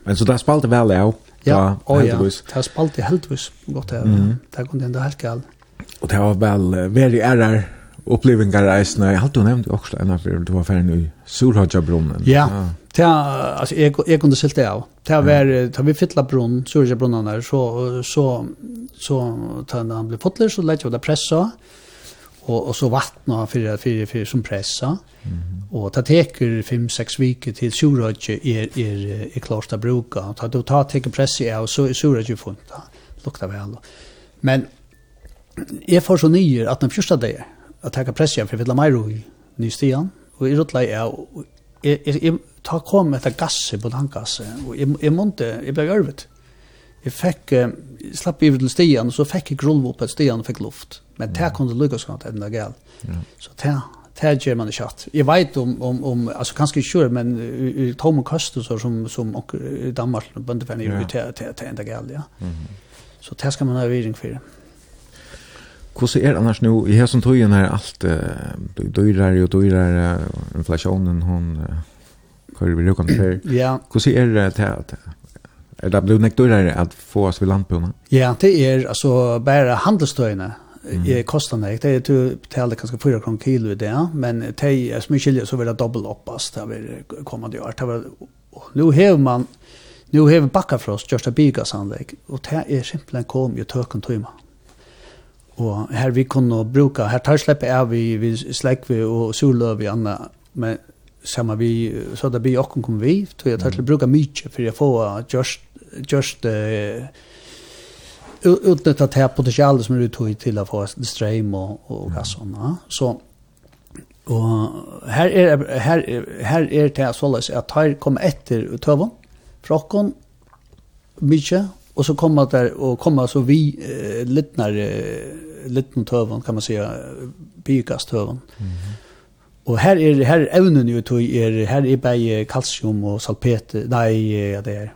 Men så där spalte väl ja. Ja, og ja. Det spalte helt vis. Gott det. Mm -hmm. Det kunde ändå helt galt. Och det var vel veri ærar opplevingar reisna. Jeg Jag hade nämnt också en av du var ferdig i Surhajabrunnen. Ja, det alltså jag jag kunde kunne av. Det var tar vi fylla brunn, Surhajabrunnen där så, så, så, tar han blir fotler, så lägger jo det pressa, och och så vattna för för för som pressa. Och det teker 5-6 veckor till Surhajabrunnen er, er, är klart att bruka. Ta då ta teker pressa av, så er Surhajabrunnen funnet. väl vel. Men, jeg får så nye at den første dag at jeg kan presse for jeg vil ha meg ro i nye stian, og jeg rådla jeg, og jeg, jeg, jeg ta kom etter gasset på tankgasset, og jeg, jeg måtte, jeg ble ørvet. Jeg fikk, jeg slapp i til stian, og så fikk jeg grulv opp et stian og fikk luft. Men det kunne lykkes godt at det galt. Så det, det gjør man ikke hatt. Jeg vet om, om, om altså kanskje ikke kjør, men i Tom og køst og så, som, som i Danmark, bøndeferden, det er enn det galt, ja. Så det skal man ha viring for. Ja. Hvordan er det annars nu I hesen tøyen er alt uh, dyrere og dyrere, inflasjonen, hon uh, kører vi røkene før. Ja. Hvordan er det til at Er det blevet dyrere at få oss ved landbjørnene? Ja, det er altså bare handelstøyene mm. -hmm. Det är ju till kanske 4 kronor kilo i det, men det är så mycket kilo så vill det dubbel uppas där vi kommer det år. Det var nu har man nu har vi backar för oss just a bigas anlägg och det är simpelthen kom ju töken tömma og her vi kunne bruka, her tar slepp av vi, vi slekve og surløv i anna, men samma vi, så det blir okken kom vi, tog jeg tar til å bruka mykje for jeg får just, just uh, utnytta det här potentialet som du tog till att få ström och, och mm. Ja. Så och här är här här är det så att jag tar kommer efter tövon från mycket och så kommer där och kommer så vi eh, lite eh, liten tøven, kan man säga, bygast tøven. Mm -hmm. Og her er, her ju evnen jo här er, her er och kalsium og salpet, nei, ja, det er,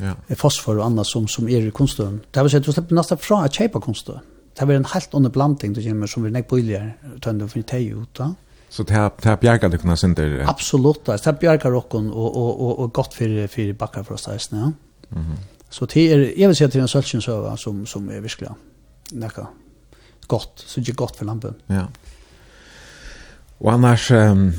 ja. fosfor og annet som, som er i kunststøven. Det vil si at du slipper nesten fra å kjøpe kunststøven. Det var en helt annen blanding du kommer som vi nekk bøyligere, tøyne du finner teg ut da. Så det har det bjärkat det kunna sen där. Absolut. Det har bjärkat rocken och og, och och gott för för backar för oss ja. Mhm. Mm så det är si at det till en sölchen så som som är verkligen. Nacka gott, så det är gott för lampen. Ja. Och annars um,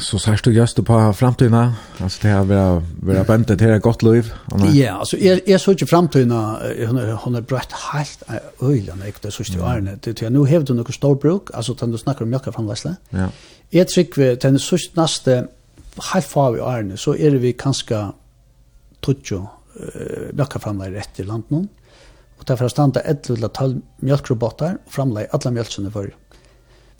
så säger du just på framtiden, alltså det här vara vara bänt det här gott liv. Ja, yeah, alltså är är så inte framtiden hon hon har brett helt ölen jag så det är det det nu har du något storbruk, alltså tant du snackar om mjölka framväsla. Ja. Jag tycker vi den så nästa helt far vi är så är vi kanske tutjo mjölka framväsla rätt i landet någon. Og derfor standa 11-12 mjölkrobotar og framleie alla mjölkene for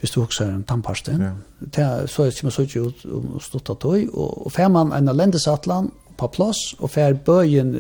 hvis du husker en tannparste. Ja. Det så er det så ikke ut og stått av tog. Og, og fer man en lendesatlan på plass, og fer bøyen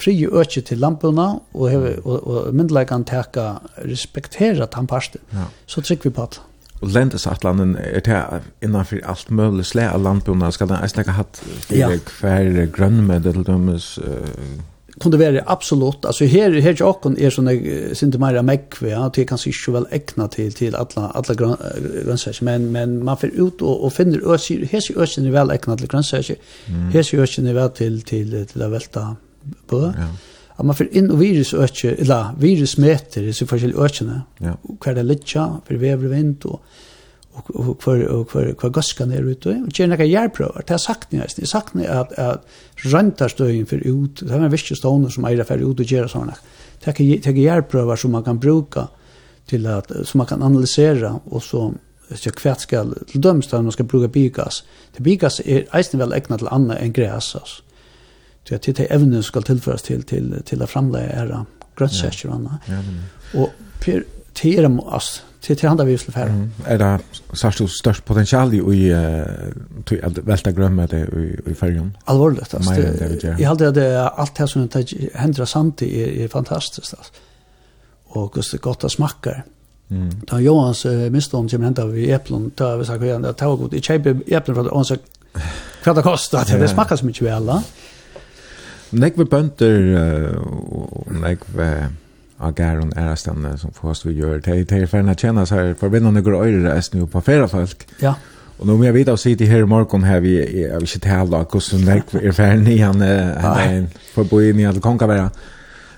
fri øke til lampuna, og, heve, og, og kan teka respektera tannparste, ja. så trykker vi på det. Og lendesatlanen er det innanfor alt mulig slæ av landbuna, skal den eisnega hatt fyrir ja. hver grønnmedel dømes uh, kunde vara absolut alltså här här jag och är såna synte mer meck va att det kanske inte väl ägna till till alla alla grönsaker men men man får ut och och finner ösir här ösir är väl ägna till grönsaker här ösir är väl till till till att välta på ja att man får in och virus ökar eller virus mäter så för sig ökarna ja. Kvar det litcha för väver vind och og og kvar og kvar kvar gaskan er ute og gjerne kan jeg prøve det har sagt ni nesten sagt ni at at rentar støyen for ut det er en viktig stående som eier for ut og gjøre sånne det kan kan som man kan bruka til at som man kan analysera og så så kvært skal til dømst man skal bruka bigas det bigas er eisen vel egnet til annet enn græs altså. Så at det evnen skal tilføres til til til å framleie era grøtsekker og annet og per tera oss till till andra vi skulle färra. Mm. Är det så störst potential i eh att välta glömma i i färjan. Allvarligt alltså. Jag hade det allt här som det händer samtidigt är, är fantastiskt alltså. Och det gott att smaka. Mm. Då Johans äh, misstånd som hände vi äpplen då vi sa att det tog gott i köpa äpplen för att hon sa vad det kostar det smakar så mycket väl. Nekve bønder og nekve ageron är som fast vi gjør. det er ferdig å kjenne seg så går øyre resten jo nu på flere folk. Ja. Og nå må jeg vite å si til her i morgen her, vi er vill inte tala hur så näck er ferdig i han han för bo i i att konka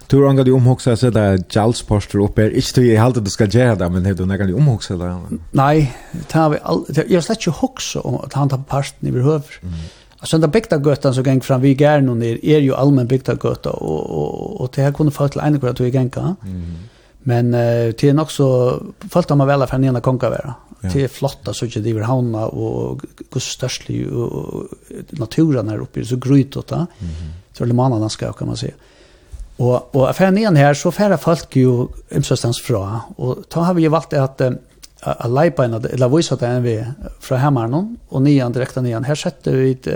Tror han at du omhuxa så der Charles Poster her? Ikke til jeg halte du skal gjøre det men det är några omhuxa där. Nej, tar vi har slett ikke huxa om at han tar parten i behøver. Mm Alltså den bygda götan som gäng fram vi gärna och ner är ju allmän bygda göta och och och det här kunde få till en kvart och gänga. Mm. Men det till nog så fallt man väl för ena konka vara. Ja. Till flotta så inte det vill hauna och gustastli och naturen här uppe så grytot där. Mm. Så det man annan ska kan man säga. Och och affären här så färra folk ju imsastans fra och ta har vi ju valt att a leipa inn, eller vise at en vi fra hemmeren, og nian, direkte nian, her setter vi et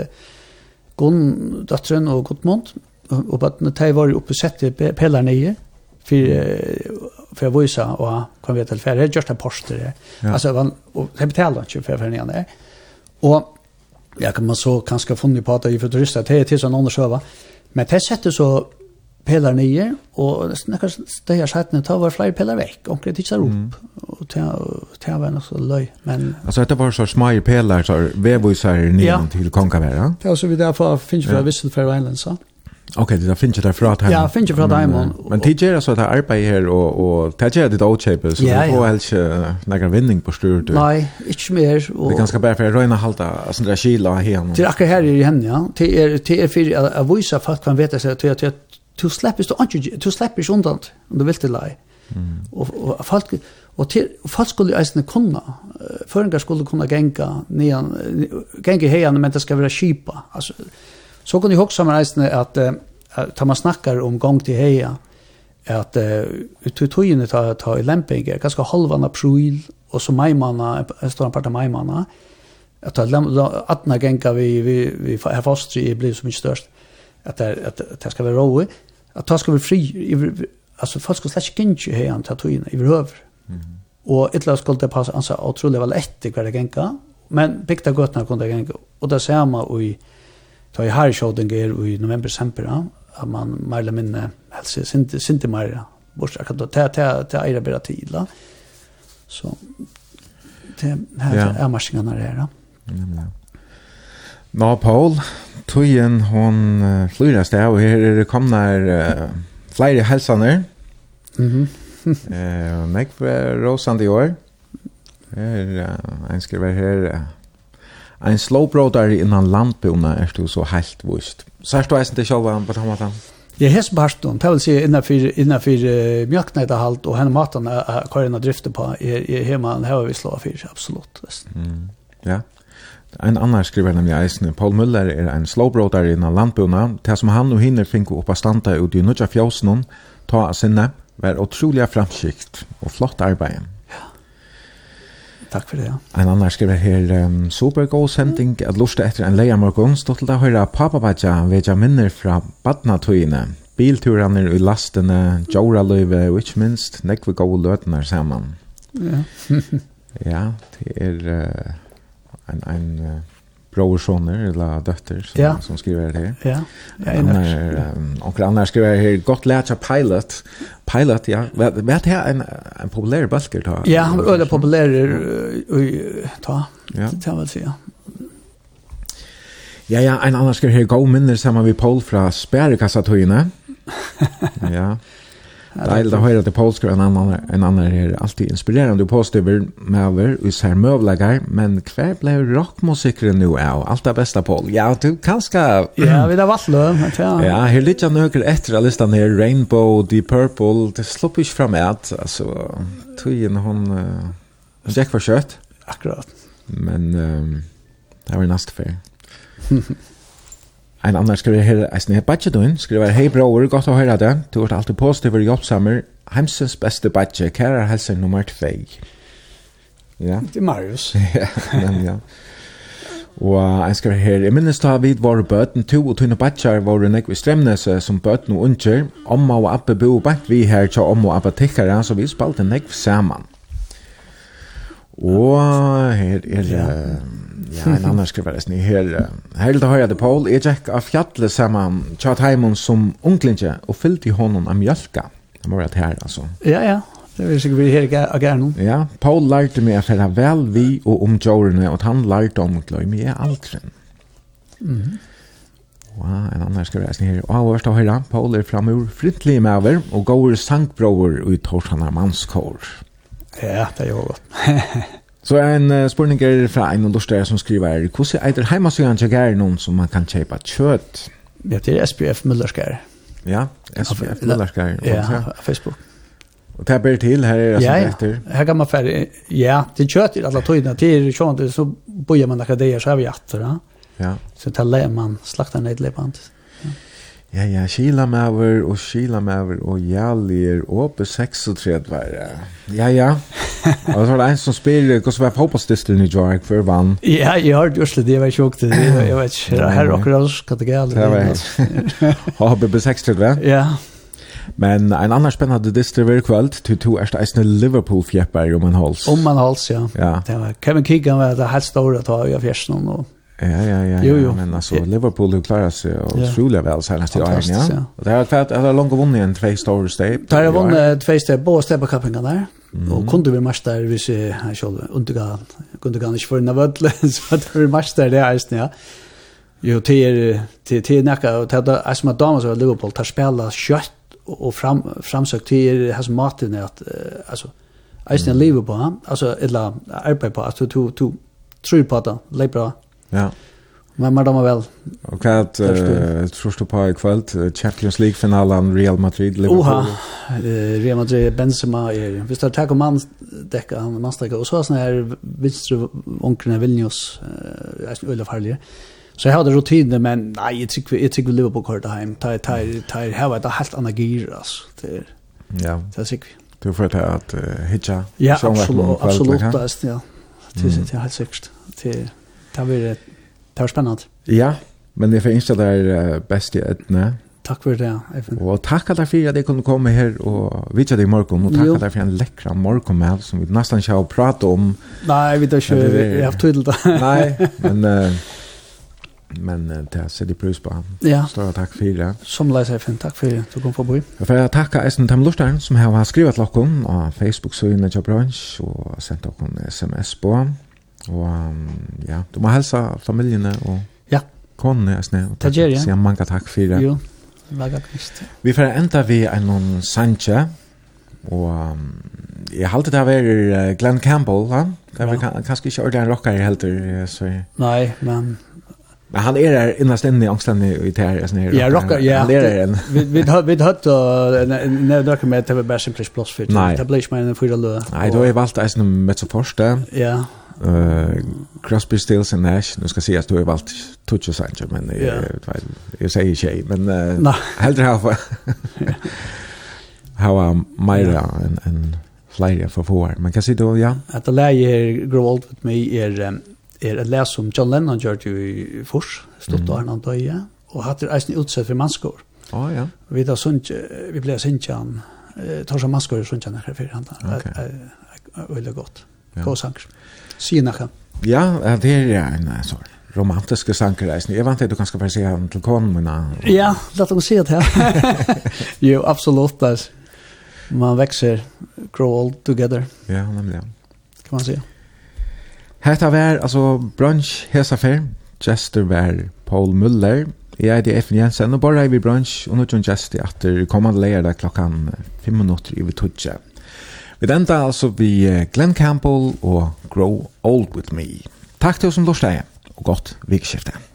Gunn, døtteren og Gudmund, og bøttene, de var oppe og sette pelar nye, for, for å vise, og kan vi til, for jeg gjør det poster her. Altså, man, og det betaler ikke for nian der. Og, ja, kan man så kanskje funnet på at det er for turister, det er til sånn undersøver, men det setter så pelar nye, og snakkar steg av skjøttene, ta var flere pelar vekk, og det ikke opp, og ta var nok så løy, men... Altså, dette var så smai pelar, så vevvisar nye ja. til Kongavera? Ja, så vi derfor finnes fra ja. Vissel Visselfjell og Einlandsa. Ok, det finnes ikke fra Taimon? Ja, finnes ikke fra Taimon. Men tid gjør altså at jeg arbeider her, og, og det gjør ditt åkjøpet, så ja, du får ja. helst ikke noen vinning på styrt. Nei, ikke mer. Og... Det er ganske bare for å røyne halte, altså det er kila her. Det er akkurat her i henne, ja. Det er, det er for å vise folk kan vet seg til at du slipper du ikke du slipper ikke undan om du vil til lei mm. og, og folk og til, folk skulle eisne kunna føringar skulle kunna genga nian genga heian men det skal vara skipa. Altså så kan du hugsa mer att, at ta man snakkar om gong til heia at ut uh, tøyene ta ta i lempinge ganske halvan april og så maimana en stor part av maimana at ta atna genga vi vi vi her fast i blir så mycket størst at det, at det skal være roligt att ta ska vi fri alltså folk ska slett ikke här han tar tog i Mm. Och ettla skulle det passe alltså otroligt väl ett hver det gänka. Men bygda gøtna kunne det gänka och där ser man i ta i här shoden ger i november semper at man märla minne hälsa sinte synte märla borsta kan ta ta ta ta bera tid tidla. Så det här är marskingarna där. Ja. Nå, Paul, tøyen hon uh, flyr sted, og her er det kommet uh, flere helsaner. Mm -hmm. uh, meg var råsande i år. Her, uh, en skriver her, uh, en slowbroder innan lampene er du så helt vust. Så er du eisen til sjølva på samme måte? Jeg hest barstånd, det vil si innenfor, innenfor uh, mjøkneidahalt og henne maten uh, hva er en drifte på, er, er hjemme, det har vi slå for, fyr, absolutt. Mm. Ja. Yeah. En annan skriver nemlig eisen, Paul Müller er en slowbroder innan landbuna, til som han og hinner finko oppa standa ut i nudja fjåsnon, ta av sinne, var otroliga framskikt og flott arbeid. Ja. Takk for det, ja. En annan skriver her, um, supergod sending, mm. at lusta etter en leiamorgon, stått til å høre papabadja vedja minner fra badnatøyene, bilturaner i lastene, joraløyve, og ikke minst, nekve gode løtene saman. Ja. ja, det er... Uh, en en uh, bror soner eller dotter som, ja. som skriver det Ja. Ja. ja annars, um, och annars skriver det här gott lärt av pilot. Pilot, ja. Vet det här en, en populär balker då? Ja, han var väldigt populär ta. Ja. Det kan väl säga. Ja, ja, en annan skriver här gå minner samman vi Paul från Spärrekassatøyene. ja. Det är det til till polskar en annan en annan är alltid inspirerande og positiv med över i ser mövlagar men hver blev rockmusikern nu av? Alt det bästa Paul. Ja, du kanske Ja, vi där vattlo. Ja. Ja, här nøkker etter efter listan här Rainbow, Deep Purple, det sloppish fram et alltså tøyen hon uh, Jack var kjøtt Akkurat. Men um, det var nästa fel. En annan skriver her, jeg snitt badje doen, skriver Hei bror, godt å høre det. Du er alltid positiv og jobbsammer. Heimsens beste badje, kære helse nummer 2. Ja. Det er Marius. ja, men ja. Og jeg skriver her, jeg minnes da vi var bøten, to og tunne badjer våre nekve stremnese som bøten og unger. Omma og Abbe bo bak vi her til Omma og Abbe tikkere, så vi spalte nekve saman. Og her er det... Ja ja, en annan skrivare snitt her. Her til høyre til Paul, jeg tjekk av fjallet saman tjat heimon som unglinje og fyllt i hånden av mjölka. Det må være her, altså. Ja, ja. Det vil sikkert bli her av gærne. Ja, Paul lærte meg at det vel vi og om jordene, og han lærte om å glemme jeg Mhm. Mm -hmm. Wow, en annan skrivare snitt her. Og hørst av høyre, Paul er framur frintlig med over, og går sangbrover ut hos han mannskår. Ja, det er jo godt. Så er en uh, spurning er fra en av lortere som skriver hvordan er det heimasøyene til gær noen som man kan kjøpe kjøtt? Ja, det er SPF Møllerskær. Ja, SPF Møllerskær. Ja, Facebook. Og det er bare til, her er det ja, som etter. Her kan man færre, ja, det til kjøtt i alle tøyene, til kjøtt, så bøyer man akkurat det, så har vi atter, ja. Ja. Så tar man, slakter ned lepant. Ja. Ja, ja, Sheila Maver og Sheila Maver og Jalier Åpe 36 var det. Ja, ja. Og så var det en som spiller hvordan var fotballstisteren i York før vann. Ja, jeg har gjort just det, jeg var ikke åkte det. Jeg vet ikke, det her akkurat oss, hva det galt. Det var helt. Åpe 36, Ja. Men en annan spennende spännande var kvöld til to ersta eisne Liverpool fjepper om en hals. Om en hals, ja. ja. Det var Kevin Keegan var det här stora tag av fjärsen och Ja, ja, ja. Jo, jo. Men altså, Liverpool har klarat seg och utrolig vel senest i åren, ja. ja. Och det har fått att langt vunnet en två store steg. Där har vunnit två steg, båda steg på kappingar där. Mm. Och kunde vi matcha där hvis ser har själva undergång. Kunde kan inte för en vödle så att vi matcha där det är ja. Jo, till till till näka och till att som damer så Liverpool tar spela kött och fram framsökt till hans maten att alltså Eisen lever på, alltså eller arbetar på, alltså to to tror på det, lever Ja. Men man dömer väl. Och att uh, första på ikväll Champions League finalen Real Madrid Liverpool. Oha. Uh, Real Madrid Benzema är. Vi står tag om man täcka han man stäcker och så sånne her vinstre onkeln Vilnius eh Ulf farlige. Så jag hade rutiner men nej jag tycker jag tycker Liverpool kort hem. Tar tar tar var det helt annet gir, altså. Det Ja. Det er sikkert. Du får ta att hitja. Ja, absolut, absolut, ja. Det är helt sikkert. Det Det har vært det var spennende. Ja, men jeg får ønske deg best i etne. Takk for det, Eivind. Og takk at deg for at jeg kunne komme her og vidtja deg i morgen, og takk at deg for en lekkra morgen med som vi nesten ikke har pratet om. Nei, vi tar ikke, jeg har haft tydel da. Nei, men... Uh, men uh, det ser de prøys på. Ja. Stora takk for det. Som leis er fint, takk for det. Du kom forbi. Jeg får takke Eisen Tam Lorstein som har skrivet til dere på Facebook-søgene til Bransj og sendt dere sms på. Og ja, du må hälsa familjene og ja. konene, jeg snill. Det gjør jeg. Sier mange takk for det. Jo, laga kvist. Vi får enda vi en noen sanje, og um, jeg halte det var Glenn Campbell, han. Det var ja. kan, kanskje ikke ordentlig en rockare helter, så... Nei, men... Men han er der innast inne i angsten i tär sån här. Ja, rockar, ja. Han er der en. Vi vi vi hött när där med det bara simpelt plus för. Det blir ju men för det. Nej, då är valgt eisen med så første. Ja. Uh, Crosby, Stills and Nash. Nu ska säga att du har valt Tucci Sancho, men yeah. jag, jag, jag säger tjej. Men uh, nah. hellre ha ha um, Myra en, en flera för få Men kan säga då, ja. Att det läge här Grow Old With Me är, um, är att läsa om John Lennon gör ju i Fors, stått mm. annan dag, ja. Och hade det eisen utsett för manskor. Oh, ja. Vi, då, sunt, vi blev sintjan, eh, tar som manskor och sintjan här för handen. Okay. Det är väldigt gott. Ja. På sanktion sina kan. Ja, det er en sånn romantiske sankereisen. Jeg vant at du kanskje bare sier han til konmina. Ja, låt oss se det här. jo, absolut. Alltså. Man växer, grow old together. Ja, nemlig. Kan man säga. Hetta var alltså brunch hesa fer. Jester var Paul Müller. Jeg er det FN Jensen, og bare er vi bransj, og nå er Jester just det at det kommer til leir klokkan 5 minutter i vi tudje. Vi enda altså vi Glenn Campbell og Grow Old With Me. Takk til oss som lorsteg, og godt vikskiftet.